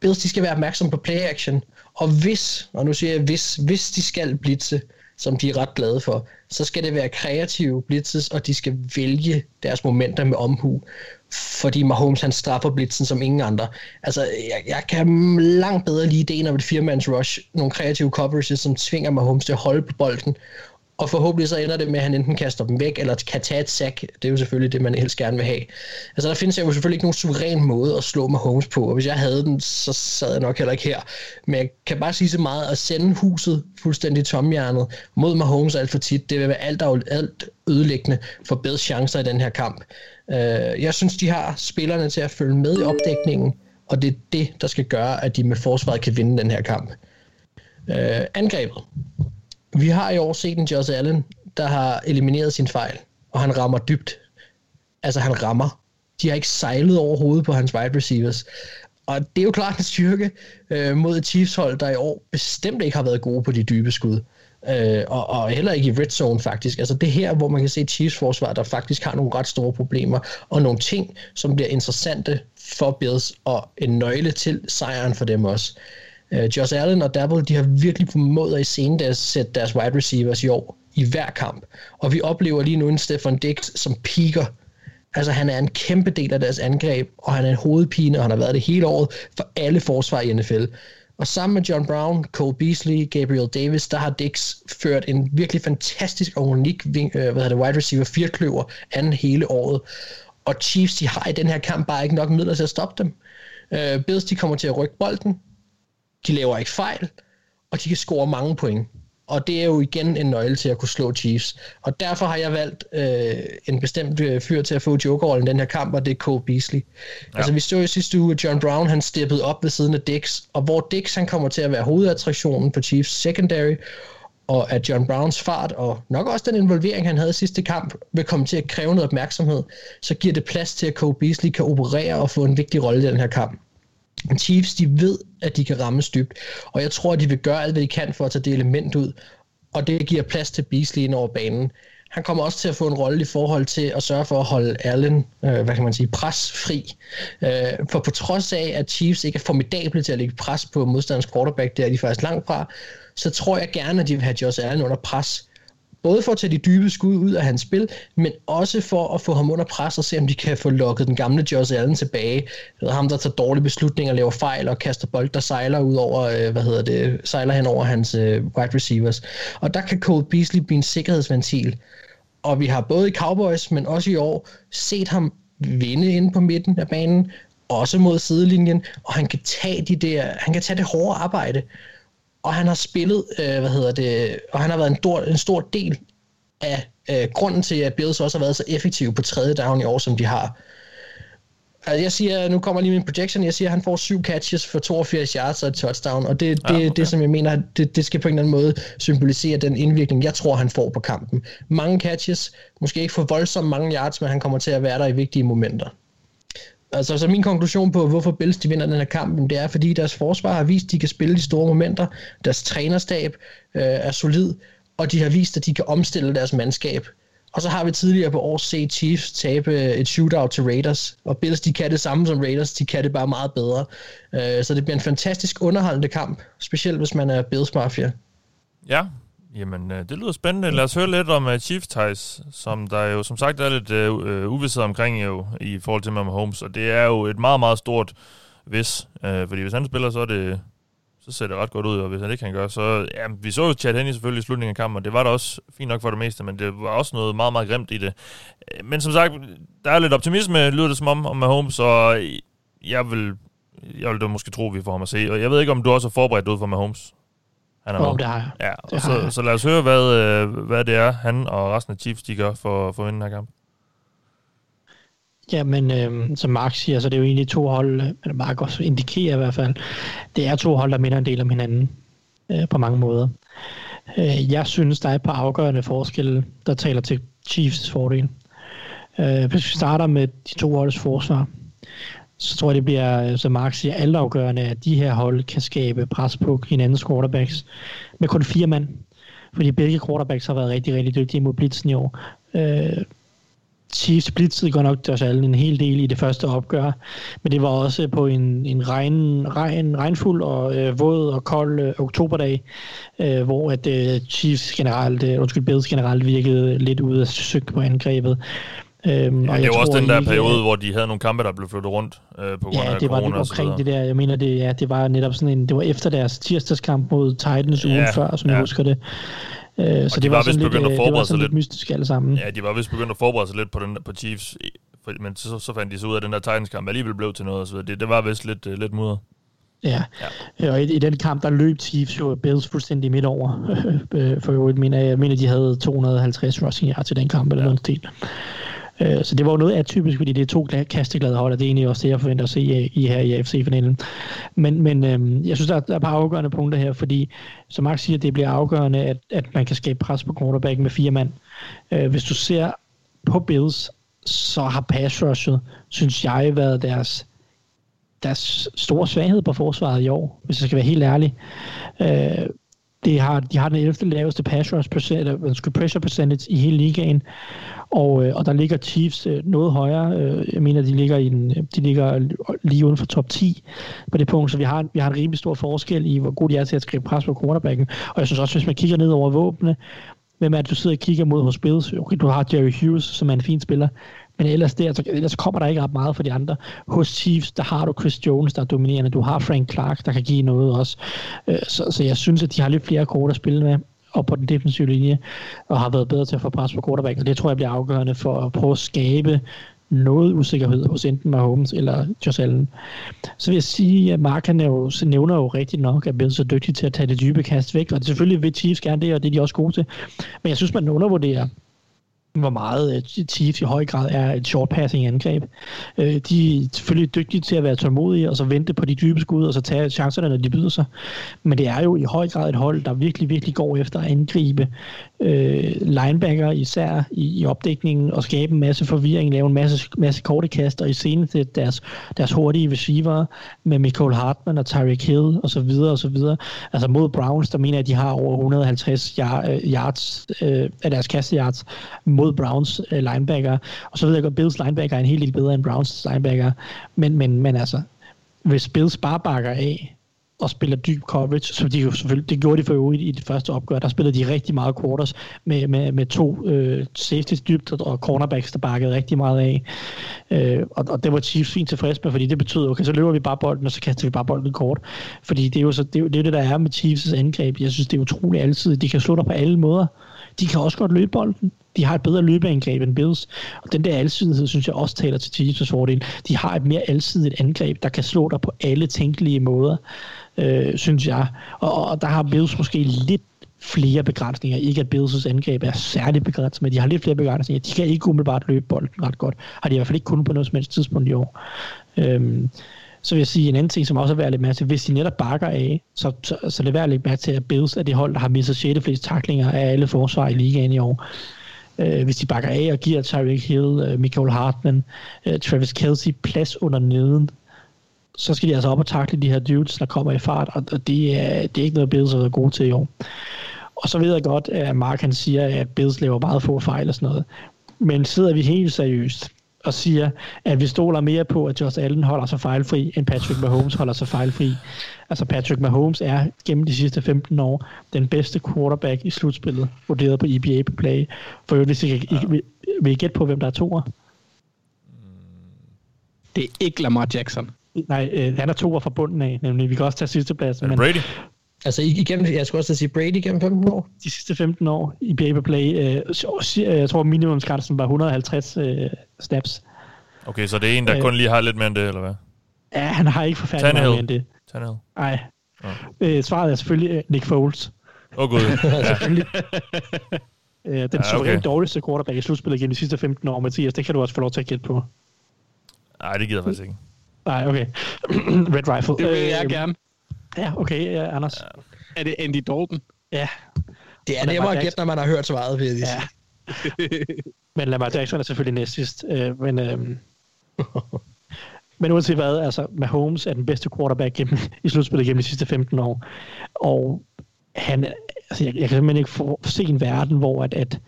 Bills, de skal være opmærksom på play action, og hvis, og nu siger jeg hvis, hvis de skal blitse, som de er ret glade for, så skal det være kreative blitzes, og de skal vælge deres momenter med omhu fordi Mahomes han straffer blitzen som ingen andre. Altså, jeg, jeg kan langt bedre lide ideen om et firemands rush, nogle kreative coverages, som tvinger Mahomes til at holde på bolden, og forhåbentlig så ender det med, at han enten kaster dem væk, eller kan tage et sack. Det er jo selvfølgelig det, man helst gerne vil have. Altså der findes jo selvfølgelig ikke nogen suveræn måde at slå Mahomes på, og hvis jeg havde den, så sad jeg nok heller ikke her. Men jeg kan bare sige så meget, at sende huset fuldstændig tomhjernet mod Mahomes alt for tit, det vil være alt, alt ødelæggende for bedre chancer i den her kamp. Øh, jeg synes, de har spillerne til at følge med i opdækningen, og det er det, der skal gøre, at de med forsvaret kan vinde den her kamp. Øh, angrebet. Vi har i år set en Josh Allen, der har elimineret sin fejl, og han rammer dybt. Altså, han rammer. De har ikke sejlet overhovedet på hans wide receivers. Og det er jo klart en styrke øh, mod et Chiefs-hold, der i år bestemt ikke har været gode på de dybe skud. Øh, og, og heller ikke i red zone faktisk. Altså det her, hvor man kan se Chiefs forsvar, der faktisk har nogle ret store problemer, og nogle ting, som bliver interessante for Bills, og en nøgle til sejren for dem også. Øh, Josh Allen og Dabble, de har virkelig formået at i scenen deres, sætte deres wide receivers i år i hver kamp. Og vi oplever lige nu en Stefan Dix, som piker. Altså han er en kæmpe del af deres angreb, og han er en hovedpine, og han har været det hele året for alle forsvar i NFL. Og sammen med John Brown, Cole Beasley, Gabriel Davis, der har Dix ført en virkelig fantastisk og unik øh, hvad hedder det, wide receiver firkløver anden hele året. Og Chiefs, de har i den her kamp bare ikke nok midler til at stoppe dem. Uh, Bills, de kommer til at rykke bolden. De laver ikke fejl, og de kan score mange point. Og det er jo igen en nøgle til at kunne slå Chiefs. Og derfor har jeg valgt øh, en bestemt øh, fyr til at få jokerrollen i den her kamp, og det er Cole Beasley. Ja. Altså vi så jo sidste uge, at John Brown han steppede op ved siden af Dix, og hvor Dix han kommer til at være hovedattraktionen på Chiefs secondary, og at John Browns fart, og nok også den involvering, han havde i sidste kamp, vil komme til at kræve noget opmærksomhed, så giver det plads til, at Cole Beasley kan operere og få en vigtig rolle i den her kamp. Chiefs, de ved, at de kan ramme dybt, og jeg tror, at de vil gøre alt, hvad de kan for at tage det element ud, og det giver plads til Beasley ind over banen. Han kommer også til at få en rolle i forhold til at sørge for at holde Allen, øh, hvad kan man sige, presfri. Øh, for på trods af, at Chiefs ikke er formidable til at lægge pres på modstanders quarterback, det er de faktisk langt fra, så tror jeg gerne, at de vil have Josh Allen under pres. Både for at tage de dybe skud ud af hans spil, men også for at få ham under pres og se, om de kan få lukket den gamle Josh Allen tilbage. Det er ham, der tager dårlige beslutninger, laver fejl og kaster bold, der sejler ud over, øh, hvad hedder det, sejler hen over hans øh, wide receivers. Og der kan Cole Beasley blive en sikkerhedsventil. Og vi har både i Cowboys, men også i år, set ham vinde inde på midten af banen, også mod sidelinjen, og han kan tage de der, han kan tage det hårde arbejde og han har spillet, øh, hvad hedder det, og han har været en, stor, en stor del af øh, grunden til, at Bills også har været så effektive på tredje down i år, som de har. Altså, jeg siger, nu kommer lige min projection, jeg siger, at han får syv catches for 82 yards og et touchdown, og det, det, ja, okay. det som jeg mener, det, det skal på en eller anden måde symbolisere den indvirkning, jeg tror, han får på kampen. Mange catches, måske ikke for voldsomt mange yards, men han kommer til at være der i vigtige momenter. Altså, så min konklusion på, hvorfor Bills de vinder den her kamp, det er, fordi deres forsvar har vist, at de kan spille de store momenter. Deres trænerstab øh, er solid, og de har vist, at de kan omstille deres mandskab. Og så har vi tidligere på år set Chiefs tabe øh, et shootout til Raiders, og Bills de kan det samme som Raiders, de kan det bare meget bedre. Øh, så det bliver en fantastisk underholdende kamp, specielt hvis man er Bills Mafia. Ja, Jamen, øh, det lyder spændende. Lad os høre lidt om øh, uh, Chiefs ties, som der jo som sagt er lidt øh, uh, øh, uvidset omkring jo, i forhold til Holmes. Og det er jo et meget, meget stort hvis. Uh, fordi hvis han spiller, så er det så ser det ret godt ud, og hvis han ikke kan gøre, så... Ja, vi så jo Chad Henney selvfølgelig i slutningen af kampen, og det var da også fint nok for det meste, men det var også noget meget, meget grimt i det. Men som sagt, der er lidt optimisme, lyder det som om, om Mahomes, og jeg vil, jeg vil da måske tro, at vi får ham at se. Og jeg ved ikke, om du også er forberedt ud for Mahomes? Han er oh, det har jeg. Ja, og så, jeg. så lad os høre, hvad, øh, hvad det er, han og resten af Chiefs, de gør for, for at vinde den her kamp. Jamen, øh, som Mark siger, så det er jo egentlig to hold, eller Mark også indikerer i hvert fald, det er to hold, der minder en del om hinanden øh, på mange måder. Øh, jeg synes, der er et par afgørende forskelle, der taler til Chiefs fordel. Øh, hvis vi starter med de to holds forsvar, så tror jeg, det bliver, som Mark siger, altafgørende, at de her hold kan skabe pres på hinandens quarterbacks med kun fire mand. Fordi begge quarterbacks har været rigtig, rigtig dygtige mod blitzen i år. Øh, Chiefs blitzede godt nok Josh Allen en hel del i det første opgør, men det var også på en, en regn, regn, regnfuld og øh, våd og kold øh, oktoberdag, øh, hvor at øh, Chiefs generelt, øh, undskyld, Bills generelt virkede lidt ude af søg på angrebet. Øhm, ja, og det var også den der ikke, periode, hvor de havde nogle kampe, der blev flyttet rundt øh, på grund ja, af det var corona det omkring det der. Jeg mener, det, ja, det var netop sådan en, det var efter deres tirsdagskamp mod Titans ja, ugen før, som ja. jeg husker det. Øh, så de det var, var sådan lidt, at forberede det var sådan lidt mystisk alle sammen. Ja, de var vist begyndt at forberede sig lidt på, den, på Chiefs, men så, så fandt de så ud af, at den der Titans-kamp alligevel blev til noget, og så det, det var vist lidt, uh, lidt mudret. Ja. ja, og i, i den kamp, der løb Chiefs jo Bills fuldstændig midt over. (laughs) For øvrigt mener jeg, mener, de havde 250 rushing yards til den kamp, eller ja. noget stil. Øh, så det var jo noget atypisk, fordi det er to kasteglade hold, og det er egentlig også det, jeg forventer at se i her i AFC-finalen. Men, men øh, jeg synes, der er, der er et par afgørende punkter her, fordi som Max siger, det bliver afgørende, at, at man kan skabe pres på quarterback med fire mand. Øh, hvis du ser på Bills, så har pass rushet, synes jeg, været deres deres store svaghed på forsvaret i år, hvis jeg skal være helt ærlig. Øh, det har, de har den 11. laveste pass rush percentage, pressure percentage i hele ligaen, og, øh, og der ligger Chiefs øh, noget højere. Øh, jeg mener, de ligger, i en, øh, de ligger lige uden for top 10 på det punkt, så vi har, vi har en rimelig stor forskel i, hvor god de er til at skrive pres på quarterbacken. Og jeg synes også, hvis man kigger ned over våbne, hvem er det, du sidder og kigger mod hos Bills? Okay, du har Jerry Hughes, som er en fin spiller, men ellers, der, så, ellers kommer der ikke ret meget for de andre. Hos Chiefs, der har du Chris Jones, der er dominerende. Du har Frank Clark, der kan give noget også. Øh, så, så jeg synes, at de har lidt flere kort at spille med og på den defensive linje, og har været bedre til at få pres på quarterback, og det tror jeg bliver afgørende for at prøve at skabe noget usikkerhed hos enten Mahomes eller Josh Allen. Så vil jeg sige, at Mark han jo, nævner jo rigtigt nok, at blevet så dygtig til at tage det dybe kast væk, og det selvfølgelig vil Chiefs gerne det, og det er de også gode til. Men jeg synes, man undervurderer hvor meget øh, Chiefs i høj grad er et short passing angreb. Øh, de er selvfølgelig dygtige til at være tålmodige, og så vente på de dybe skud, og så tage chancerne, når de byder sig. Men det er jo i høj grad et hold, der virkelig, virkelig går efter at angribe øh, linebacker, især i, i opdækningen, og skabe en masse forvirring, lave en masse, masse korte kast, og i scenen til deres, deres hurtige receiver med Michael Hartman og Tyreek Hill, og så videre, og så videre. Altså mod Browns, der mener jeg, at de har over 150 øh, yards øh, af deres kasteyards mod Browns øh, linebacker. Og så ved jeg godt, Bills linebacker er en helt del bedre end Browns linebacker. Men, men, men altså, hvis Bills bare bakker af, og spiller dyb coverage, som de jo selvfølgelig, det gjorde de for øvrigt i det første opgør, der spillede de rigtig meget quarters med, med, med to øh, safeties dybt og cornerbacks, der bakkede rigtig meget af. Øh, og, og det var Chiefs fint tilfreds med, fordi det betød, okay, så løber vi bare bolden, og så kaster vi bare bolden kort. Fordi det er jo så, det, er jo, det, er det, der er med Chiefs' angreb. Jeg synes, det er utroligt altid. De kan slå dig på alle måder. De kan også godt løbe bolden de har et bedre løbeangreb end Bills, og den der alsidighed, synes jeg også taler til Chiefs' fordel. De har et mere alsidigt angreb, der kan slå dig på alle tænkelige måder, øh, synes jeg. Og, og der har Bills måske lidt flere begrænsninger. Ikke at Bills' angreb er særligt begrænset, men de har lidt flere begrænsninger. De kan ikke umiddelbart løbe bolden ret godt. Har de i hvert fald ikke kun på noget som helst tidspunkt i år. Øhm, så vil jeg sige en anden ting, som også er værd at lægge til. Hvis de netop bakker af, så, så, så det er værd at lægge mærke til, at Bills er det hold, der har mistet 6. flest taklinger af alle forsvar i ligaen i år øh, hvis de bakker af og giver Tyreek Hill, øh, Michael Hartman, øh, Travis Kelsey plads under neden, så skal de altså op og takle de her dudes, der kommer i fart, og det er, det er ikke noget, Bills har været gode til i år. Og så ved jeg godt, at Mark han siger, at Bills laver meget få fejl og sådan noget. Men sidder vi helt seriøst og siger, at vi stoler mere på, at Josh Allen holder sig fejlfri, end Patrick Mahomes holder sig fejlfri. Altså Patrick Mahomes er gennem de sidste 15 år den bedste quarterback i slutspillet, vurderet på EBA på play. For øvrigt, hvis I, I, I, vil, vil I gætte på, hvem der er toer? Det er ikke Lamar Jackson. Nej, øh, han er toer fra bunden af, nemlig. Vi kan også tage sidste plads. Men Brady? Altså igennem, jeg skulle også sige Brady gennem 15 år. De sidste 15 år i Paper Play, øh, jeg tror minimumsgrænsen var 150 øh, snaps. Okay, så det er en, der øh, kun lige har lidt mere end det, eller hvad? Ja, han har ikke forfærdeligt meget mere end det. Tannehill. Nej. Øh, svaret er selvfølgelig øh, Nick Foles. Åh oh, gud. (laughs) ja. øh, den ja, okay. dårligste quarterback i slutspillet gennem de sidste 15 år, Mathias. Det kan du også få lov til at gætte på. Nej, det gider jeg faktisk ikke. Nej, okay. (clears throat) Red Rifle. Det vil jeg øh, gerne. Ja, okay, ja, Anders. Ja. Er det Andy Dalton? Ja. Det er nemmere at gætte, når man har hørt svaret, vil jeg lige ja. (laughs) men Lamar Jackson er selvfølgelig næst sidst. Øh, men, øh, (laughs) men uanset hvad, altså Mahomes er den bedste quarterback gennem, i slutspillet gennem de sidste 15 år. Og han, altså jeg, jeg kan simpelthen ikke få, se en verden, hvor at, at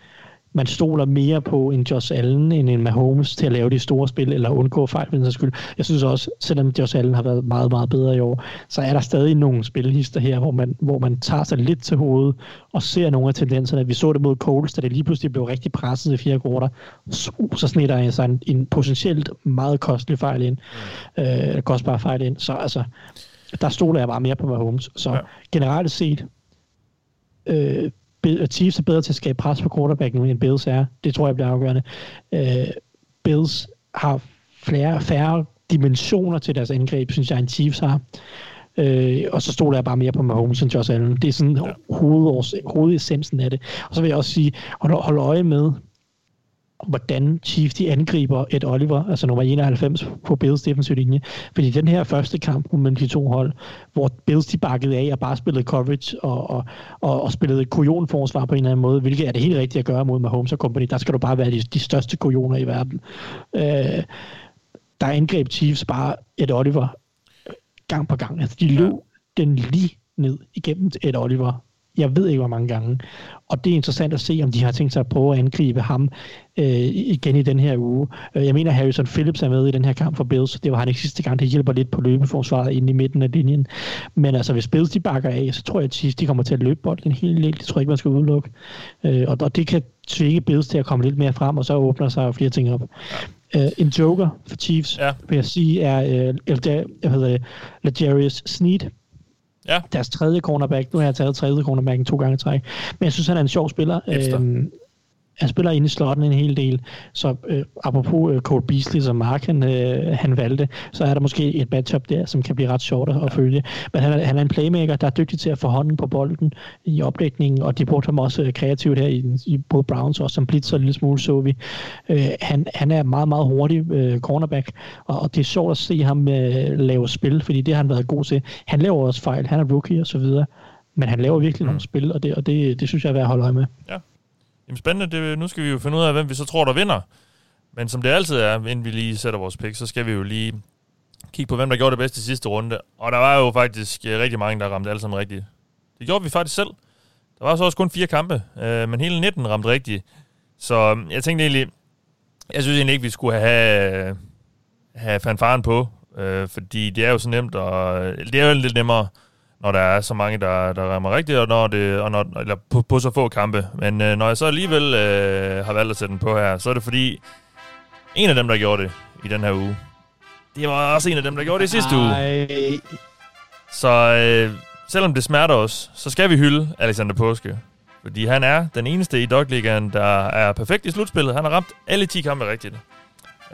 man stoler mere på en Josh Allen end en Mahomes til at lave de store spil, eller undgå fejl, for skyld. Jeg synes også, selvom Josh Allen har været meget, meget bedre i år, så er der stadig nogle spilhister her, hvor man, hvor man tager sig lidt til hovedet og ser nogle af tendenserne. Vi så det mod Coles, da det lige pludselig blev rigtig presset i fire korter. Så, så snitter jeg sig en, en potentielt meget kostelig fejl ind. Mm. Øh, kostbar fejl ind. Så altså, der stoler jeg bare mere på Mahomes. Så ja. generelt set, øh, Chiefs er bedre til at skabe pres på quarterback nu, end Bills er. Det tror jeg bliver afgørende. Uh, Bills har flere, færre dimensioner til deres angreb, synes jeg, end Chiefs har. Uh, og så stoler jeg bare mere på Mahomes end Josh Allen. Det er sådan ja. hovedessensen af det. Og så vil jeg også sige, hold, hold øje med, hvordan Chiefs de angriber et Oliver, altså nummer 91 på Bills defensive linje. Fordi den her første kamp mellem de to hold, hvor Bills de bakkede af og bare spillede coverage og, og, og, og spillede kujonforsvar på en eller anden måde, hvilket er det helt rigtigt at gøre mod Mahomes og company. Der skal du bare være de, de største kujoner i verden. Øh, der angreb Chiefs bare et Oliver gang på gang. Altså, de løb den lige ned igennem et Oliver jeg ved ikke, hvor mange gange. Og det er interessant at se, om de har tænkt sig at prøve at angribe ham øh, igen i den her uge. Øh, jeg mener, Harrison Phillips er med i den her kamp for Bills. Det var han ikke sidste gang. Det hjælper lidt på løbeforsvaret inde i midten af linjen. Men altså, hvis Bills de bakker af, så tror jeg, at Chiefs de kommer til at løbe bolden helt del. Det tror jeg ikke, man skal udelukke. Øh, og, og det kan tvinge Bills til at komme lidt mere frem, og så åbner sig flere ting op. Uh, en joker for Chiefs, ja. vil jeg sige, er uh, jeg hedder det, Legarius Sneed Ja. Deres tredje cornerback. Nu har jeg taget tredje cornerbacken to gange i træk. Men jeg synes, han er en sjov spiller. Efter. Øhm, han spiller ind i slotten en hel del, så øh, apropos øh, Cole Beasley, som Mark han, øh, han valgte, så er der måske et matchup der, som kan blive ret sjovt at, følge. Men han er, han er en playmaker, der er dygtig til at få hånden på bolden i opdækningen, og de brugte ham også øh, kreativt her i, i både Browns og som blitzer en lille smule, så vi. Øh, han, han er meget, meget hurtig øh, cornerback, og, og det er sjovt at se ham øh, lave spil, fordi det har han været god til. Han laver også fejl, han er rookie og så videre, men han laver virkelig mm. nogle spil, og det, og det, det synes jeg er værd at holde øje med. Ja. Jamen spændende, det, nu skal vi jo finde ud af, hvem vi så tror, der vinder. Men som det altid er, inden vi lige sætter vores pick, så skal vi jo lige kigge på, hvem der gjorde det bedste i sidste runde. Og der var jo faktisk øh, rigtig mange, der ramte alle sammen rigtigt. Det gjorde vi faktisk selv. Der var så også kun fire kampe, øh, men hele 19 ramte rigtigt. Så øhm, jeg tænkte egentlig, jeg synes egentlig ikke, vi skulle have, have fanfaren på, øh, fordi det er jo så nemt, og det er jo lidt nemmere når der er så mange, der, der rammer rigtigt, og, når det, og når, eller på, på så få kampe. Men øh, når jeg så alligevel øh, har valgt at sætte den på her, så er det fordi, en af dem, der gjorde det i den her uge, det var også en af dem, der gjorde det i sidste Ej. uge. Så øh, selvom det smerter os, så skal vi hylde Alexander Påske. Fordi han er den eneste i Dogligaen, der er perfekt i slutspillet. Han har ramt alle 10 kampe rigtigt.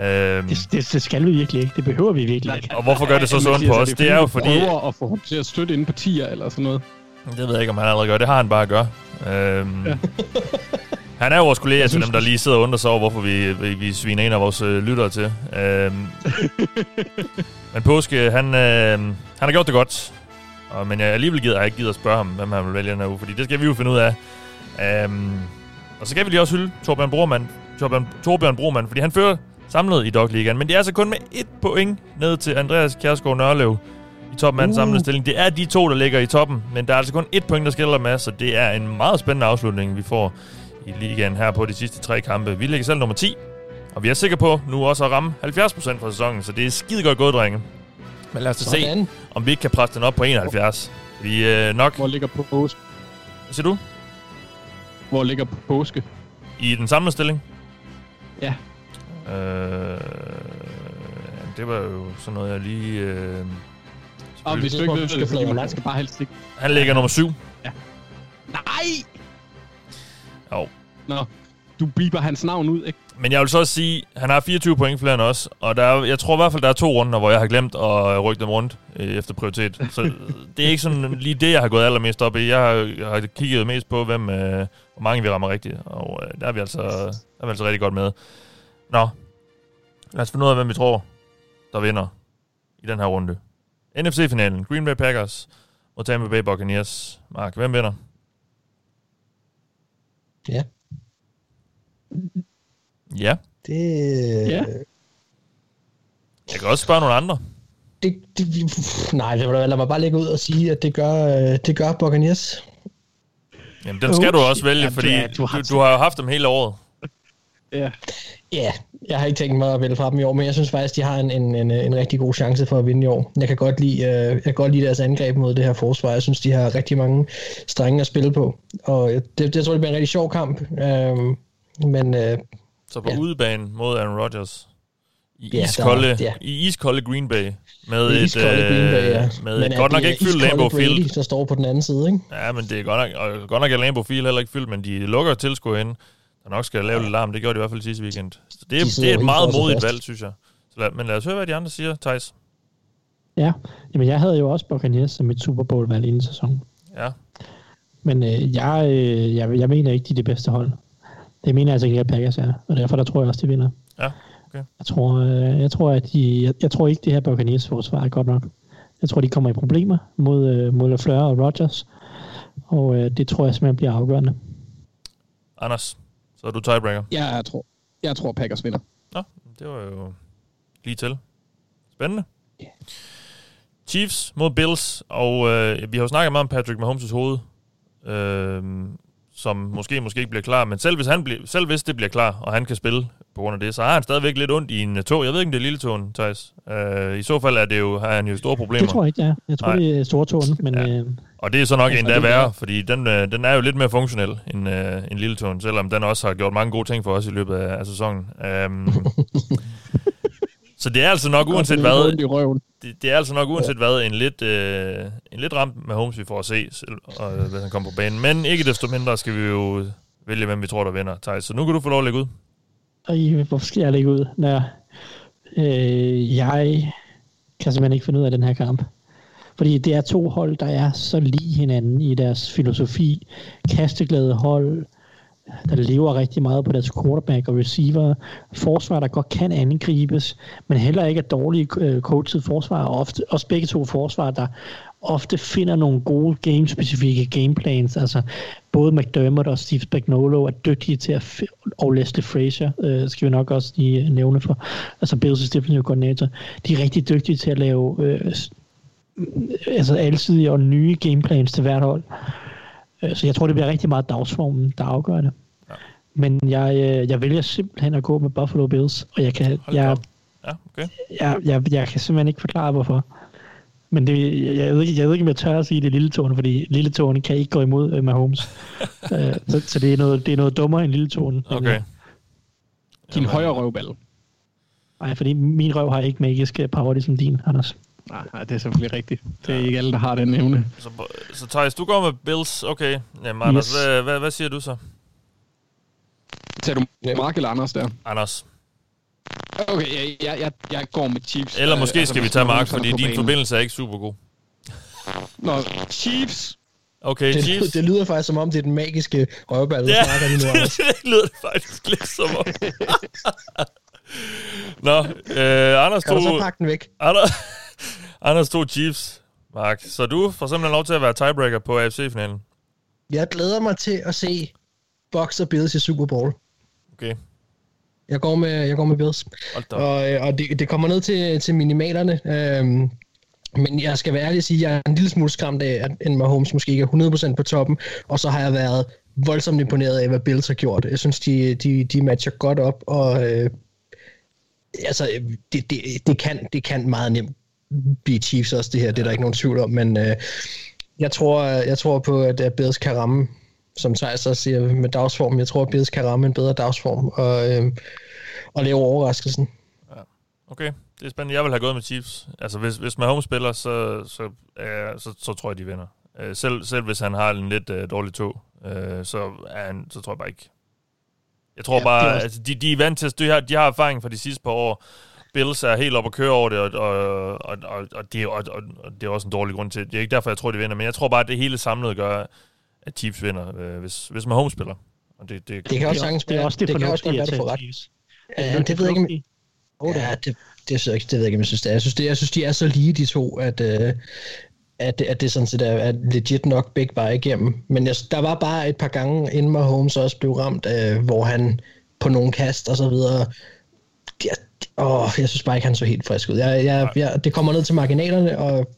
Øhm, det, det, det skal vi virkelig ikke. Det behøver vi virkelig ikke. Og hvorfor gør det så sundt på os? Det er jo fordi... Prøver at få ham til at støtte ind på tier eller sådan noget. Det ved jeg ikke, om han allerede gør. Det har han bare at gøre. Øhm, ja. (laughs) han er jo vores kollega til dem, der lige sidder og undrer sig over, hvorfor vi, vi, vi sviner en af vores øh, lyttere til. Øhm, (laughs) men Påske, han, øh, han har gjort det godt. Og, men jeg alligevel gider, jeg ikke gider at spørge ham, hvem han vil vælge den her uge, fordi det skal vi jo finde ud af. Øhm, og så skal vi lige også hylde Torbjørn Broman, Torbjørn, Torbjørn Broman, fordi han fører samlet i Dogligaen. Men det er altså kun med et point ned til Andreas Kjærsgaard Nørlev i toppen af den uh. samlede stilling. Det er de to, der ligger i toppen, men der er altså kun et point, der skiller med, så det er en meget spændende afslutning, vi får i ligaen her på de sidste tre kampe. Vi ligger selv nummer 10, Og vi er sikre på nu også at ramme 70% for sæsonen, så det er skide godt gået, drenge. Men lad os se, om vi ikke kan presse den op på 71. Fordi øh, nok... Hvor ligger på påske? Hvad siger du? Hvor ligger på påske? I den samlede stilling? Ja. Øh, det var jo sådan noget, jeg lige... Øh, Og hvis du ikke ved skal flade man skal bare helst ikke... han ligger nummer 7. Nej! Jo. Nå, du biber hans navn ud, ikke? Men jeg vil så også sige, at han har 24 point flere end os, og der er, jeg tror i hvert fald, der er to runder, hvor jeg har glemt at rykke dem rundt øh, efter prioritet. Så (laughs) det er ikke sådan lige det, jeg har gået allermest op i. Jeg har, jeg har kigget mest på, hvem, øh, hvor mange vi rammer rigtigt, og øh, der, er vi altså, der er vi altså rigtig godt med. Nå, lad os finde ud af, hvem vi tror, der vinder i den her runde. NFC-finalen, Green Bay Packers mod Tampa Bay Buccaneers. Mark, hvem vinder? Ja. Ja, Det, Ja. jeg kan også spørge nogle andre. det, det, nej, det, lad mig bare lægge ud og sige, at det gør, øh, det gør Buccaneers. Jamen, den skal du også vælge, Ja, fordi du, du har jo haft dem hele året. Ja. Ja, jeg har ikke tænkt mig at vælge fra dem i år, men jeg synes faktisk, de har en, en, en, en rigtig god chance for at vinde i år. Jeg kan godt lide, øh, jeg kan godt lide deres angreb mod det her forsvar. Jeg synes, de har rigtig mange strenge at spille på. Og det, det jeg tror, det bliver en rigtig sjov kamp. Øhm, men øh, Så på Ja. udebane mod Aaron Rodgers. I, Ja, ja, der- iskolde, ja. I iskolde Green Bay. Med et, iskolde øh, Green Bay, ja. med men et godt nok ikke fyldt iskolde Lambeau Brady, Field. der står på den anden side, ikke? Ja, men det er godt nok, og godt nok er Lambeau Field heller ikke fyldt, men de lukker tilskuer ind, der nok skal lave lidt larm. Det gjorde de i hvert fald sidste weekend. Så det, De er, sidder det er et meget modigt valg, synes jeg. Så lad, men lad os høre, hvad de andre siger, Thijs. Ja, jamen jeg havde jo også Buccaneers som mit Super Bowl-valg inden sæsonen. Ja. Men øh, jeg, øh, jeg, jeg mener ikke, de er det bedste hold. Det mener jeg altså ikke, at Packers er, og derfor der tror jeg også, de vinder. Ja, okay. Jeg tror, øh, jeg tror, at de, jeg, jeg tror ikke, det her Buccaneers forsvar er godt nok. Jeg tror, de kommer i problemer mod, øh, mod LaFleur og Rodgers, og øh, det tror jeg simpelthen bliver afgørende. Anders, så er du tiebreaker. Jeg tror, jeg tror Packers vinder. Nå, det var jo lige til. Spændende. Chiefs mod Bills, og øh, vi har jo snakket meget om Patrick Mahomes' hoved, øh, som måske måske ikke bliver klar, men selv hvis, han bliver, selv hvis det bliver klar, og han kan spille på grund af det, så har han stadigvæk lidt ondt i en øh, tog. Jeg ved ikke, om det er lille tåen, Thijs. Øh, I så fald er det jo, har han jo store problemer. Det tror jeg ikke, er. Jeg tror, Nej. det er stortåen, men Ja. ja. øh, Og det er så nok Ja, endda værre, fordi den, øh, den er jo lidt mere funktionel end, øh, end lille tåen, selvom den også har gjort mange gode ting for os i løbet af, af sæsonen. Um, (laughs) så det er altså nok uanset hvad, det, det er altså nok uanset hvad en lidt, øh, en lidt ramt med Holmes, vi får at se, selv, og, øh, hvis han kommer på banen. Men ikke desto mindre skal vi jo vælge, hvem vi tror, der vinder. Thijs. Så nu kan du få lov at lægge ud. I, hvorfor skal jeg lægge ud? Når, øh, jeg kan simpelthen ikke finde ud af den her kamp. Fordi det er to hold, der er så lige hinanden i deres filosofi. Kasteglade hold, der lever rigtig meget på deres quarterback og receiver. Forsvar, der godt kan angribes, men heller ikke er dårlige øh, coachet forsvar. Og ofte, også begge to forsvar, der ofte finder nogle gode game-specifikke gameplans. Altså både McDermott og Steve Spagnuolo er dygtige til at... Og Leslie Frazier øh, skal vi nok også lige øh, nævne for. Altså Bills' defensive coordinator. De er rigtig dygtige til at lave øh, altså alsidige og nye gameplans til hvert hold. Øh, Så jeg tror, det bliver rigtig meget dagsformen, der afgør det. Ja. Men jeg, øh, jeg vælger simpelthen at gå med Buffalo Bills, og jeg kan, jeg. Ja, okay. jeg, jeg, jeg kan simpelthen ikke forklare, hvorfor. Men det, jeg, jeg, ved ikke, jeg ved ikke, om jeg tør at sige det lille tårne, fordi lille tårne kan ikke gå imod øh, Mahomes. (laughs) øh, så, så det, er noget, det er noget dummere end lille tårne. Okay. Din højre røvball. Nej, fordi min røv har ikke magisk øh, power ligesom din, Anders. Nej, nej, det er selvfølgelig rigtigt. Det er ikke alle, der har den evne. Så, så Thijs, du går med Bills. Okay. Jamen, Anders, Yes. hvad, hvad, hvad siger du så? Tager du Mark eller Anders der? Anders. Okay, jeg, jeg, jeg, jeg går med Chiefs. Eller måske altså, skal vi tage Mark, fordi din forbindelse er ikke super god. Nå, Chiefs. Okay, Det, Chiefs. det lyder faktisk som om, det er den magiske røvball, Ja, snakker lige nu, (laughs) Anders. det lyder det faktisk lidt som om. (laughs) Nå, øh, Anders Kan du så tog, pakke den væk? Anders, Anders tog Chiefs, Mark. Så du får simpelthen lov til at være tiebreaker på AFC-finalen. Jeg glæder mig til at se Bucks og Bills i Super Bowl. Okay, Jeg går med, jeg går med Bills. Og, øh, og det, det kommer ned til, til minimalerne. Øhm, men jeg skal være ærlig og sige, at jeg er en lille smule skræmt af, at Mahomes måske ikke er 100% på toppen. Og så har jeg været voldsomt imponeret af, hvad Bills har gjort. Jeg synes, de, de, de matcher godt op, og øh, altså, det, det, det, kan, det kan meget nemt blive Chiefs også, det her. Det er der ikke nogen tvivl om, men øh, jeg, tror, jeg tror på, at, at Bills kan ramme, som Thijs også siger med dagsform, jeg tror, at Bills kan ramme en bedre dagsform og, øh, og lave overraskelsen. Okay, det er spændende. Jeg vil have gået med Chiefs. Altså, hvis, hvis Mahomes spiller, så, så, øh, så, så tror jeg, de vinder. Øh, selv, selv hvis han har en lidt øh, dårlig tog, øh, så, er han, så tror jeg bare ikke. Jeg tror ja, bare, også... altså, de, de er vant til, de har, de har erfaring fra de sidste par år. Bills er helt op at køre over det, og, og, og, og, og, det, og, og, og det er også en dårlig grund til det. er ikke derfor, jeg tror, de vinder, men jeg tror bare, at det hele samlet gør, at Chiefs vinder, øh, hvis, hvis Mahomes spiller. Og det, det, det kan også sagtens Det er også det, det kan også godt være, du får ret. Ja, det, det ved jeg ikke, Oh, ja, det, det, ikke, det ved jeg ikke, om jeg synes det er. Jeg synes, det, jeg synes de er så lige, de to, at, øh, at, at det sådan set er, er legit nok begge veje igennem. Men jeg, der var bare et par gange, inden Mahomes også blev ramt, øh, hvor han på nogle kast og så videre, åh, jeg synes bare ikke, han så helt frisk ud. Jeg, jeg, jeg, det kommer ned til marginalerne, og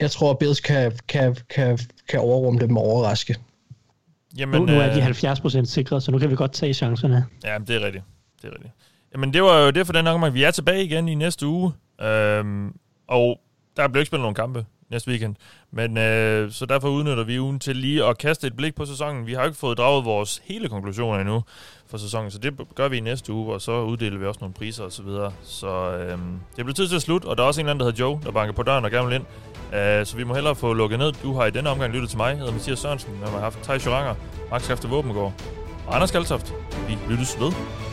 jeg tror, at Bills kan, kan, kan, kan overrumme dem og overraske. Jamen, nu, nu er de 70% øh, sikre, så nu kan vi godt tage chancerne. Ja, det er rigtigt. Det er rigtigt. Jamen, det var jo det for den omgang. Vi er tilbage igen i næste uge, øhm, og der bliver ikke spillet nogen kampe næste weekend. Men øh, så derfor udnytter vi ugen til lige at kaste et blik på sæsonen. Vi har ikke fået draget vores hele konklusioner endnu for sæsonen, så det gør vi i næste uge, og så uddeler vi også nogle priser og så videre. Så øh, det bliver tid til at slutte, og der er også en eller anden, der hedder Joe, der banker på døren og gerne vil ind. Øh, så vi må hellere få lukket ned. Du har i denne omgang lyttet til mig. Jeg hedder Mathias Sørensen. Jeg har haft Thijs Joranger, Max Skafte Våbengård og Anders Kaltoft. Vi lyttes ved.